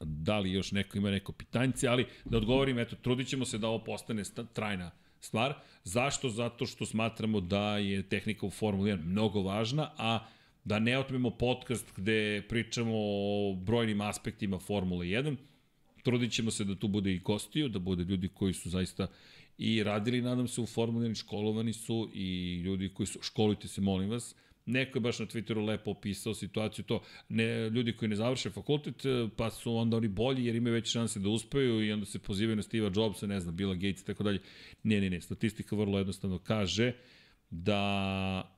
da li još neko ima neko pitanjce, ali da odgovorim, eto, trudit ćemo se da ovo postane trajna stvar. Zašto? Zato što smatramo da je tehnika u Formuli 1 mnogo važna, a da ne otmemo podcast gde pričamo o brojnim aspektima Formule 1. Trudit ćemo se da tu bude i gostiju, da bude ljudi koji su zaista i radili, nadam se, u Formuli 1, školovani su i ljudi koji su, školujte se, molim vas, Neko je baš na Twitteru lepo opisao situaciju to, ne, ljudi koji ne završe fakultet, e, pa su onda oni bolji jer imaju veće šanse da uspeju i onda se pozivaju na Steve Jobsa, ne znam, Billa Gates i tako dalje. Ne, ne, ne, statistika vrlo jednostavno kaže da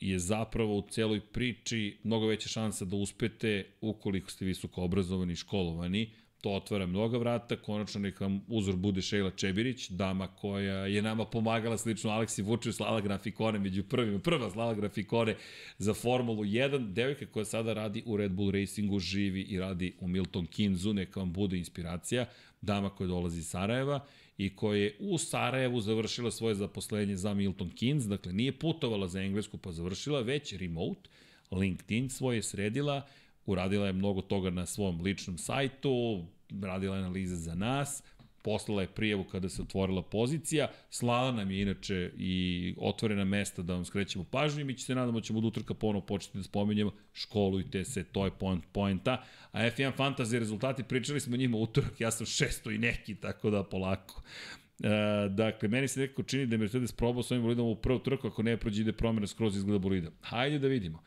je zapravo u celoj priči mnogo veća šansa da uspete ukoliko ste visoko obrazovani i školovani, to otvara mnoga vrata, konačno neka vam uzor bude Šejla Čebirić, dama koja je nama pomagala slično Aleksi Vučev, slala grafikone među prvima, prva slala grafikone za Formulu 1, devojka koja sada radi u Red Bull Racingu, živi i radi u Milton Kinzu, neka vam bude inspiracija, dama koja dolazi iz Sarajeva i koja je u Sarajevu završila svoje zaposlenje za Milton Keynes, dakle nije putovala za Englesku pa završila, već remote, LinkedIn svoje sredila, uradila je mnogo toga na svom ličnom sajtu, radila je analize za nas, poslala je prijavu kada se otvorila pozicija, slala nam je inače i otvorena mesta da vam skrećemo pažnju i mi će se nadamo da ćemo od utrka ponovo početi da spominjemo, školujte se, to je point, pointa. A F1 Fantasy rezultati, pričali smo njima utorak, ja sam šesto i neki, tako da polako. E, dakle, meni se nekako čini da je Mercedes probao s ovim bolidom u prvu trku, ako ne prođe ide promjena skroz izgleda bolida. Hajde da vidimo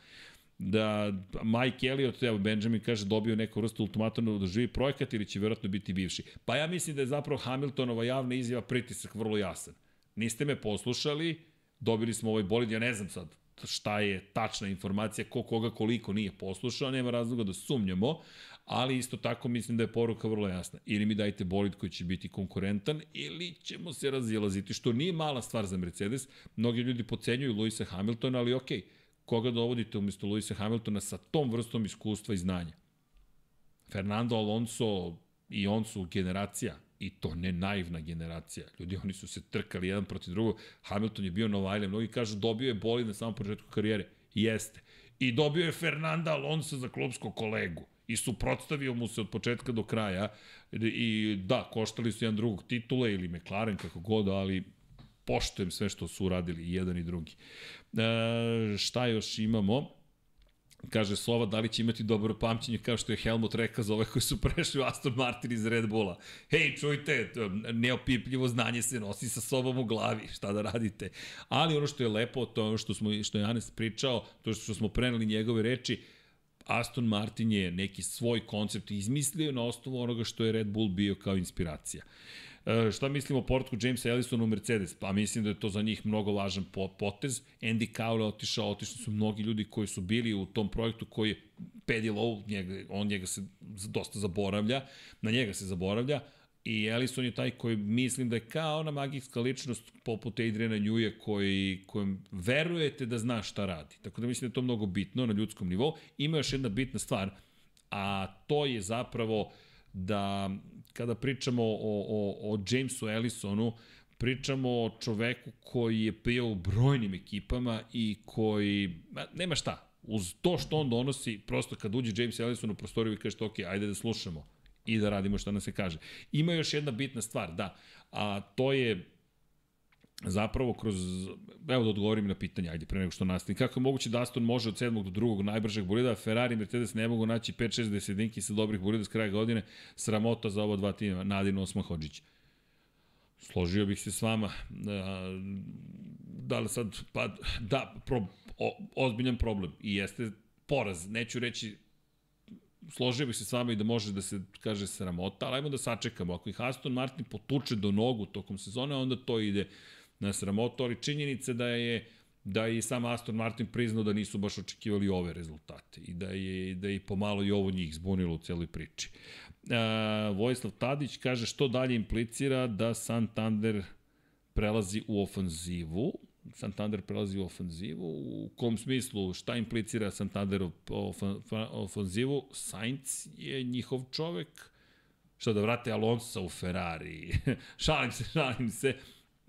da Mike Elliot, evo Benjamin kaže dobio neku vrstu ultimatuma da živi projekat ili će verovatno biti bivši. Pa ja mislim da je zapravo Hamiltonova javna izjava pritisak vrlo jasan. Niste me poslušali, dobili smo ovaj bolid, ja ne znam sad šta je tačna informacija, ko koga koliko nije poslušao, nema razloga da sumnjamo, ali isto tako mislim da je poruka vrlo jasna. Ili mi dajte bolid koji će biti konkurentan, ili ćemo se razilaziti, što nije mala stvar za Mercedes. Mnogi ljudi pocenjuju Luisa Hamiltona, ali okej, okay, koga dovodite umesto Luisa Hamiltona sa tom vrstom iskustva i znanja. Fernando Alonso i on su generacija, i to ne naivna generacija. Ljudi, oni su se trkali jedan protiv drugog. Hamilton je bio Novajle, mnogi kažu dobio je bolid na samom početku karijere. Jeste. I dobio je Fernanda Alonso za klubskog kolegu. I suprotstavio mu se od početka do kraja. I da, koštali su jedan drugog titule ili McLaren, kako god, ali poštujem sve što su uradili jedan i drugi. E, šta još imamo? Kaže Sova, da li će imati dobro pamćenje kao što je Helmut rekao za ove koji su prešli u Aston Martin iz Red Bulla. Hej, čujte, neopipljivo znanje se nosi sa sobom u glavi, šta da radite. Ali ono što je lepo, to je ono što, smo, što je Anes pričao, to što smo preneli njegove reči, Aston Martin je neki svoj koncept izmislio na osnovu onoga što je Red Bull bio kao inspiracija. Uh, E, šta mislimo o portku Jamesa Ellisona u Mercedes? Pa mislim da je to za njih mnogo važan potez. Andy Cowley otišao, otišli su mnogi ljudi koji su bili u tom projektu koji je Paddy Lowe, njega, on njega se dosta zaboravlja, na njega se zaboravlja, I Ellison je taj koji mislim da je kao ona magijska ličnost poput Adriana Njuja koji, kojem verujete da zna šta radi. Tako da mislim da je to mnogo bitno na ljudskom nivou. Ima još jedna bitna stvar, a to je zapravo da kada pričamo o, o, o Jamesu Ellisonu, pričamo o čoveku koji je bio u brojnim ekipama i koji, nema šta, uz to što on donosi, prosto kad uđe James Ellison u prostoriju i kažete, ok, ajde da slušamo i da radimo što nam se kaže. Ima još jedna bitna stvar, da, a to je zapravo kroz, evo da odgovorim na pitanje, ajde, pre nego što nastavim. Kako je moguće da Aston može od sedmog do drugog najbržeg bolida, Ferrari i Mercedes ne mogu naći 5-6 desedinki sa dobrih bolida s kraja godine, sramota za ova dva tima, Nadin Osman Hođić. Složio bih se s vama, da li sad, pa da, pro, o, ozbiljan problem i jeste poraz, neću reći složio bih se s vama i da može da se kaže sramota, ali ajmo da sačekamo. Ako ih Aston Martin potuče do nogu tokom sezone, onda to ide na sramotu, ali činjenica da je da je i sam Aston Martin priznao da nisu baš očekivali ove rezultate i da je, da je pomalo i ovo njih zbunilo u celoj priči. Uh, Vojislav Tadić kaže što dalje implicira da Santander prelazi u ofanzivu. Santander prelazi u ofanzivu. U kom smislu, šta implicira Santander ofanzivu? Sainz je njihov čovek. Što da vrate Alonso u Ferrari. šalim se, šalim se.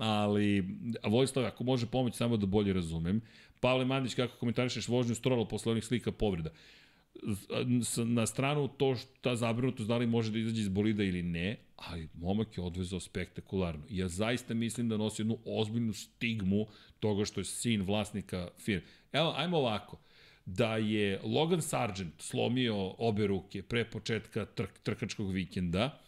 Ali, Vojislav, ako može pomoći samo da bolje razumem. Pavle Mandić, kako komentarišeš vožnju Strola posle onih slika povreda? na stranu to što ta zabrinutost da li može da izađe iz bolida ili ne, ali momak je odvezao spektakularno. Ja zaista mislim da nosi jednu ozbiljnu stigmu toga što je sin vlasnika firme. Evo, ajmo ovako. Da je Logan Sargent slomio obe ruke pre početka trk, trkačkog vikenda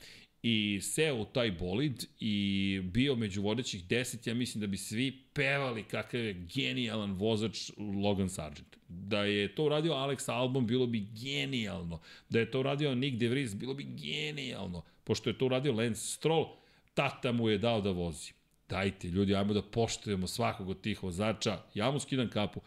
i seo u taj bolid i bio među vodećih deset, ja mislim da bi svi pevali kakav je genijalan vozač Logan Sargent. Da je to uradio Alex Albon, bilo bi genijalno. Da je to uradio Nick De Vries, bilo bi genijalno. Pošto je to uradio Lance Stroll, tata mu je dao da vozi. Dajte, ljudi, ajmo da poštujemo svakog od tih vozača. Ja mu skidam kapu.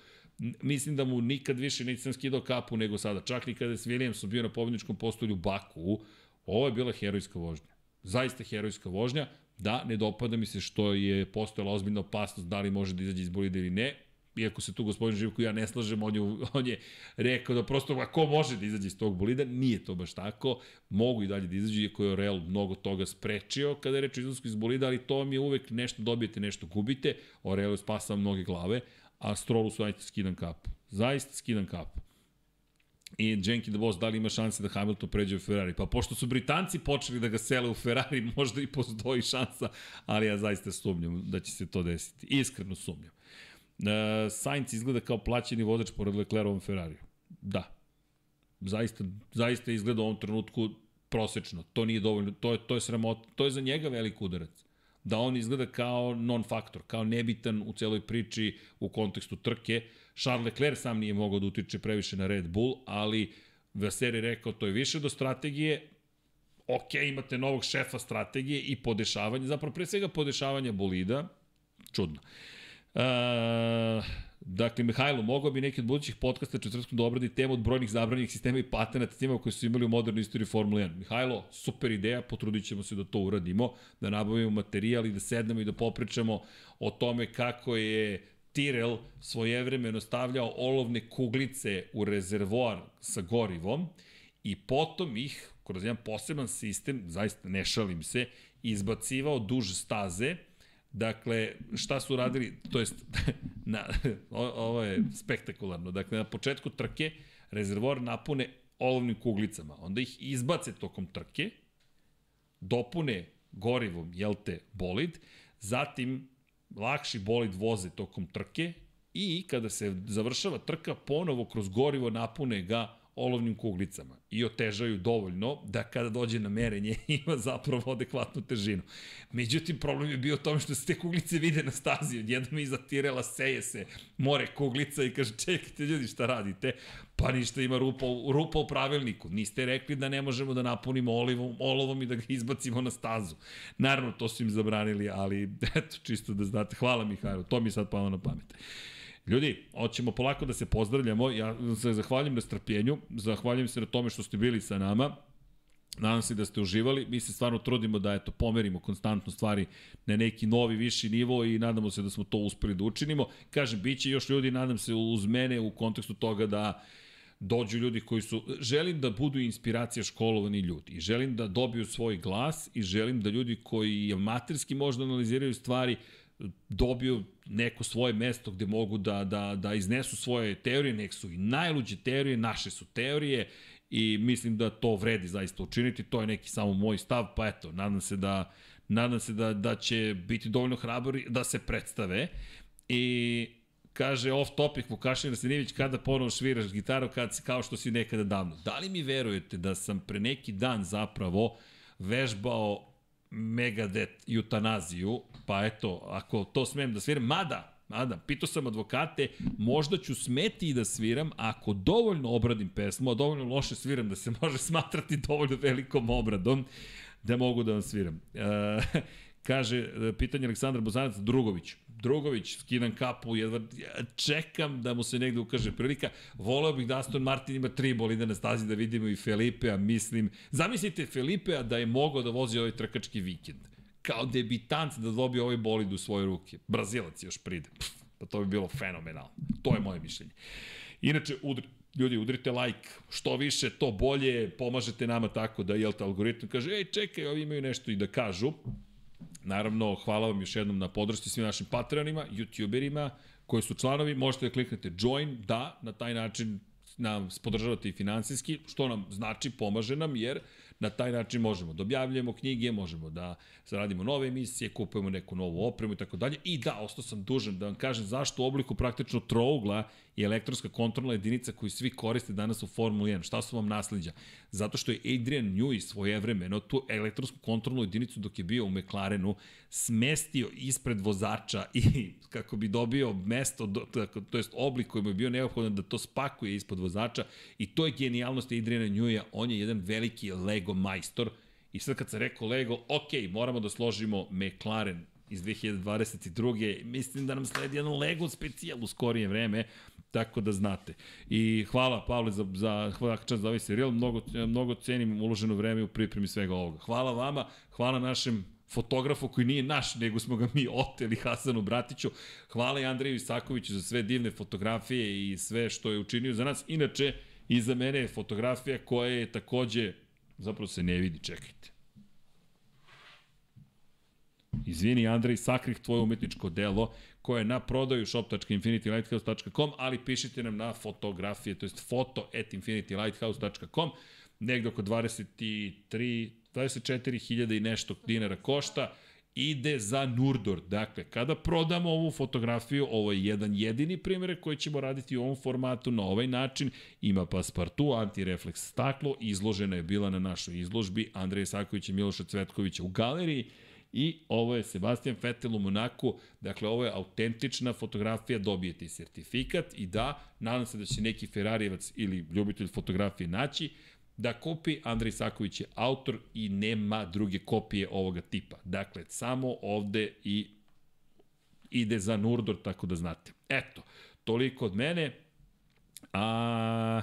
Mislim da mu nikad više nisam skidao kapu nego sada. Čak i kada je s Williamsom bio na pobjedničkom postolju Baku, Ovo je bila herojska vožnja. Zaista herojska vožnja. Da, ne dopada mi se što je postojala ozbiljna opasnost da li može da izađe iz bolida ili ne. Iako se tu gospodin Živko ja ne slažem, on je, on je rekao da prosto ako može da izađe iz tog bolida, nije to baš tako. Mogu i dalje da izađe, iako je Real mnogo toga sprečio kada je reč o izlasku iz bolida, ali to mi je uvek nešto dobijete, nešto gubite. Oreo je spasao mnoge glave, a Strolu su ajte skidan kapu. Zaista skidan kapu i Jenki the Boss da li ima šanse da Hamilton pređe u Ferrari. Pa pošto su Britanci počeli da ga sele u Ferrari, možda i postoji šansa, ali ja zaista sumnjam da će se to desiti. Iskreno sumnjam. Uh, Sainz izgleda kao plaćeni vozač pored Leclerovom Ferrariju. Da. Zaista, zaista izgleda u ovom trenutku prosečno. To nije dovoljno, to je, to je sramot, to je za njega velik udarac. Da on izgleda kao non-faktor, kao nebitan u celoj priči u kontekstu trke, Charles Leclerc sam nije mogao da utiče previše na Red Bull, ali Vasseri rekao to je više do strategije, ok, imate novog šefa strategije i podešavanje, zapravo pre svega podešavanja bolida, čudno. Uh, dakle, Mihajlo, mogao bi neki od budućih podcasta četvrtkom da obradi temu od brojnih zabranjenih sistema i patenata tima koji su imali u modernoj istoriji Formule 1. Mihajlo, super ideja, potrudit ćemo se da to uradimo, da nabavimo materijal i da sednemo i da popričamo o tome kako je Tyrell svojevremeno stavljao olovne kuglice u rezervoar sa gorivom i potom ih, kroz jedan poseban sistem, zaista ne šalim se, izbacivao duž staze, Dakle, šta su radili, to jest, na, ovo je spektakularno, dakle, na početku trke rezervoar napune olovnim kuglicama, onda ih izbace tokom trke, dopune gorivom, jel te, bolid, zatim lakši bolid voze tokom trke i kada se završava trka, ponovo kroz gorivo napune ga olovnim kuglicama i otežaju dovoljno da kada dođe na merenje ima zapravo adekvatnu težinu. Međutim, problem je bio u tome što se te kuglice vide na stazi, odjednom iza tirela seje se more kuglica i kaže čekajte ljudi šta radite, pa ništa ima rupa, rupa u pravilniku, niste rekli da ne možemo da napunimo olivom, olovom i da ga izbacimo na stazu. Naravno, to su im zabranili, ali eto, čisto da znate, hvala Mihajlo, to mi sad palo na pamet. Ljudi, hoćemo polako da se pozdravljamo. Ja se zahvaljujem na strpljenju, zahvaljujem se na tome što ste bili sa nama. Nadam se da ste uživali. Mi se stvarno trudimo da eto pomerimo konstantno stvari na neki novi viši nivo i nadamo se da smo to uspeli da učinimo. Kažem, biće još ljudi, nadam se uz mene u kontekstu toga da dođu ljudi koji su, želim da budu inspiracija školovani ljudi i želim da dobiju svoj glas i želim da ljudi koji amaterski možda analiziraju stvari dobiju neko svoje mesto gde mogu da, da, da iznesu svoje teorije, nek su i najluđe teorije, naše su teorije i mislim da to vredi zaista učiniti, to je neki samo moj stav, pa eto, nadam se da, nadam se da, da će biti dovoljno hrabori da se predstave i kaže off topic Vukašin Rasinivić kada ponovo sviraš gitaru kad, kao što si nekada davno. Da li mi verujete da sam pre neki dan zapravo vežbao Megadeth eutanaziju, pa eto, ako to smem da sviram, mada, Mada, pitao sam advokate, možda ću smeti i da sviram ako dovoljno obradim pesmu, a dovoljno loše sviram da se može smatrati dovoljno velikom obradom, da mogu da vam sviram. E, kaže, pitanje Aleksandra Bozanac Drugović. Drugović, skidam kapu, jedva čekam da mu se negde ukaže prilika. Voleo bih da Aston Martin ima tri bolida na stazi da vidimo i Felipea, mislim. Zamislite Felipea da je mogao da vozi ovaj trkački vikend. Kao debitant da dobije ovaj bolid u svoje ruke. Brazilac još pride. Pff, pa to bi bilo fenomenalno. To je moje mišljenje. Inače, udri, ljudi, udrite like, što više, to bolje, pomažete nama tako da, jel te, algoritam kaže, ej, čekaj, ovi imaju nešto i da kažu. Naravno, hvala vam još jednom na podršci svim našim patronima, youtuberima, koji su članovi, možete da kliknete join, da, na taj način nam podržavate i finansijski, što nam znači, pomaže nam, jer na taj način možemo da objavljujemo knjige, možemo da radimo nove emisije, kupujemo neku novu opremu i tako dalje. I da, ostao sam dužan da vam kažem zašto u obliku praktično trougla je elektronska kontrolna jedinica koju svi koriste danas u Formuli 1. Šta su vam nasledđa? Zato što je Adrian Newey svojevremeno tu elektronsku kontrolnu jedinicu dok je bio u McLarenu smestio ispred vozača i kako bi dobio mesto, to jest oblik koji mu je bio neophodan da to spakuje ispod vozača i to je genijalnost Adriana Newey-a. On je jedan veliki Lego majstor i sad kad sam rekao Lego, ok, moramo da složimo McLaren iz 2022. Mislim da nam sledi jedan Lego specijal u skorije vreme, tako da znate. I hvala Pavle za, za, hvala čast za ovaj serijal, mnogo, mnogo cenim uloženo vreme u pripremi svega ovoga. Hvala vama, hvala našem fotografu koji nije naš, nego smo ga mi oteli Hasanu Bratiću. Hvala i Andreju Isakoviću za sve divne fotografije i sve što je učinio za nas. Inače, iza mene je fotografija koja je takođe, zapravo se ne vidi, čekajte. Izvini, Andrej, sakrih tvoje umetničko delo koje je na prodaju shop.infinitylighthouse.com, ali pišite nam na fotografije, to jest foto at infinitylighthouse.com, negde oko 23, 24.000 i nešto dinara košta, ide za Nurdor. Dakle, kada prodamo ovu fotografiju, ovo je jedan jedini primjer koji ćemo raditi u ovom formatu na ovaj način. Ima paspartu, antirefleks staklo, izložena je bila na našoj izložbi Andreja Sakovića i Miloša Cvetkovića u galeriji I ovo je Sebastian Vettel u Monaku, dakle ovo je autentična fotografija, dobijete i sertifikat i da, nadam se da će neki Ferrarijevac ili ljubitelj fotografije naći, da kupi Andrej Saković je autor i nema druge kopije ovoga tipa. Dakle, samo ovde i ide za Nurdor, tako da znate. Eto, toliko od mene. A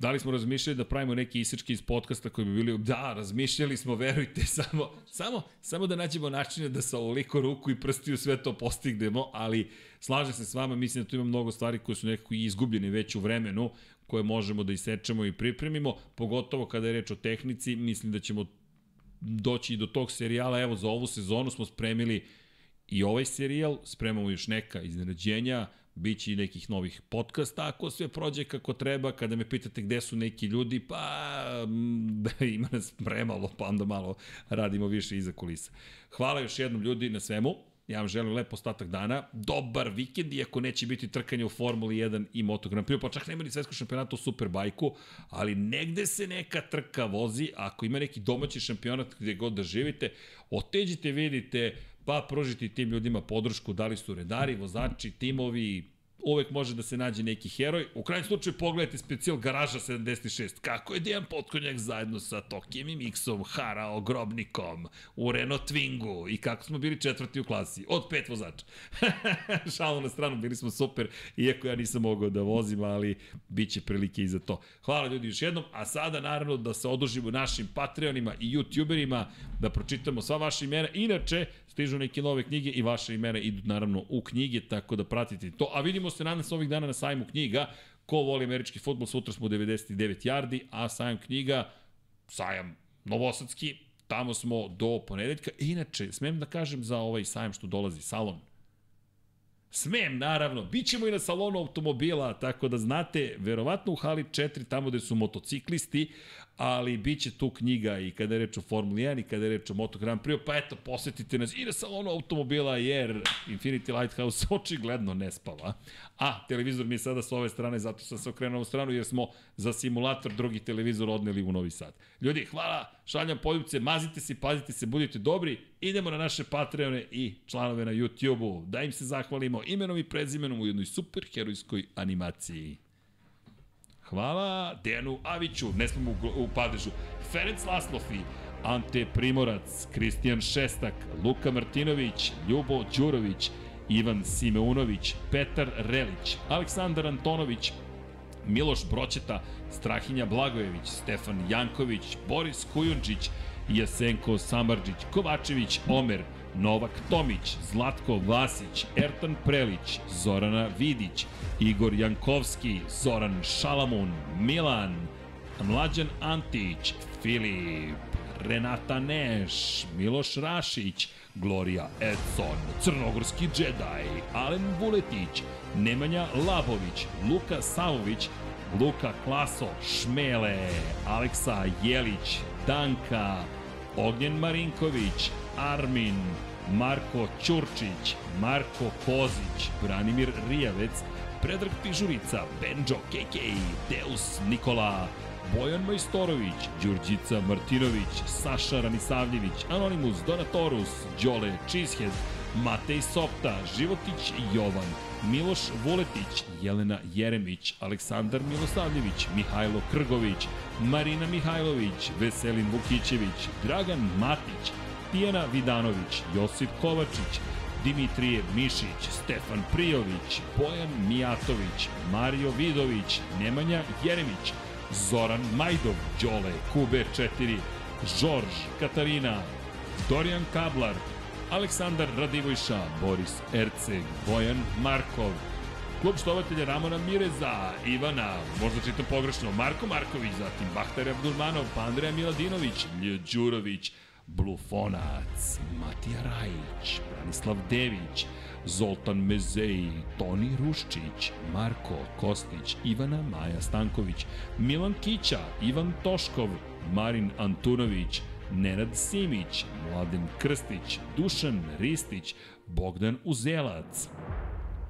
Da li smo razmišljali da pravimo neki isečke iz podcasta koji bi bili, da, razmišljali smo, verujte, samo, samo, samo da nađemo načine da sa ovoliko ruku i prstiju sve to postignemo, ali slažem se s vama, mislim da tu ima mnogo stvari koje su nekako izgubljene već u vremenu, koje možemo da isečemo i pripremimo, pogotovo kada je reč o tehnici, mislim da ćemo doći i do tog serijala, evo za ovu sezonu smo spremili i ovaj serijal, spremamo još neka iznenađenja, Biće i nekih novih podcasta, ako sve prođe kako treba, kada me pitate gde su neki ljudi, pa da ima nas premalo, pa onda malo radimo više iza kulisa. Hvala još jednom ljudi na svemu, ja vam želim lep ostatak dana, dobar vikend, iako neće biti trkanje u Formuli 1 i Moto Grand Prix, pa čak nema ni svetsko šampionata u Superbajku, ali negde se neka trka vozi, ako ima neki domaći šampionat gde god da živite, oteđite, vidite, pa pružiti tim ljudima podršku, da li su redari, vozači, timovi, uvek može da se nađe neki heroj. U krajnjem slučaju pogledajte specijal Garaža 76. Kako je Dejan Potkonjak zajedno sa Tokijem i Miksom harao grobnikom u Renault Twingu i kako smo bili četvrti u klasi od pet vozača. Šalo na stranu, bili smo super, iako ja nisam mogao da vozim, ali bit će prilike i za to. Hvala ljudi još jednom, a sada naravno da se odužimo našim Patreonima i YouTuberima, da pročitamo sva vaša imena. Inače, stižu neke nove knjige i vaše imena idu naravno u knjige, tako da pratite to. A vidimo se nadam se ovih dana na sajmu knjiga. Ko voli američki futbol, sutra smo u 99 yardi, a sajam knjiga, sajam novosadski, tamo smo do ponedeljka. Inače, smem da kažem za ovaj sajam što dolazi, salon. Smem, naravno. Bićemo i na salonu automobila, tako da znate, verovatno u hali 4, tamo gde su motociklisti, ali bit će tu knjiga i kada je reč o Formuli 1 i kada je reč o Moto Grand Prix, pa eto, posetite nas i na salonu automobila, jer Infinity Lighthouse očigledno ne spava. A, televizor mi je sada s ove strane, zato sam se okrenuo u stranu, jer smo za simulator drugi televizor odneli u Novi Sad. Ljudi, hvala, šaljam poljubce, mazite se, pazite se, budite dobri, idemo na naše Patreone i članove na YouTube-u, da im se zahvalimo imenom i prezimenom u jednoj superherojskoj animaciji. Hvala Dejanu Aviću, ne smo u, u padežu. Ferenc Laslofi, Ante Primorac, Kristijan Šestak, Luka Martinović, Ljubo Đurović, Ivan Simeunović, Petar Relić, Aleksandar Antonović, Miloš Broćeta, Strahinja Blagojević, Stefan Janković, Boris Kujundžić, Jasenko Samarđić, Kovačević, Omer, Novak Tomić, Zlatko Vasić, Ertan Prelić, Zorana Vidić, Igor Jankovski, Zoran Šalamun, Milan, Mlađan Antić, Filip, Renata Neš, Miloš Rašić, Gloria Edson, Crnogorski džedaj, Alen Vuletić, Nemanja Labović, Luka Savović, Luka Klaso, Šmele, Aleksa Jelić, Danka, Ognjen Marinković, Armin, Marko Ćurčić, Marko Kozić, Branimir Rijavec, Predrag Pižurica, Benjo KK, Deus Nikola, Bojan Majstorović, Đurđica Martinović, Saša Ranisavljević, Anonimus Donatorus, Đole Cheesehead, Matej Sopta, Životić Jovan, Miloš Vuletić, Jelena Jeremić, Aleksandar Milosavljević, Mihajlo Krgović, Marina Mihajlović, Veselin Vukićević, Dragan Matić, Tijana Vidanović, Josip Kovačić, Dimitrije Mišić, Stefan Prijović, Bojan Mijatović, Mario Vidović, Nemanja Jeremić, Zoran Majdov, Đole, QB4, Žorž, Katarina, Dorijan Kablar, Aleksandar Radivojša, Boris Erceg, Bojan Markov, Klub štovatelja Ramona Mireza, Ivana, možda čitam pogrešno, Marko Marković, zatim Bahtar Abdulmanov, pa Andreja Miladinović, Lj Đurović, Blufonac, Matija Rajić, Branislav Dević, Zoltan Mezeji, Toni Ruščić, Marko Kostić, Ivana Maja Stanković, Milan Kića, Ivan Toškov, Marin Antunović, Nenad Simić, Mladen Krstić, Dušan Ristić, Bogdan Uzelac,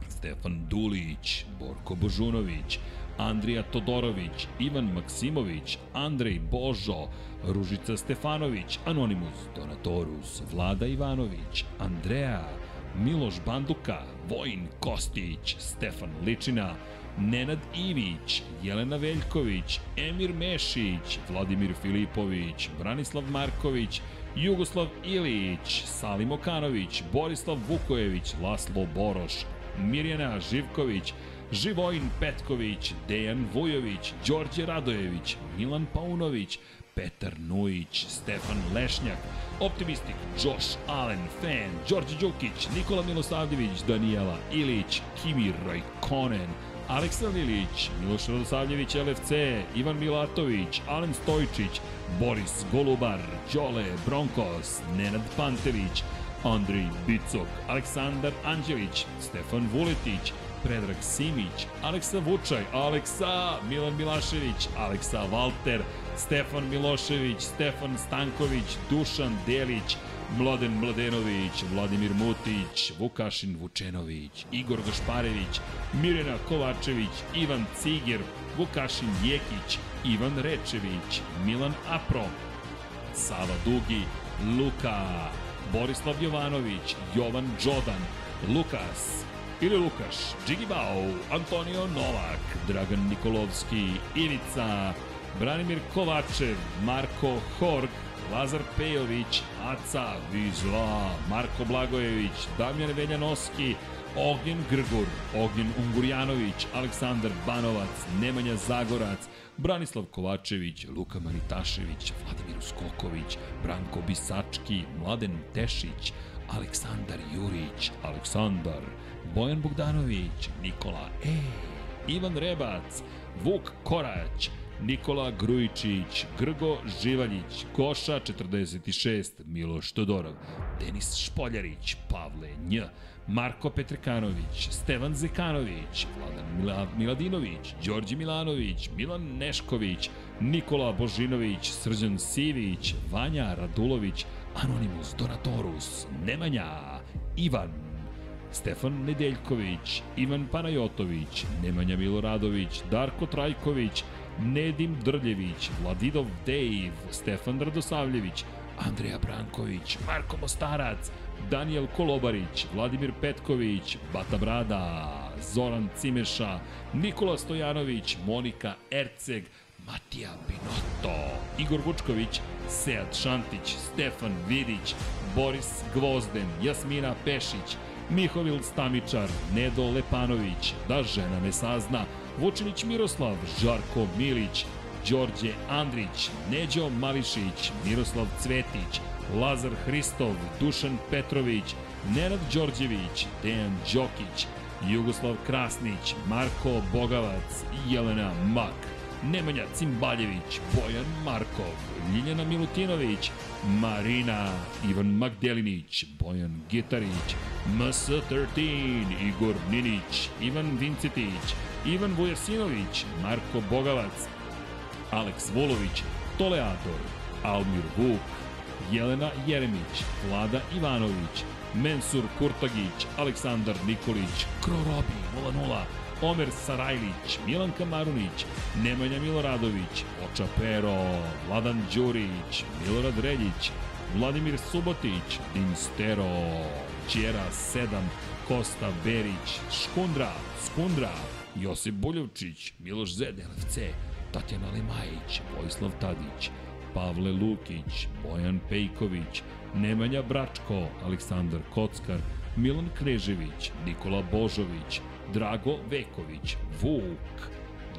Stefan Dulić, Borko Božunović, Andrija Todorović, Ivan Maksimović, Andrej Božo, Ružica Stefanović, Anonimus Donatorus, Vlada Ivanović, Andreja, Miloš Banduka, Vojin Kostić, Stefan Ličina, Nenad Ivić, Jelena Veljković, Emir Mešić, Vladimir Filipović, Branislav Marković, Jugoslav Ilić, Salim Okanović, Borislav Vukojević, Laslo Boroš, Mirjana Živković, Živojin Petković, Dejan Vujović, Đorđe Radojević, Milan Paunović, Petar Nujić, Stefan Lešnjak, Optimistik, Josh Allen, Fan, Đorđe Đukić, Nikola Milosavljević, Danijela Ilić, Kimi Rajkonen, Aleksa Lilić, Miloš Radosavljević, LFC, Ivan Milatović, Alen Stojčić, Boris Golubar, Đole Bronkos, Nenad Pantević, Andrej Bicok, Aleksandar Anđelić, Stefan Vuletić, Predrag Simić, Aleksa Vučaj, Aleksa, Milan Milašević, Aleksa Valter, Stefan Milošević, Stefan Stanković, Dušan Delić, Mladen Mladenović, Vladimir Mutić, Vukašin Vučenović, Igor Gašparević, Mirjana Kovačević, Ivan Ciger, Vukašin Jekić, Ivan Rečević, Milan Apro, Sava Dugi, Luka, Borislav Jovanović, Jovan Đodan, Lukas, ili Lukaš, Džigi Bao, Antonio Novak, Dragan Nikolovski, Ivica, Branimir Kovačev, Marko Horg, Lazar Pejović, Aca, Vizla, Marko Blagojević, Damjan Veljanoski, Ognjen Grgur, Ognjen Ungurjanović, Aleksandar Banovac, Nemanja Zagorac, Branislav Kovačević, Luka Manitašević, Vladimir Uskoković, Branko Bisački, Mladen Tešić, Aleksandar Jurić, Aleksandar, Bojan Bogdanović, Nikola E, Ivan Rebac, Vuk Korać, Nikola Grujičić, Grgo Živaljić, Koša 46, Miloš Todorov, Denis Špoljarić, Pavle Nj, Marko Petrekanović, Stevan Zekanović, Vladan Mila, Miladinović, Đorđe Milanović, Milan Nešković, Nikola Božinović, Srđan Sivić, Vanja Radulović, Anonimus Donatorus, Nemanja, Ivan, Stefan Nedeljković, Ivan Panajotović, Nemanja Miloradović, Darko Trajković, Nedim Drljević, Vladidov Dejv, Stefan Radosavljević, Andreja Branković, Marko Mostarac, Daniel Kolobarić, Vladimir Petković, Bata Brada, Zoran Cimeša, Nikola Stojanović, Monika Erceg, Matija Binotto, Igor Vučković, Sead Šantić, Stefan Vidić, Boris Gvozden, Jasmina Pešić, Mihovil Stamičar, Nedo Lepanović, Da žena ne sazna, Vučinić Miroslav, Žarko Milić, Đorđe Andrić, Neđo Mališić, Miroslav Cvetić, Lazar Hristov, Dušan Petrović, Nenad Đorđević, Dejan Đokić, Jugoslav Krasnić, Marko Bogavac, Jelena Mak, Nemanja Cimbaljević, Bojan Markov, Ljiljana Milutinović, Marina, Ivan Magdelinić, Bojan Gitarić, MS13, Igor Ninić, Ivan Vincetić, Ivan Vujasinović, Marko Bogavac, Aleks Vulović, Toleator, Almir Vuk, Jelena Jeremić, Vlada Ivanović, Mensur Kurtagić, Aleksandar Nikolić, Krorobi 00, Omer Sarajlić, Milanka Marunić, Nemanja Miloradović, Oča Pero, Vladan Đurić, Milorad Reljić, Vladimir Subotić, Dinstero, Ćera 7, Kosta Berić, Škundra, Skundra, Josip Buljovčić, Miloš Zed, LFC, Tatjana Limajić, Vojislav Tadić, Pavle Lukić, Bojan Pejković, Nemanja Bračko, Aleksandar Kockar, Milan Knežević, Nikola Božović, Drago Veković, Vuk,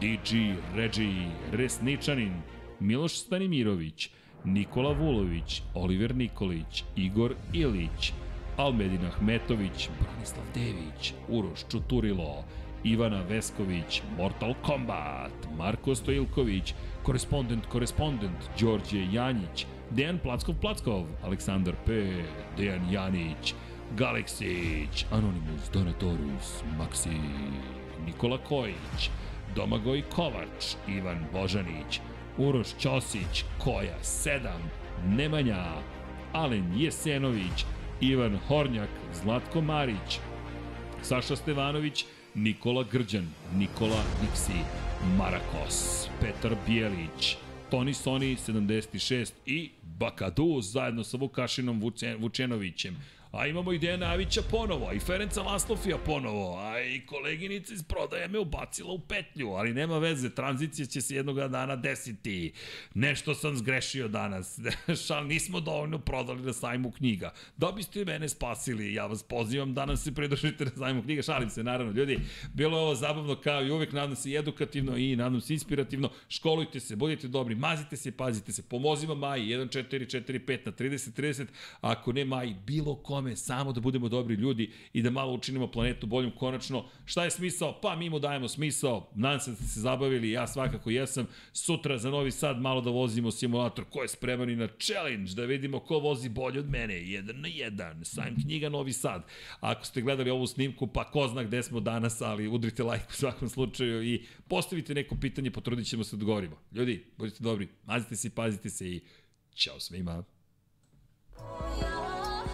DG Regi, Resničanin, Miloš Stanimirović, Nikola Vulović, Oliver Nikolić, Igor Ilić, Almedin Ahmetović, Branislav Dević, Uroš Čuturilo, Ivana Vesković, Mortal Kombat, Marko Stojilković, korespondent, korespondent, Đorđe Janjić, Dejan Plackov Plackov, Aleksandar P, Dejan Janić, Galeksić, Anonymous, Donatorus, Maxi, Nikola Kojić, Domagoj Kovač, Ivan Božanić, Uroš Ćosić, Koja 7, Nemanja, Alen Jesenović, Ivan Hornjak, Zlatko Marić, Saša Stevanović, Nikola Grđan, Nikola Iksi, Marakos, Petar Bijelić, Toni Soni 76 i Bakadu zajedno sa Vukašinom Vučenovićem. A imamo i Dejana Avića ponovo, i Ferenca Laslofija ponovo, a i koleginica iz prodaje me ubacila u petlju, ali nema veze, tranzicija će se jednog dana desiti. Nešto sam zgrešio danas, šal, nismo dovoljno prodali na sajmu knjiga. Da biste mene spasili, ja vas pozivam da nam se pridružite na sajmu knjiga, šalim se naravno, ljudi, bilo je ovo zabavno kao i uvek, nadam se i edukativno i nadam se inspirativno, školujte se, budite dobri, mazite se, pazite se, pomozimo Maji, 1, 4, 4, 5 na 30, 30, ako ne Maji, bilo kom tome samo da budemo dobri ljudi i da malo učinimo planetu boljom konačno. Šta je smisao? Pa mi mu dajemo smisao. Nadam se da ste se zabavili, ja svakako jesam. Sutra za Novi Sad malo da vozimo simulator. Ko je spreman i na challenge? Da vidimo ko vozi bolje od mene. Jedan na jedan. Sajm knjiga Novi Sad. Ako ste gledali ovu snimku, pa ko zna gde smo danas, ali udrite like u svakom slučaju i postavite neko pitanje, potrudit ćemo se da odgovorimo. Ljudi, budite dobri, mazite se i pazite se i Ćao svima.